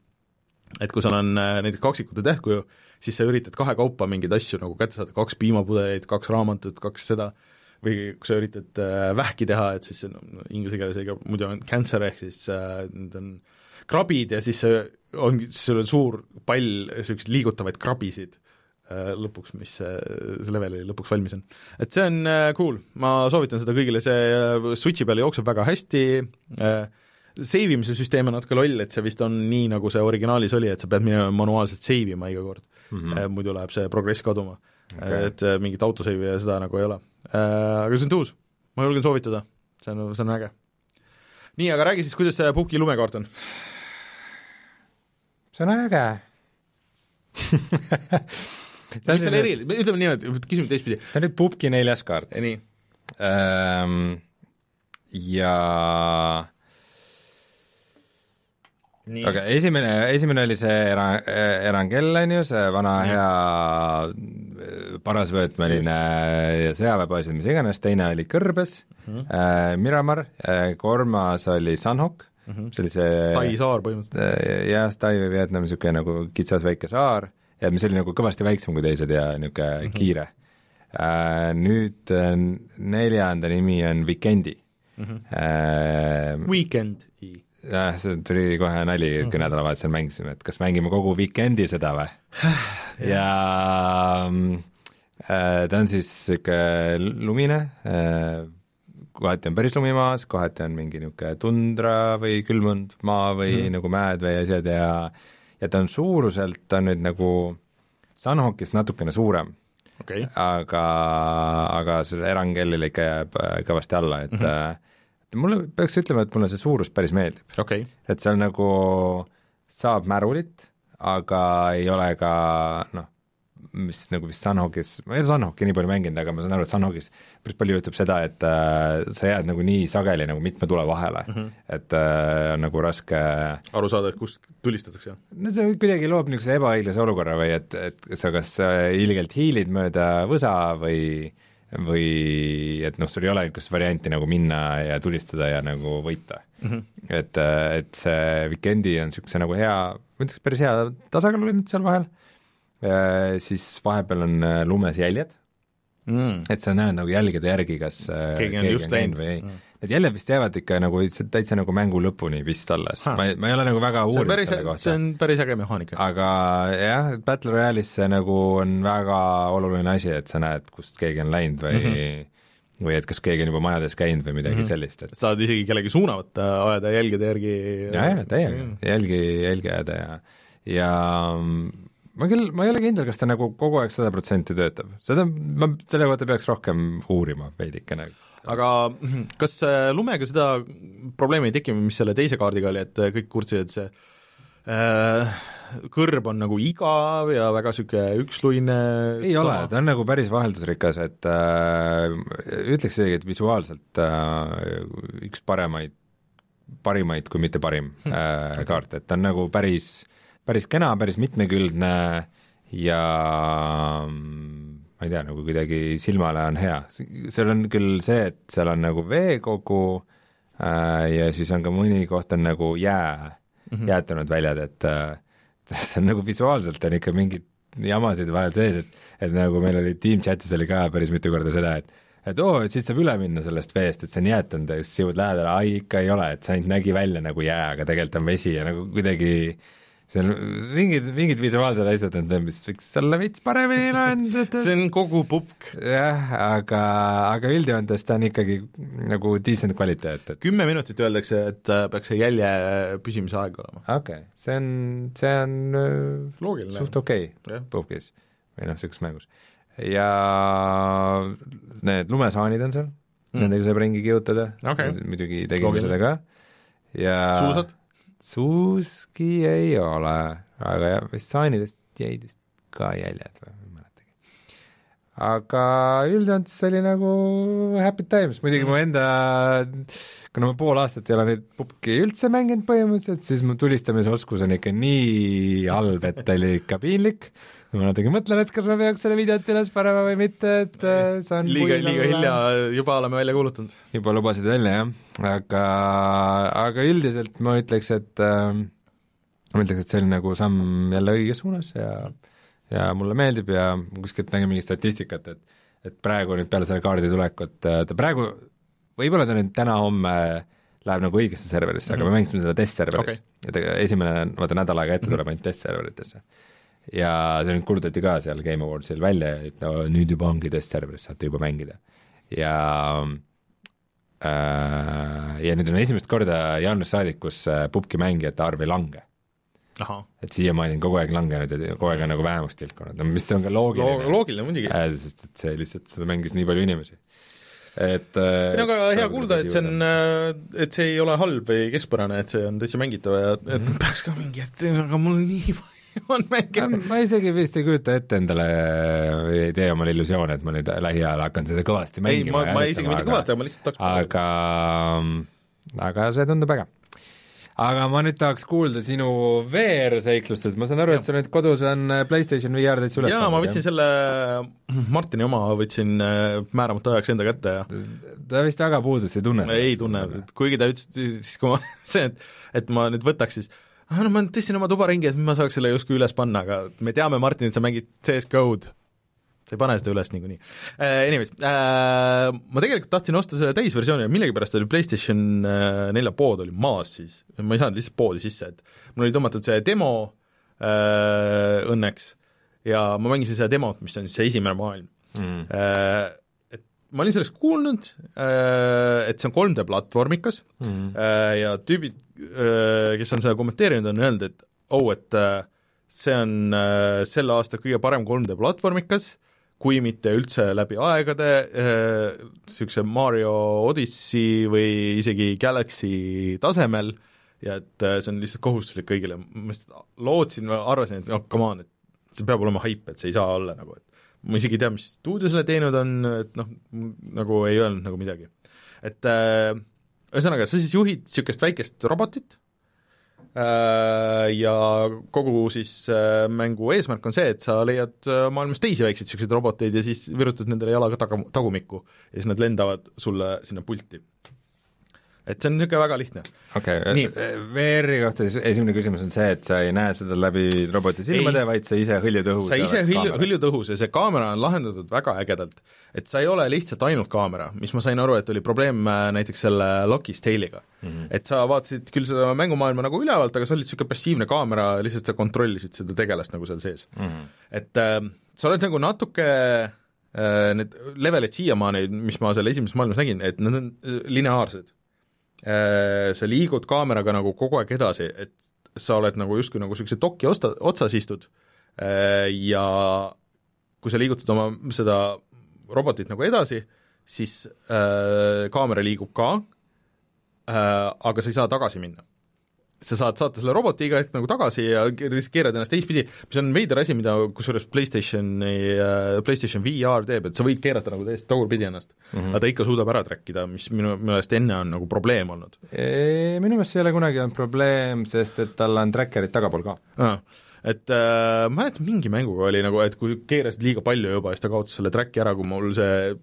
et kui sul on äh, näiteks kaksikute tähtkuju, siis sa üritad kahekaupa mingeid asju nagu kätte saada, kaks piimapudelit, kaks raamatut, kaks seda, või kui sa üritad äh, vähki teha, et siis no, inglise keeles ega muidu on cancer ehk siis äh, need on krabid ja siis ongi, sul on suur pall niisuguseid liigutavaid krabisid. äh, lõpuks, mis see, see leveli lõpuks valmis on. et see on äh, cool, ma soovitan seda kõigile, see äh, Switchi peal jookseb väga hästi äh,, save imise süsteem on natuke loll, et see vist on nii, nagu see originaalis oli, et sa pead minema manuaalselt save ima iga kord mm, -hmm. muidu läheb see progress kaduma okay.. et mingit autosave'i ja seda nagu ei ole. Aga see on tuus, ma julgen soovitada, see on, see on äge. nii, aga räägi siis, kuidas see Puki lumekaart on? see on äge. mis selle eri, ütleme niimoodi, küsime teistpidi, see on nüüd pubgi neljas kaart nii, ähm,. ja nii aga esimene, esimene oli see era-, Erangel on ju, see vana hea parasvöötmeline sõjaväebaas, mis iganes, teine oli Kõrbes mm. -hmm. Miramar, kolmas oli Sunhawk mm, -hmm. see oli see Tai saar põhimõtteliselt. jah, Tai või Vietnam, niisugune nagu kitsas väike saar ja mis oli nagu kõvasti väiksem kui teised ja niisugune mm -hmm. kiire. Nüüd äh, neljanda nimi on Vikendi mm. -hmm. Weekend. jah, see tuli kohe nali, kui nädalavahetusel mängisime, et kas mängime kogu Vikendi seda või? ja mm, äh, ta on siis niisugune lumine äh,, kohati on päris lumi maas, kohati on mingi niisugune tundra või külmunud maa või mm. nagu mäed või asjad ja ja ta on suuruselt, ta on nüüd nagu Sunhawkist natukene suurem, okei, aga, aga see Erangellile ikka jääb äh, kõvasti alla, et mm -hmm. mulle peaks ütlema, et mulle see suurus päris meeldib, okei, et seal nagu saab märulit, aga ei ole ka noh, mis nagu vist Sunhawkis, ma ei ole Sunhawki nii palju mänginud, aga ma saan aru, et Sunhawkis päris palju juhtub seda, et äh, sa jääd nagu nii sageli nagu mitme tule vahele mm, -hmm. et äh, on nagu raske aru saada, et kust tulistatakse. no see kuidagi loob niisuguse ebaõiglase olukorra või et, et sa kas äh, ilgelt hiilid mööda võsa või või et noh, sul ei ole niisugust varianti nagu minna ja tulistada ja nagu võita mm. -hmm. et, et see Vikendi on niisuguse nagu hea, ma ütleks päris hea tasakaal oli nüüd seal vahel, siis vahepeal on äh, lumes jäljed, Mm. et sa näed nagu jälgede järgi, kas äh, Keegi on just läinud. või ei Mm. Need jäljed vist jäävad ikka nagu täitsa nagu mängu lõpuni vist alles, ma ei, ma ei ole nagu väga uurinud päris selle, kohta see on päris äge mehaanika. aga jah, Battle Royale'is see nagu on väga oluline asi, et sa näed, kust keegi on läinud või mm, -hmm. või et kas keegi on juba majades käinud või midagi mm -hmm. sellist, et saad isegi kellegi suuna võtta, ajada jälgede järgi. ja, ja täiega, jälgi, jälgi ajada ja, ja ma küll, ma ei ole kindel, kas ta nagu kogu aeg sada protsenti töötab, seda ma selle kohta peaks rohkem uurima veidikene. aga kas äh, lumega seda probleemi ei teki, mis selle teise kaardiga oli, et äh, kõik kurtsid, et see äh, kõrb on nagu igav ja väga niisugune üksluine ei ole, ta on nagu päris vaheldusrikas, et äh, ütleks isegi, et visuaalselt äh, üks paremaid, parimaid, kui mitte parim äh, okay. kaart, et ta on nagu päris, päris kena, päris mitmekülgne ja mm, ma ei tea, nagu kuidagi silmale on hea, seal on küll see, et seal on nagu veekogu äh, ja siis on ka mõni koht on nagu jää mm, -hmm. jäätunud väljad, et äh, nagu visuaalselt on ikka mingid jamasid vahel sees, et et nagu meil oli Team Chatis oli ka päris mitu korda seda, et et oo, et siit saab üle minna sellest veest, et see on jäätunud ja siis jõuad lähedale, ai ikka ei ole, et see ainult nägi välja nagu jää, aga tegelikult on vesi ja nagu kuidagi seal mingid, mingid visuaalsed asjad on see, mis võiks olla veits paremini lahendatud. see on kogu pupk. jah, aga, aga üldjoontes ta on ikkagi nagu decent kvaliteet, et kümme minutit öeldakse, et äh, peaks see jälje püsimise aeg olema. okei okay., see on, see on äh, loogiline. suht okei okay, puhkis või noh, niisuguses mängus. ja need lumesaanid on seal mm., nendega saab ringi kihutada Okei. muidugi tegime seda ka, ja suusad? Suuski ei ole, aga jah, vist saanidest jäid vist ka jäljed või ma ei mäletagi. aga üldjoontes oli nagu happy times, muidugi mu enda, kuna ma pool aastat ei ole nüüd pubki üldse mänginud põhimõtteliselt, siis mu tulistamisoskus on ikka nii halb, et oli ikka piinlik. Ma natuke mõtlen, et kas ma peaks selle videot üles panema või mitte, et äh, see on liiga, liiga olla. hilja, juba oleme välja kuulutanud. juba lubasid välja jah, aga, aga üldiselt ma ütleks, et äh, ma ütleks, et see oli nagu samm jälle õiges suunas ja ja mulle meeldib ja kuskilt nägin mingit statistikat, et et praegu nüüd peale selle kaardi tulekut äh, ta praegu, võib-olla ta nüüd täna-homme läheb nagu õigesse serverisse mm, -hmm. aga me mängisime seda testserveris okay. ja ta esimene, vaata nädal aega ette tuleb ainult testserveritesse. Ja see nüüd kuulutati ka seal Game Awardsil välja, et no nüüd juba ongi testserveris, saate juba mängida. ja äh, ja nüüd on esimest korda jaanuarist saadik, kus äh, pubgi mängijate arv ei lange. ahah, et siiamaani on kogu aeg langenud ja kogu aeg on nagu vähemaks tilkunud, no mis on ka loogiline. loogiline muidugi. äh, sest et see lihtsalt, seda mängis nii palju inimesi. et äh, ei no aga hea kuulda, et see on, et see ei ole halb või keskpärane, et see on täitsa mängitav ja et Mhm. peaks ka mingi hetk, aga mul nii vaja on mänge ma isegi vist ei kujuta ette endale ei tee omale illusioone, et ma nüüd lähiajal hakkan seda kõvasti ei, mängima ma, ma isegi mitte kõvasti, aga ma lihtsalt tahaks aga, aga see tundub äge. aga ma nüüd tahaks kuulda sinu VR-seiklustest, ma saan aru, et sul nüüd kodus on äh, PlayStation VR täitsa üles jaa, ma võtsin selle Martini oma võtsin äh, määramata ajaks enda kätte ja ta vist väga puudust ei tunne. ei tunne, kuigi ta ütles siis, kui ma see, et et ma nüüd võtaks, siis ah, no ma tõstsin oma tuba ringi, et ma saaks selle justkui üles panna, aga me teame, Martin, et sa mängid CS GO-d. sa ei pane seda üles niikuinii uh,. Anyways uh,, ma tegelikult tahtsin osta selle täisversiooni ja millegipärast oli PlayStation uh, nelja pood oli maas siis, ma ei saanud lihtsalt poodi sisse, et mul oli tõmmatud see demo uh, õnneks ja ma mängisin seda demot, mis on siis see esimene maailm mm.. uh, ma olin sellest kuulnud uh,, et see on 3D platvormikas Mm. uh, ja tüübid uh,, kes on seda kommenteerinud, on öelnud, et oh, et see on selle aasta kõige parem 3D platvormikas, kui mitte üldse läbi aegade niisuguse Mario Odyssey või isegi Galaxy tasemel ja et see on lihtsalt kohustuslik kõigile, ma lihtsalt lootsin, ma arvasin, et noh, come on, et see peab olema haip, et see ei saa olla nagu, et ma isegi ei tea, mis stuudio selle teinud on, et noh, nagu ei öelnud nagu midagi. et äh, ühesõnaga, sa siis juhid niisugust väikest robotit äh, ja kogu siis äh, mängu eesmärk on see, et sa leiad äh, maailmas teisi väikseid niisuguseid roboteid ja siis virutad nendele jalaga taga, tagumikku ja siis nad lendavad sulle sinna pulti. Et see on niisugune väga lihtne. okei okay., VR-i kohta siis esimene küsimus on see, et sa ei näe seda läbi roboti silmade, vaid sa ise hõljud õhus sa ise oled hõlju, kaamera. hõljud õhus ja see kaamera on lahendatud väga ägedalt. et sa ei ole lihtsalt ainult kaamera, mis ma sain aru, et oli probleem äh, näiteks selle Lockis Tale'iga mm. -hmm. et sa vaatasid küll seda mängumaailma nagu ülevalt, aga see oli niisugune passiivne kaamera, lihtsalt sa kontrollisid seda tegelast nagu seal sees mm. -hmm. et äh, sa oled nagu natuke äh, need levelid siiamaani, mis ma seal esimeses maailmas nägin, et nad on äh, lineaarsed äh,. Sa liigud kaameraga nagu kogu aeg edasi, et sa oled nagu justkui nagu niisuguse doki osta, otsas istud äh, ja kui sa liigutad oma seda robotit nagu edasi, siis äh, kaamera liigub ka äh,, aga sa ei saa tagasi minna. Sa saad saata selle roboti iga hetk nagu tagasi ja ke- lihtsalt keerad ennast teistpidi, mis on veider asi, mida kusjuures PlayStationi äh,, PlayStation VR teeb, et sa võid keerata nagu täiesti tagurpidi ennast mm, -hmm. aga ta ikka suudab ära track ida, mis minu meelest enne on nagu probleem olnud minu meelest see ei ole kunagi olnud probleem, sest et tal on tracker'id tagapool ka. ah,. et äh, ma mäletan, mingi mänguga oli nagu, et kui keerasid liiga palju juba, siis ta kaotas selle track'i ära, kui mul see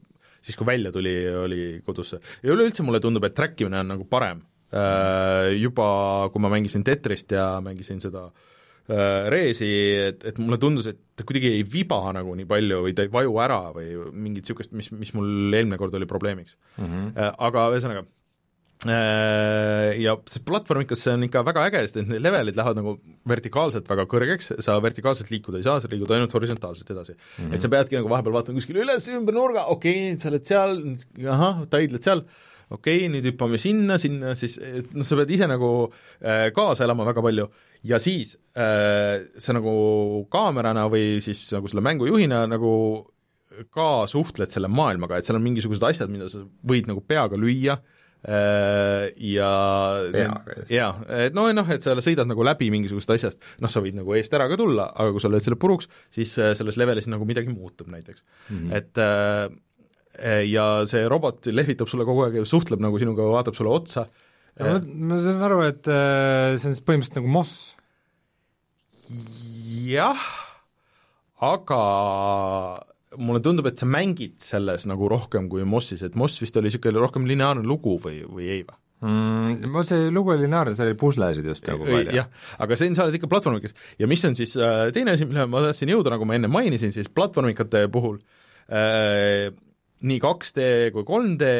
siis, kui välja tuli, oli kodus see. ja üleüldse mulle tundub, et track imine on nagu parem. Juba kui ma mängisin Tetrist ja mängisin seda äh, Reesi, et, et mulle tundus, et ta kuidagi ei viba nagu nii palju või ta ei vaju ära või mingit niisugust, mis, mis mul eelmine kord oli probleemiks mm. -hmm. Aga ühesõnaga Äh, ja see platvormikas see on ikka väga äge, sest et need levelid lähevad nagu vertikaalselt väga kõrgeks, sa vertikaalselt liikuda ei saa, sa liigud ainult horisontaalselt edasi mm. -hmm. et sa peadki nagu vahepeal vaatama kuskile üles, ümber nurga, okei okay,, sa oled seal, ahah, taidled seal, okei okay,, nüüd hüppame sinna, sinna, siis noh, sa pead ise nagu äh, kaasa elama väga palju ja siis äh, sa nagu kaamerana või siis nagu selle mängujuhina nagu ka suhtled selle maailmaga, et seal on mingisugused asjad, mida sa võid nagu peaga lüüa äh, ja jaa, et noh, noh, et sa sõidad nagu läbi mingisugusest asjast, noh, sa võid nagu eest ära ka tulla, aga kui sa lööd selle puruks, siis äh, selles levelis nagu midagi muutub näiteks mm. -hmm. et äh, ja see robot lehvitab sulle kogu aeg ja suhtleb nagu sinuga, vaatab sulle otsa ma, ma saan aru, et äh, see on siis põhimõtteliselt nagu Moss. jah, aga mulle tundub, et sa mängid selles nagu rohkem kui Mossis, et Moss vist oli niisugune rohkem lineaarne lugu või, või ei või? mm,. ma see lugu oli lineaarne, seal oli puslesid just nagu palju. jah, aga siin sa oled ikka platvormikas ja mis on siis äh, teine asi, millele ma tahtsin jõuda, nagu ma enne mainisin, siis platvormikate puhul äh, nii 2D kui 3D,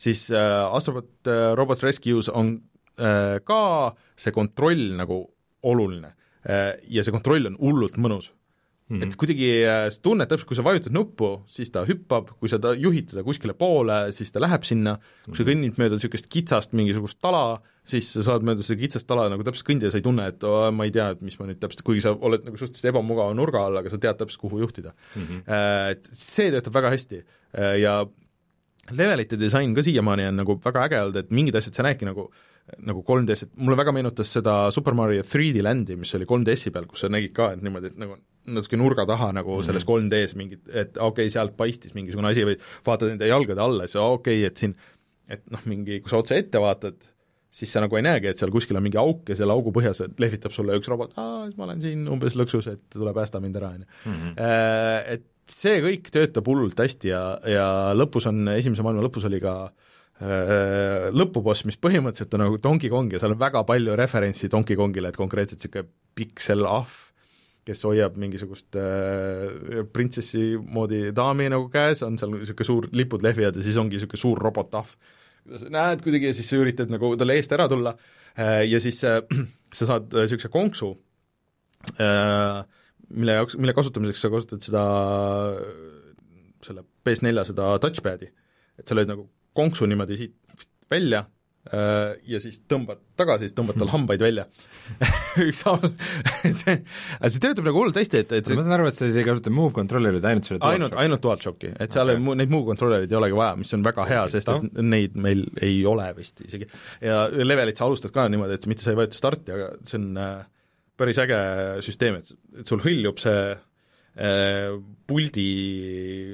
siis äh, Astrobot äh, Robot Rescues on äh, ka see kontroll nagu oluline. Äh, ja see kontroll on hullult mõnus. Mm -hmm. et kuidagi äh, sa tunned täpselt, kui sa vajutad nuppu, siis ta hüppab, kui sa ta juhid teda kuskile poole, siis ta läheb sinna, kui sa kõnnid mööda niisugust kitsast mingisugust tala, siis sa saad mööda seda kitsast tala nagu täpselt kõndida, sa ei tunne, et oo, ma ei tea, et mis ma nüüd täpselt, kuigi sa oled nagu suhteliselt ebamugava nurga all, aga sa tead täpselt, kuhu juhtida mm. -hmm. Et see töötab väga hästi Äh, ja levelite disain ka siiamaani on nagu väga äge olnud, et mingid asjad sa näedki nagu nagu 3D-s, et mulle väga meenutas seda Super Mario 3D Landi, mis oli 3DS-i peal, kus sa nägid ka, et niimoodi, et nagu natuke nurga taha nagu mm -hmm. selles 3D-s mingit, et okei okay,, sealt paistis mingisugune asi või vaatad enda jalgade alla, siis okei okay,, et siin et noh, mingi, kui sa otse ette vaatad, siis sa nagu ei näegi, et seal kuskil on mingi auk ja selle augu põhjas lehvitab sulle üks robot, aa, ma olen siin umbes lõksus, et tule päästa mind ära, on ju. Mhm. Äh, Et see kõik töötab hullult hästi ja, ja lõpus on, esimese maailma lõpus oli ka äh, lõpuboss, mis põhimõtteliselt on nagu Donkey Kong ja seal on väga palju referentsi Donkey Kongile, et konkreetselt niisugune pikselahv, kes hoiab mingisugust äh, printsessi moodi daami nagu käes, on seal niisugune suur, lipud lehvivad ja siis ongi niisugune suur robotahv. Sa näed kuidagi ja siis sa üritad nagu talle eest ära tulla äh, ja siis äh, sa saad niisuguse konksu äh,, mille jaoks, mille kasutamiseks sa kasutad seda, selle PS4 seda touchpad'i, et sa lööd nagu konksu niimoodi siit välja äh, ja siis tõmbad tagasi, siis tõmbad tal hambaid välja. Ükshaaval. See, see töötab nagu hullult hästi, et, et see ma saan aru, et sa siis ei kasuta move controller'it, ainult selle ainult, ainult DualShocki, et seal okay. mu-, neid muu kontrollereid ei olegi vaja, mis on väga hea, sest et neid meil ei ole vist isegi. ja levelit sa alustad ka niimoodi, et mitte sa ei vajuta starti, aga see on äh, päris äge süsteem, et, et sul hõljub see äh, puldi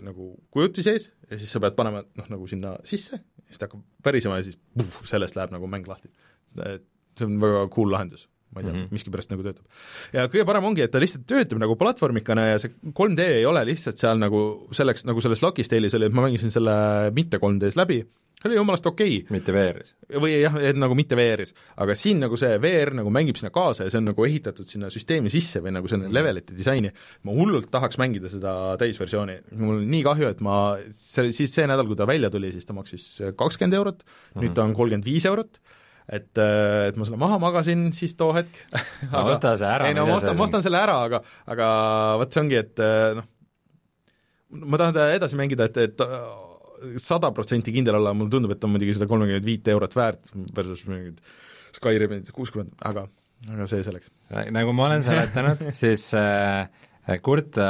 nagu kujuti sees ja siis sa pead panema noh, nagu sinna sisse, siis ta hakkab pärisema ja siis puh, sellest läheb nagu mäng lahti. et see on väga cool lahendus ma ei tea mm Mhm. -hmm. miskipärast nagu töötab. ja kõige parem ongi, et ta lihtsalt töötab nagu platvormikana ja see 3D ei ole lihtsalt seal nagu selleks, nagu selles Lucky Tale'is oli, et ma mängisin selle mitte 3D-s läbi, see oli jumalast okei okay. mitte VR-is. või jah, et nagu mitte VR-is, aga siin nagu see VR nagu mängib sinna kaasa ja see on nagu ehitatud sinna süsteemi sisse või nagu selle levelite disaini, ma hullult tahaks mängida seda täisversiooni, mul on nii kahju, et ma, see, siis see nädal, kui ta välja tuli, siis ta maksis kakskümmend eurot mm, -hmm. nüüd ta on kolmkümmend viis eurot, et, et ma selle maha magasin siis too hetk No osta see ära, ei no ma ostan, ma ostan selle ära, aga, aga vot see ongi, et noh, ma tahan teda edasi mängida, et, et sada protsenti kindel olla, mulle tundub, et ta on muidugi seda kolmekümmet viit eurot väärt versus mingid Skyrimid kuuskümmend, aga, aga see selleks. nagu ma olen seletanud, siis äh, kurta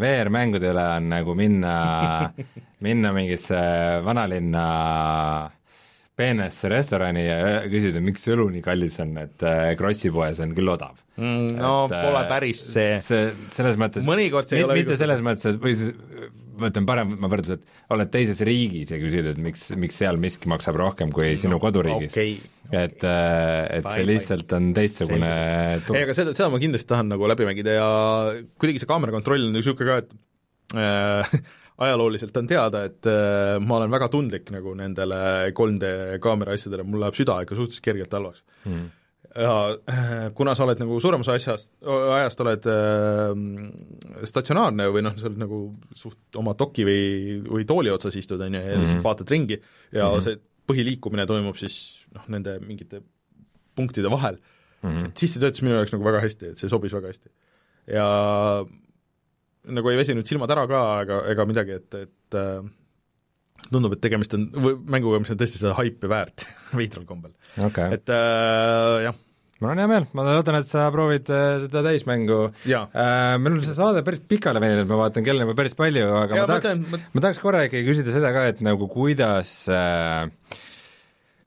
VR-mängude üle on nagu minna, minna mingisse vanalinna peenesse restorani ja küsida, miks õlu nii kallis on, et äh, Krossi poes on küll odav. Mm, no Et, pole äh, päris see, see, selles mõttes mitte õigus- selles mõttes, et või siis ma ütlen parem, ma võrdlus, et oled teises riigis ja küsid, et miks, miks seal miski maksab rohkem kui sinu koduriigis. okei. et, äh, et Fine, see lihtsalt on teistsugune ei, aga seda, seda ma kindlasti tahan nagu läbi mängida ja kuidagi see kaamera kontroll on niisugune ka, et äh, ajalooliselt on teada, et äh, ma olen väga tundlik nagu nendele 3D kaamera asjadele, mul läheb süda ikka suhteliselt kergelt halvaks mm. ja äh, kuna sa oled nagu suurem osa asjast, ajast oled äh, statsionaarne või noh, sa oled nagu suht oma doki või, või tooli otsas istud, on ju, ja lihtsalt Mhm. vaatad ringi ja Mhm. see põhiliikumine toimub siis noh, nende mingite punktide vahel Mm -hmm. et siis see töötas minu jaoks nagu väga hästi, et see sobis väga hästi. ja nagu ei väsinud silmad ära ka ega, ega midagi, et, et äh, tundub, et tegemist on või mänguga, mis on tõesti seda haipi väärt veidral kombel. okay., et äh, jah, mul on hea meel, ma loodan, et sa proovid äh, seda täismängu äh, meil on see saade päris pikale veninud, ma vaatan kell on juba päris palju, aga ja ma ma tahaks ütlen, ma tahaks korra ikkagi küsida seda ka, et nagu kuidas äh,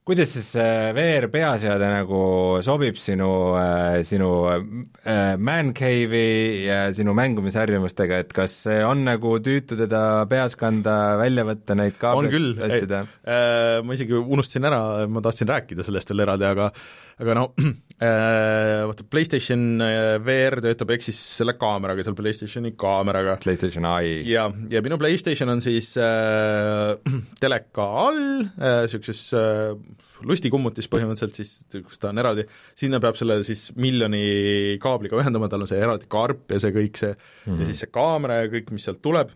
kuidas siis äh, VR peaseade nagu sobib sinu äh,, sinu äh, man cave'i ja sinu mängumisharjumustega, et kas see on nagu tüütu teda peas kanda, välja võtta neid kaableid tassida? ma isegi unustasin ära, ma tahtsin rääkida sellest veel eraldi, aga aga no vaata PlayStation äh, VR töötab ehk siis selle kaameraga, seal PlayStationi kaameraga. PlayStation Eye ja, ja minu PlayStation on siis äh, teleka all äh,, niisuguses äh, lustikummutis põhimõtteliselt siis, kus ta on eraldi, sinna peab selle siis miljoni kaabliga ühendama, tal on see eraldi karp ja see kõik see mm, -hmm. ja siis see kaamera ja kõik, mis sealt tuleb,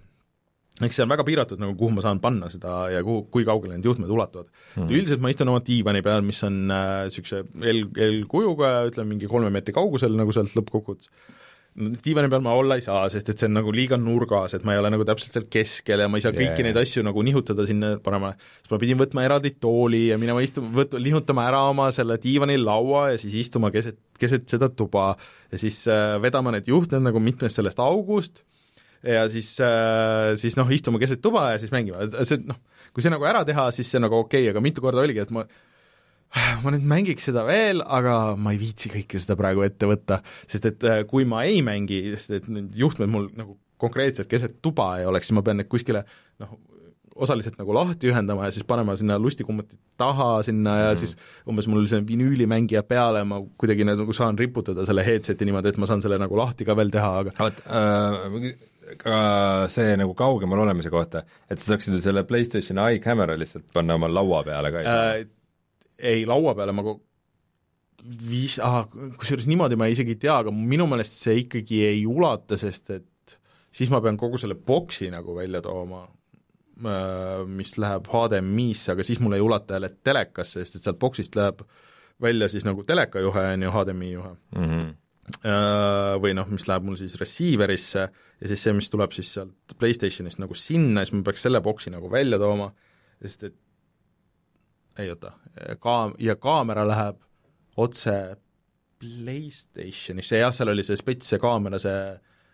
eks see on väga piiratud nagu, kuhu ma saan panna seda ja kuhu, kui kaugele need juhtmed ulatuvad mm.. üldiselt ma istun oma diivani peal, mis on niisuguse äh, L, L-kujuga, ütleme mingi kolme meetri kaugusel nagu sealt lõppkokkuvõttes diivani peal ma olla ei saa, sest et see on nagu liiga nurgas, et ma ei ole nagu täpselt seal keskel ja ma ei saa kõiki Yeah. neid asju nagu nihutada sinna panema, siis ma pidin võtma eraldi tooli ja minema istuma, võt-, nihutama ära oma selle diivanilaua ja siis istuma keset, keset seda tuba ja siis äh, vedama need juhtmed nagu mitmest sellest august ja siis äh,, siis noh, istuma keset tuba ja siis mängima, see noh, kui see nagu ära teha, siis see nagu okei okay,, aga mitu korda oligi, et ma ma nüüd mängiks seda veel, aga ma ei viitsi kõike seda praegu ette võtta, sest et äh, kui ma ei mängi, sest et need juhtmed mul nagu konkreetselt keset tuba ei oleks, siis ma pean need kuskile noh, osaliselt nagu lahti ühendama ja siis panema sinna lustikumuti taha sinna ja mm. siis umbes mul see vinüülimängija peale, ma kuidagi nagu saan riputada selle headset'i niimoodi, et ma saan selle nagu lahti ka veel teha, aga vot äh, ka see nagu kaugemal olemise kohta, et sa saaksid selle PlayStation eye camera lihtsalt panna oma laua peale ka äh,? ei, laua peale ma viis, ah, kusjuures niimoodi ma isegi ei tea, aga minu meelest see ikkagi ei ulata, sest et siis ma pean kogu selle boksi nagu välja tooma, äh, mis läheb HDMI-sse, aga siis mul ei ulata jälle telekasse, sest et sealt boksist läheb välja siis nagu telekajuhe, on ju, HDMI juhe mm. -hmm. Või noh, mis läheb mul siis receiver'isse ja siis see, mis tuleb siis sealt PlayStationist nagu sinna, siis ma peaks selle boksi nagu välja tooma, sest et ei oota, kaam-, ja kaamera läheb otse PlayStationisse, jah, seal oli see spets, see kaamera, see,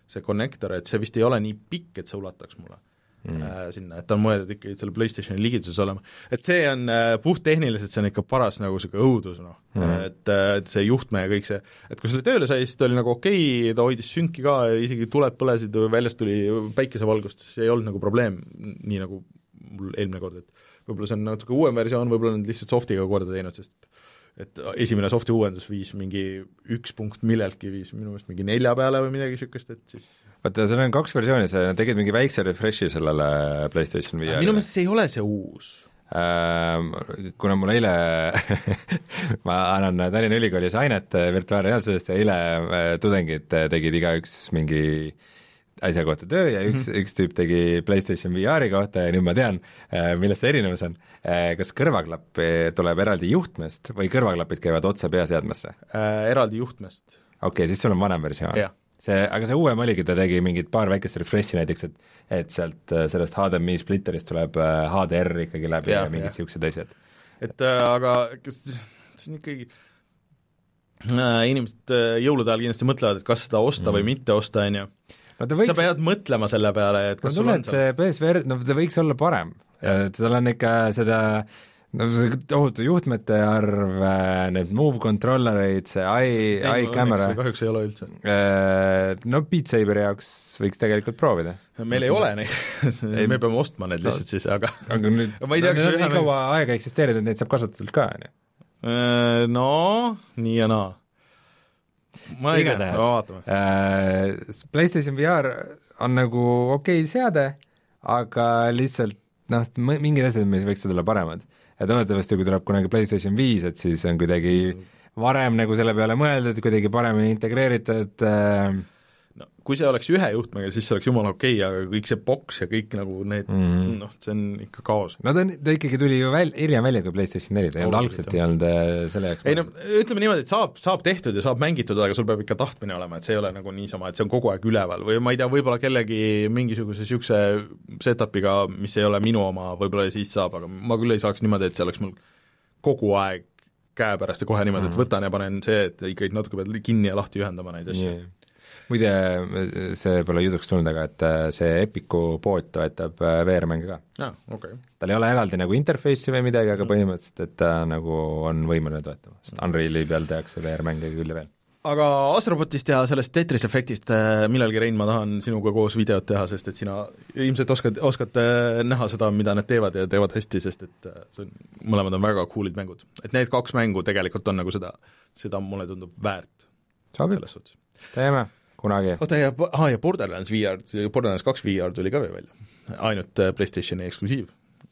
see konnektor, et see vist ei ole nii pikk, et see ulataks mulle mm. äh, sinna, et ta on mõeldud ikkagi selle PlayStationi ligituses olema. et see on äh, puhttehniliselt, see on ikka paras nagu niisugune õudus, noh mm., et, äh, et see juhtme ja kõik see, et kui selle tööle sai, siis ta oli nagu okei okay,, ta hoidis sünki ka, isegi tuled põlesid, väljast tuli päikesevalgust, siis ei olnud nagu probleem, nii nagu mul eelmine kord, et võib-olla see on natuke uuem versioon, võib-olla nad lihtsalt soft'iga korda teinud, sest et esimene soft'i uuendus viis mingi üks punkt milleltki, viis minu meelest mingi nelja peale või midagi niisugust, et siis vaata, seal on kaks versiooni, sa tegid mingi väikse refresh'i sellele PlayStation VR-ile. minu meelest see ei ole see uus ähm, kuna mul eile ma annan Tallinna Ülikoolis ainet virtuaalreaalsusest ja eile äh, tudengid tegid igaüks mingi äh, asja kohta töö ja üks mm, -hmm. üks tüüp tegi PlayStation VR-i kohta ja nüüd ma tean, äh, milles see erinevus on. Äh, kas kõrvaklapp äh, tuleb eraldi juhtmest või kõrvaklapid käivad otse peaseadmesse äh,? Eraldi juhtmest. okei okay,, siis sul on vanem versioon yeah.? See, aga see uuem oligi, ta tegi mingid paar väikest refresh'i näiteks, et et sealt sellest HDMI splitterist tuleb HDR ikkagi läbi ja, ja mingid niisugused asjad. et äh, aga kas see on ikkagi äh, inimesed jõulude ajal kindlasti mõtlevad, et kas seda osta mm. või mitte osta, on ju võiks... sa pead mõtlema selle peale, et kas no tule, et see PSVR, no ta võiks olla parem, et tal on ikka seda no see tohutu juhtmete arv, need move controller eid, see eye, eye camera. kahjuks ei ole üldse. Äh, no Beat Saberi jaoks võiks tegelikult proovida. meil ei ole neid me peame ostma need lihtsalt no, siis, aga aga nüüd, ma ei tea, kas no, nii kaua aega eksisteerinud, et neid saab kasutada ka, on ju? Äh, no nii ja naa ma ei tea, vaatame äh,. PlayStation VR on nagu okei okay seade, aga lihtsalt noh, mingid asjad, mis võiksid olla paremad. Et loodetavasti, kui tuleb kunagi PlayStation viis, et siis on kuidagi varem nagu selle peale mõeldud, kuidagi paremini integreeritud äh, kui see oleks ühe juhtmega, siis see oleks jumala okei okay,, aga kõik see boks ja kõik nagu need mm -hmm. noh, see on ikka kaos. no ta, ta ikkagi tuli ju väl-, hiljem välja kui PlayStation neli, ta ei olnud algselt, ei olnud äh, selle jaoks ei no ütleme niimoodi, et saab, saab tehtud ja saab mängitud, aga sul peab ikka tahtmine olema, et see ei ole nagu niisama, et see on kogu aeg üleval või ma ei tea, võib-olla kellegi mingisuguse niisuguse setup'iga, mis ei ole minu oma, võib-olla siis saab, aga ma küll ei saaks niimoodi, et see oleks mul kogu aeg käepärast ja kohe niimoodi, et mhm. võtan ja panen see, et ikkagi natuke pead kinni ja lahti ühendama neid asju yeah muide, see pole jutuks tulnud, aga et äh, see Epiku pood toetab äh, VR-mänge ka. aa, okei okay. tal ei ole eraldi nagu interface'i või midagi, aga põhimõtteliselt, et ta nagu on võimeline toetama, sest Unreali peal tehakse VR-mänge küll ja veel aga Astrobotist ja sellest Tetris efektist äh, millalgi, Rein, ma tahan sinuga koos videot teha, sest et sina ilmselt oskad, oskad näha seda, mida nad teevad ja teevad hästi, sest et see on, mõlemad on väga cool'id mängud. et need kaks mängu tegelikult on nagu seda, seda mulle tundub väärt. sobib, teeme kunagi. oota ja, aa ja Borderlands VR, Borderlands kaks VR tuli ka veel välja, ainult äh, PlayStationi eksklusiiv.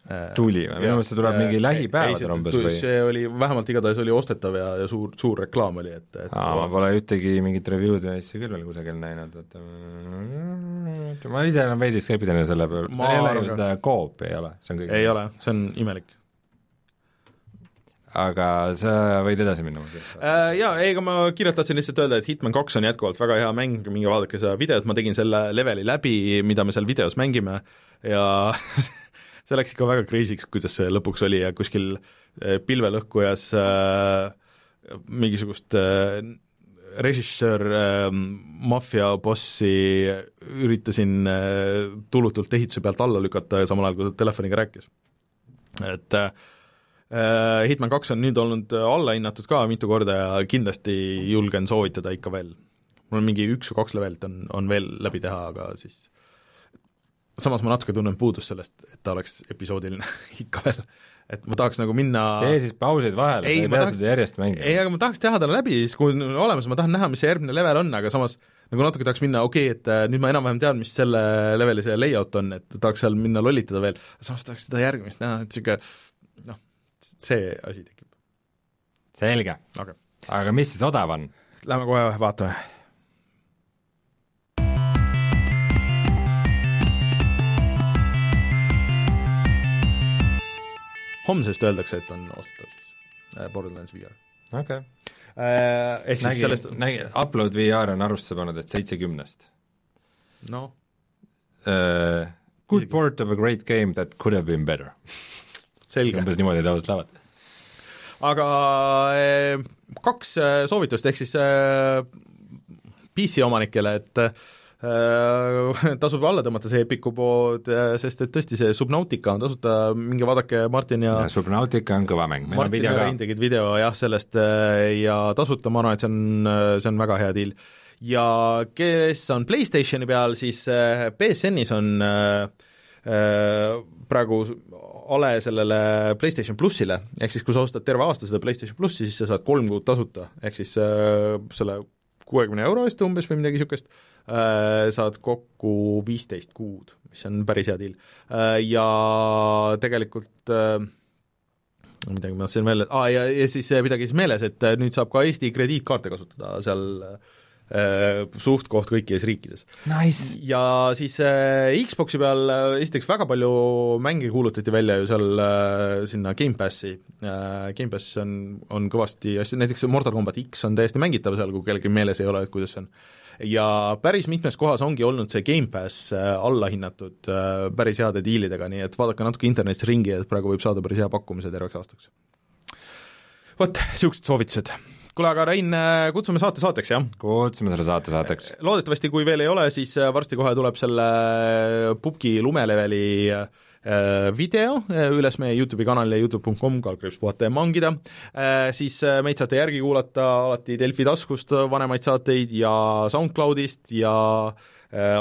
Äh, tuli või, minu meelest see tuleb mingi lähipäevadel umbes või? see oli, vähemalt igatahes oli ostetav ja, ja suur, suur reklaam oli, et, et aa, ma pole ühtegi mingit review'd või asja küll veel kusagil näinud, oota ma ise olen veidi skeptiline selle peale, seal ei ole ju seda koopi, ei ole, see on kõige ei ole, see on imelik aga sa võid edasi minna äh,. Jaa, ei, ega ma kiirelt tahtsin lihtsalt öelda, et Hitman kaks on jätkuvalt väga hea mäng, minge vaadake seda videot, ma tegin selle leveli läbi, mida me seal videos mängime ja see läks ikka väga crazy'ks, kuidas see lõpuks oli ja kuskil äh, pilvelõhkujas äh, mingisugust äh, režissöör äh, maffiabossi üritasin äh, tulutult ehituse pealt alla lükata ja samal ajal, kui ta telefoniga rääkis. et Äh, Hitman kaks on nüüd olnud allahinnatud ka mitu korda ja kindlasti julgen soovitada ikka veel. mul on mingi üks või kaks levelit on, on veel läbi teha, aga siis samas ma natuke tunnen puudust sellest, et ta oleks episoodiline ikka veel. et ma tahaks nagu minna tee siis pausid vahele, sa ei pea tahaks... seda järjest mängima. ei, aga ma tahaks teha ta läbi, siis kui on olemas, ma tahan näha, mis see järgmine level on, aga samas nagu natuke tahaks minna, okei okay,, et äh, nüüd ma enam-vähem tean, mis selle leveli see layout on, et tahaks seal minna lollitada veel, samas tahaks seda järgmist näha, et niisugune see asi tekib. selge okay.. aga mis siis odav on? Lähme kohe vaatame. homsest öeldakse, et on ostetav siis äh, Borderlands VR. okei okay. äh,. Ehk siis nägi, sellest nägi, Upload VR on arvustuse pannud, et seitsekümnest. noh. Good port of a great game that could have been better. umbes niimoodi tavaliselt lähevad. aga eh, kaks eh, soovitust, ehk siis eh, PC omanikele, et tasub alla tõmmata see Epiku pood, sest et tõesti, see Subnautica on tasuta, minge vaadake Martin ja, ja Subnautica on kõva mäng, meil on video ka. Tegid video jah, sellest ja tasuta, ma arvan, et see on, see on väga hea deal. ja kes on PlayStationi peal, siis BSN-is on praegu ale sellele PlayStation plussile, ehk siis kui sa ostad terve aasta seda PlayStation plussi, siis sa saad kolm kuud tasuta, ehk siis äh, selle kuuekümne euro eest umbes või midagi niisugust äh,, saad kokku viisteist kuud, mis on päris hea deal äh,. Ja tegelikult äh, midagi ma tahtsin veel, aa ja, ja siis pidage siis meeles, et nüüd saab ka Eesti krediitkaarte kasutada seal äh, Äh, suht-koht kõikides riikides nice.. ja siis äh, Xboxi peal äh, esiteks väga palju mänge kuulutati välja ju seal äh, sinna Gamepassi äh,, Gamepass on, on kõvasti asju, näiteks Mortal Combat X on täiesti mängitav seal, kui kellelgi meeles ei ole, et kuidas see on. ja päris mitmes kohas ongi olnud see Gamepass äh, allahinnatud äh, päris heade diilidega, nii et vaadake natuke internetis ringi, et praegu võib saada päris hea pakkumise terveks aastaks. vot, niisugused soovitused kuule, aga Rein, äh, kutsume saate saateks, jah? kutsume selle saate saateks. loodetavasti, kui veel ei ole, siis äh, varsti kohe tuleb selle äh, pubgi lumeleveli video üles meie YouTube'i kanalile youtube.com, kaldkriips puhata ja mangida, siis meid saate järgi kuulata alati Delfi taskust vanemaid saateid ja SoundCloudist ja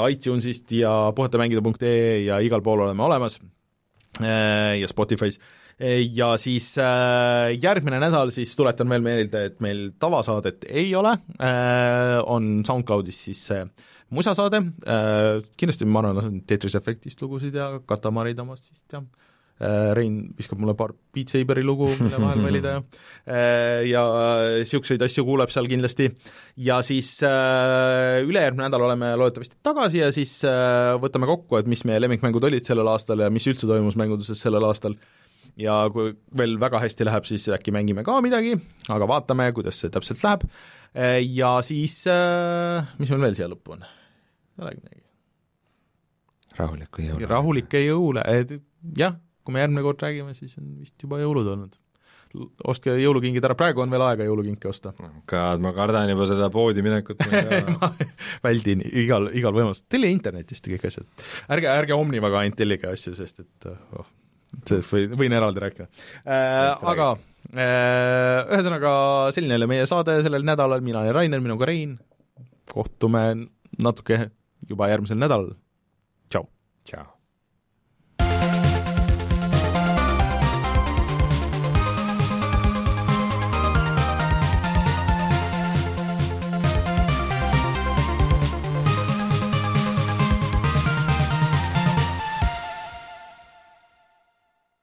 iTunesist ja puhatamängida.ee ja igal pool oleme olemas ja Spotify's ja siis äh, järgmine nädal siis tuletan veel meelde, et meil tavasaadet ei ole. Äh,, on SoundCloudis siis see musasaade. Äh,, kindlasti ma arvan, lasen Tetris Effectist lugusid ja Katamari Damastist ja Rein viskab mulle paar Beat Saberi lugu, mille vahel valida ja niisuguseid asju kuuleb seal kindlasti. ja siis ülejärgmine nädal oleme loodetavasti tagasi ja siis võtame kokku, et mis meie lemmikmängud olid sellel aastal ja mis üldse toimus mänguduses sellel aastal ja kui veel väga hästi läheb, siis äkki mängime ka midagi, aga vaatame, kuidas see täpselt läheb, ja siis mis meil veel siia lõppu on? ei olegi midagi. rahulikku jõule. rahulikke jõule, jah, kui me järgmine kord räägime, siis on vist juba jõulud olnud. ostke jõulukingid ära, praegu on veel aega jõulukinke osta. God, ma kardan juba seda poodi minekut väldin igal, igal võimalusel, telli internetist kõik asjad. ärge, ärge Omnivaga ainult tellige asju, sest et oh, sellest või, võin eraldi rääkida äh,. Aga äh, ühesõnaga, selline oli meie saade sellel nädalal, mina olen Rainer, minuga Rein, kohtume natuke juba järgmisel nädalal, tšau! tšau!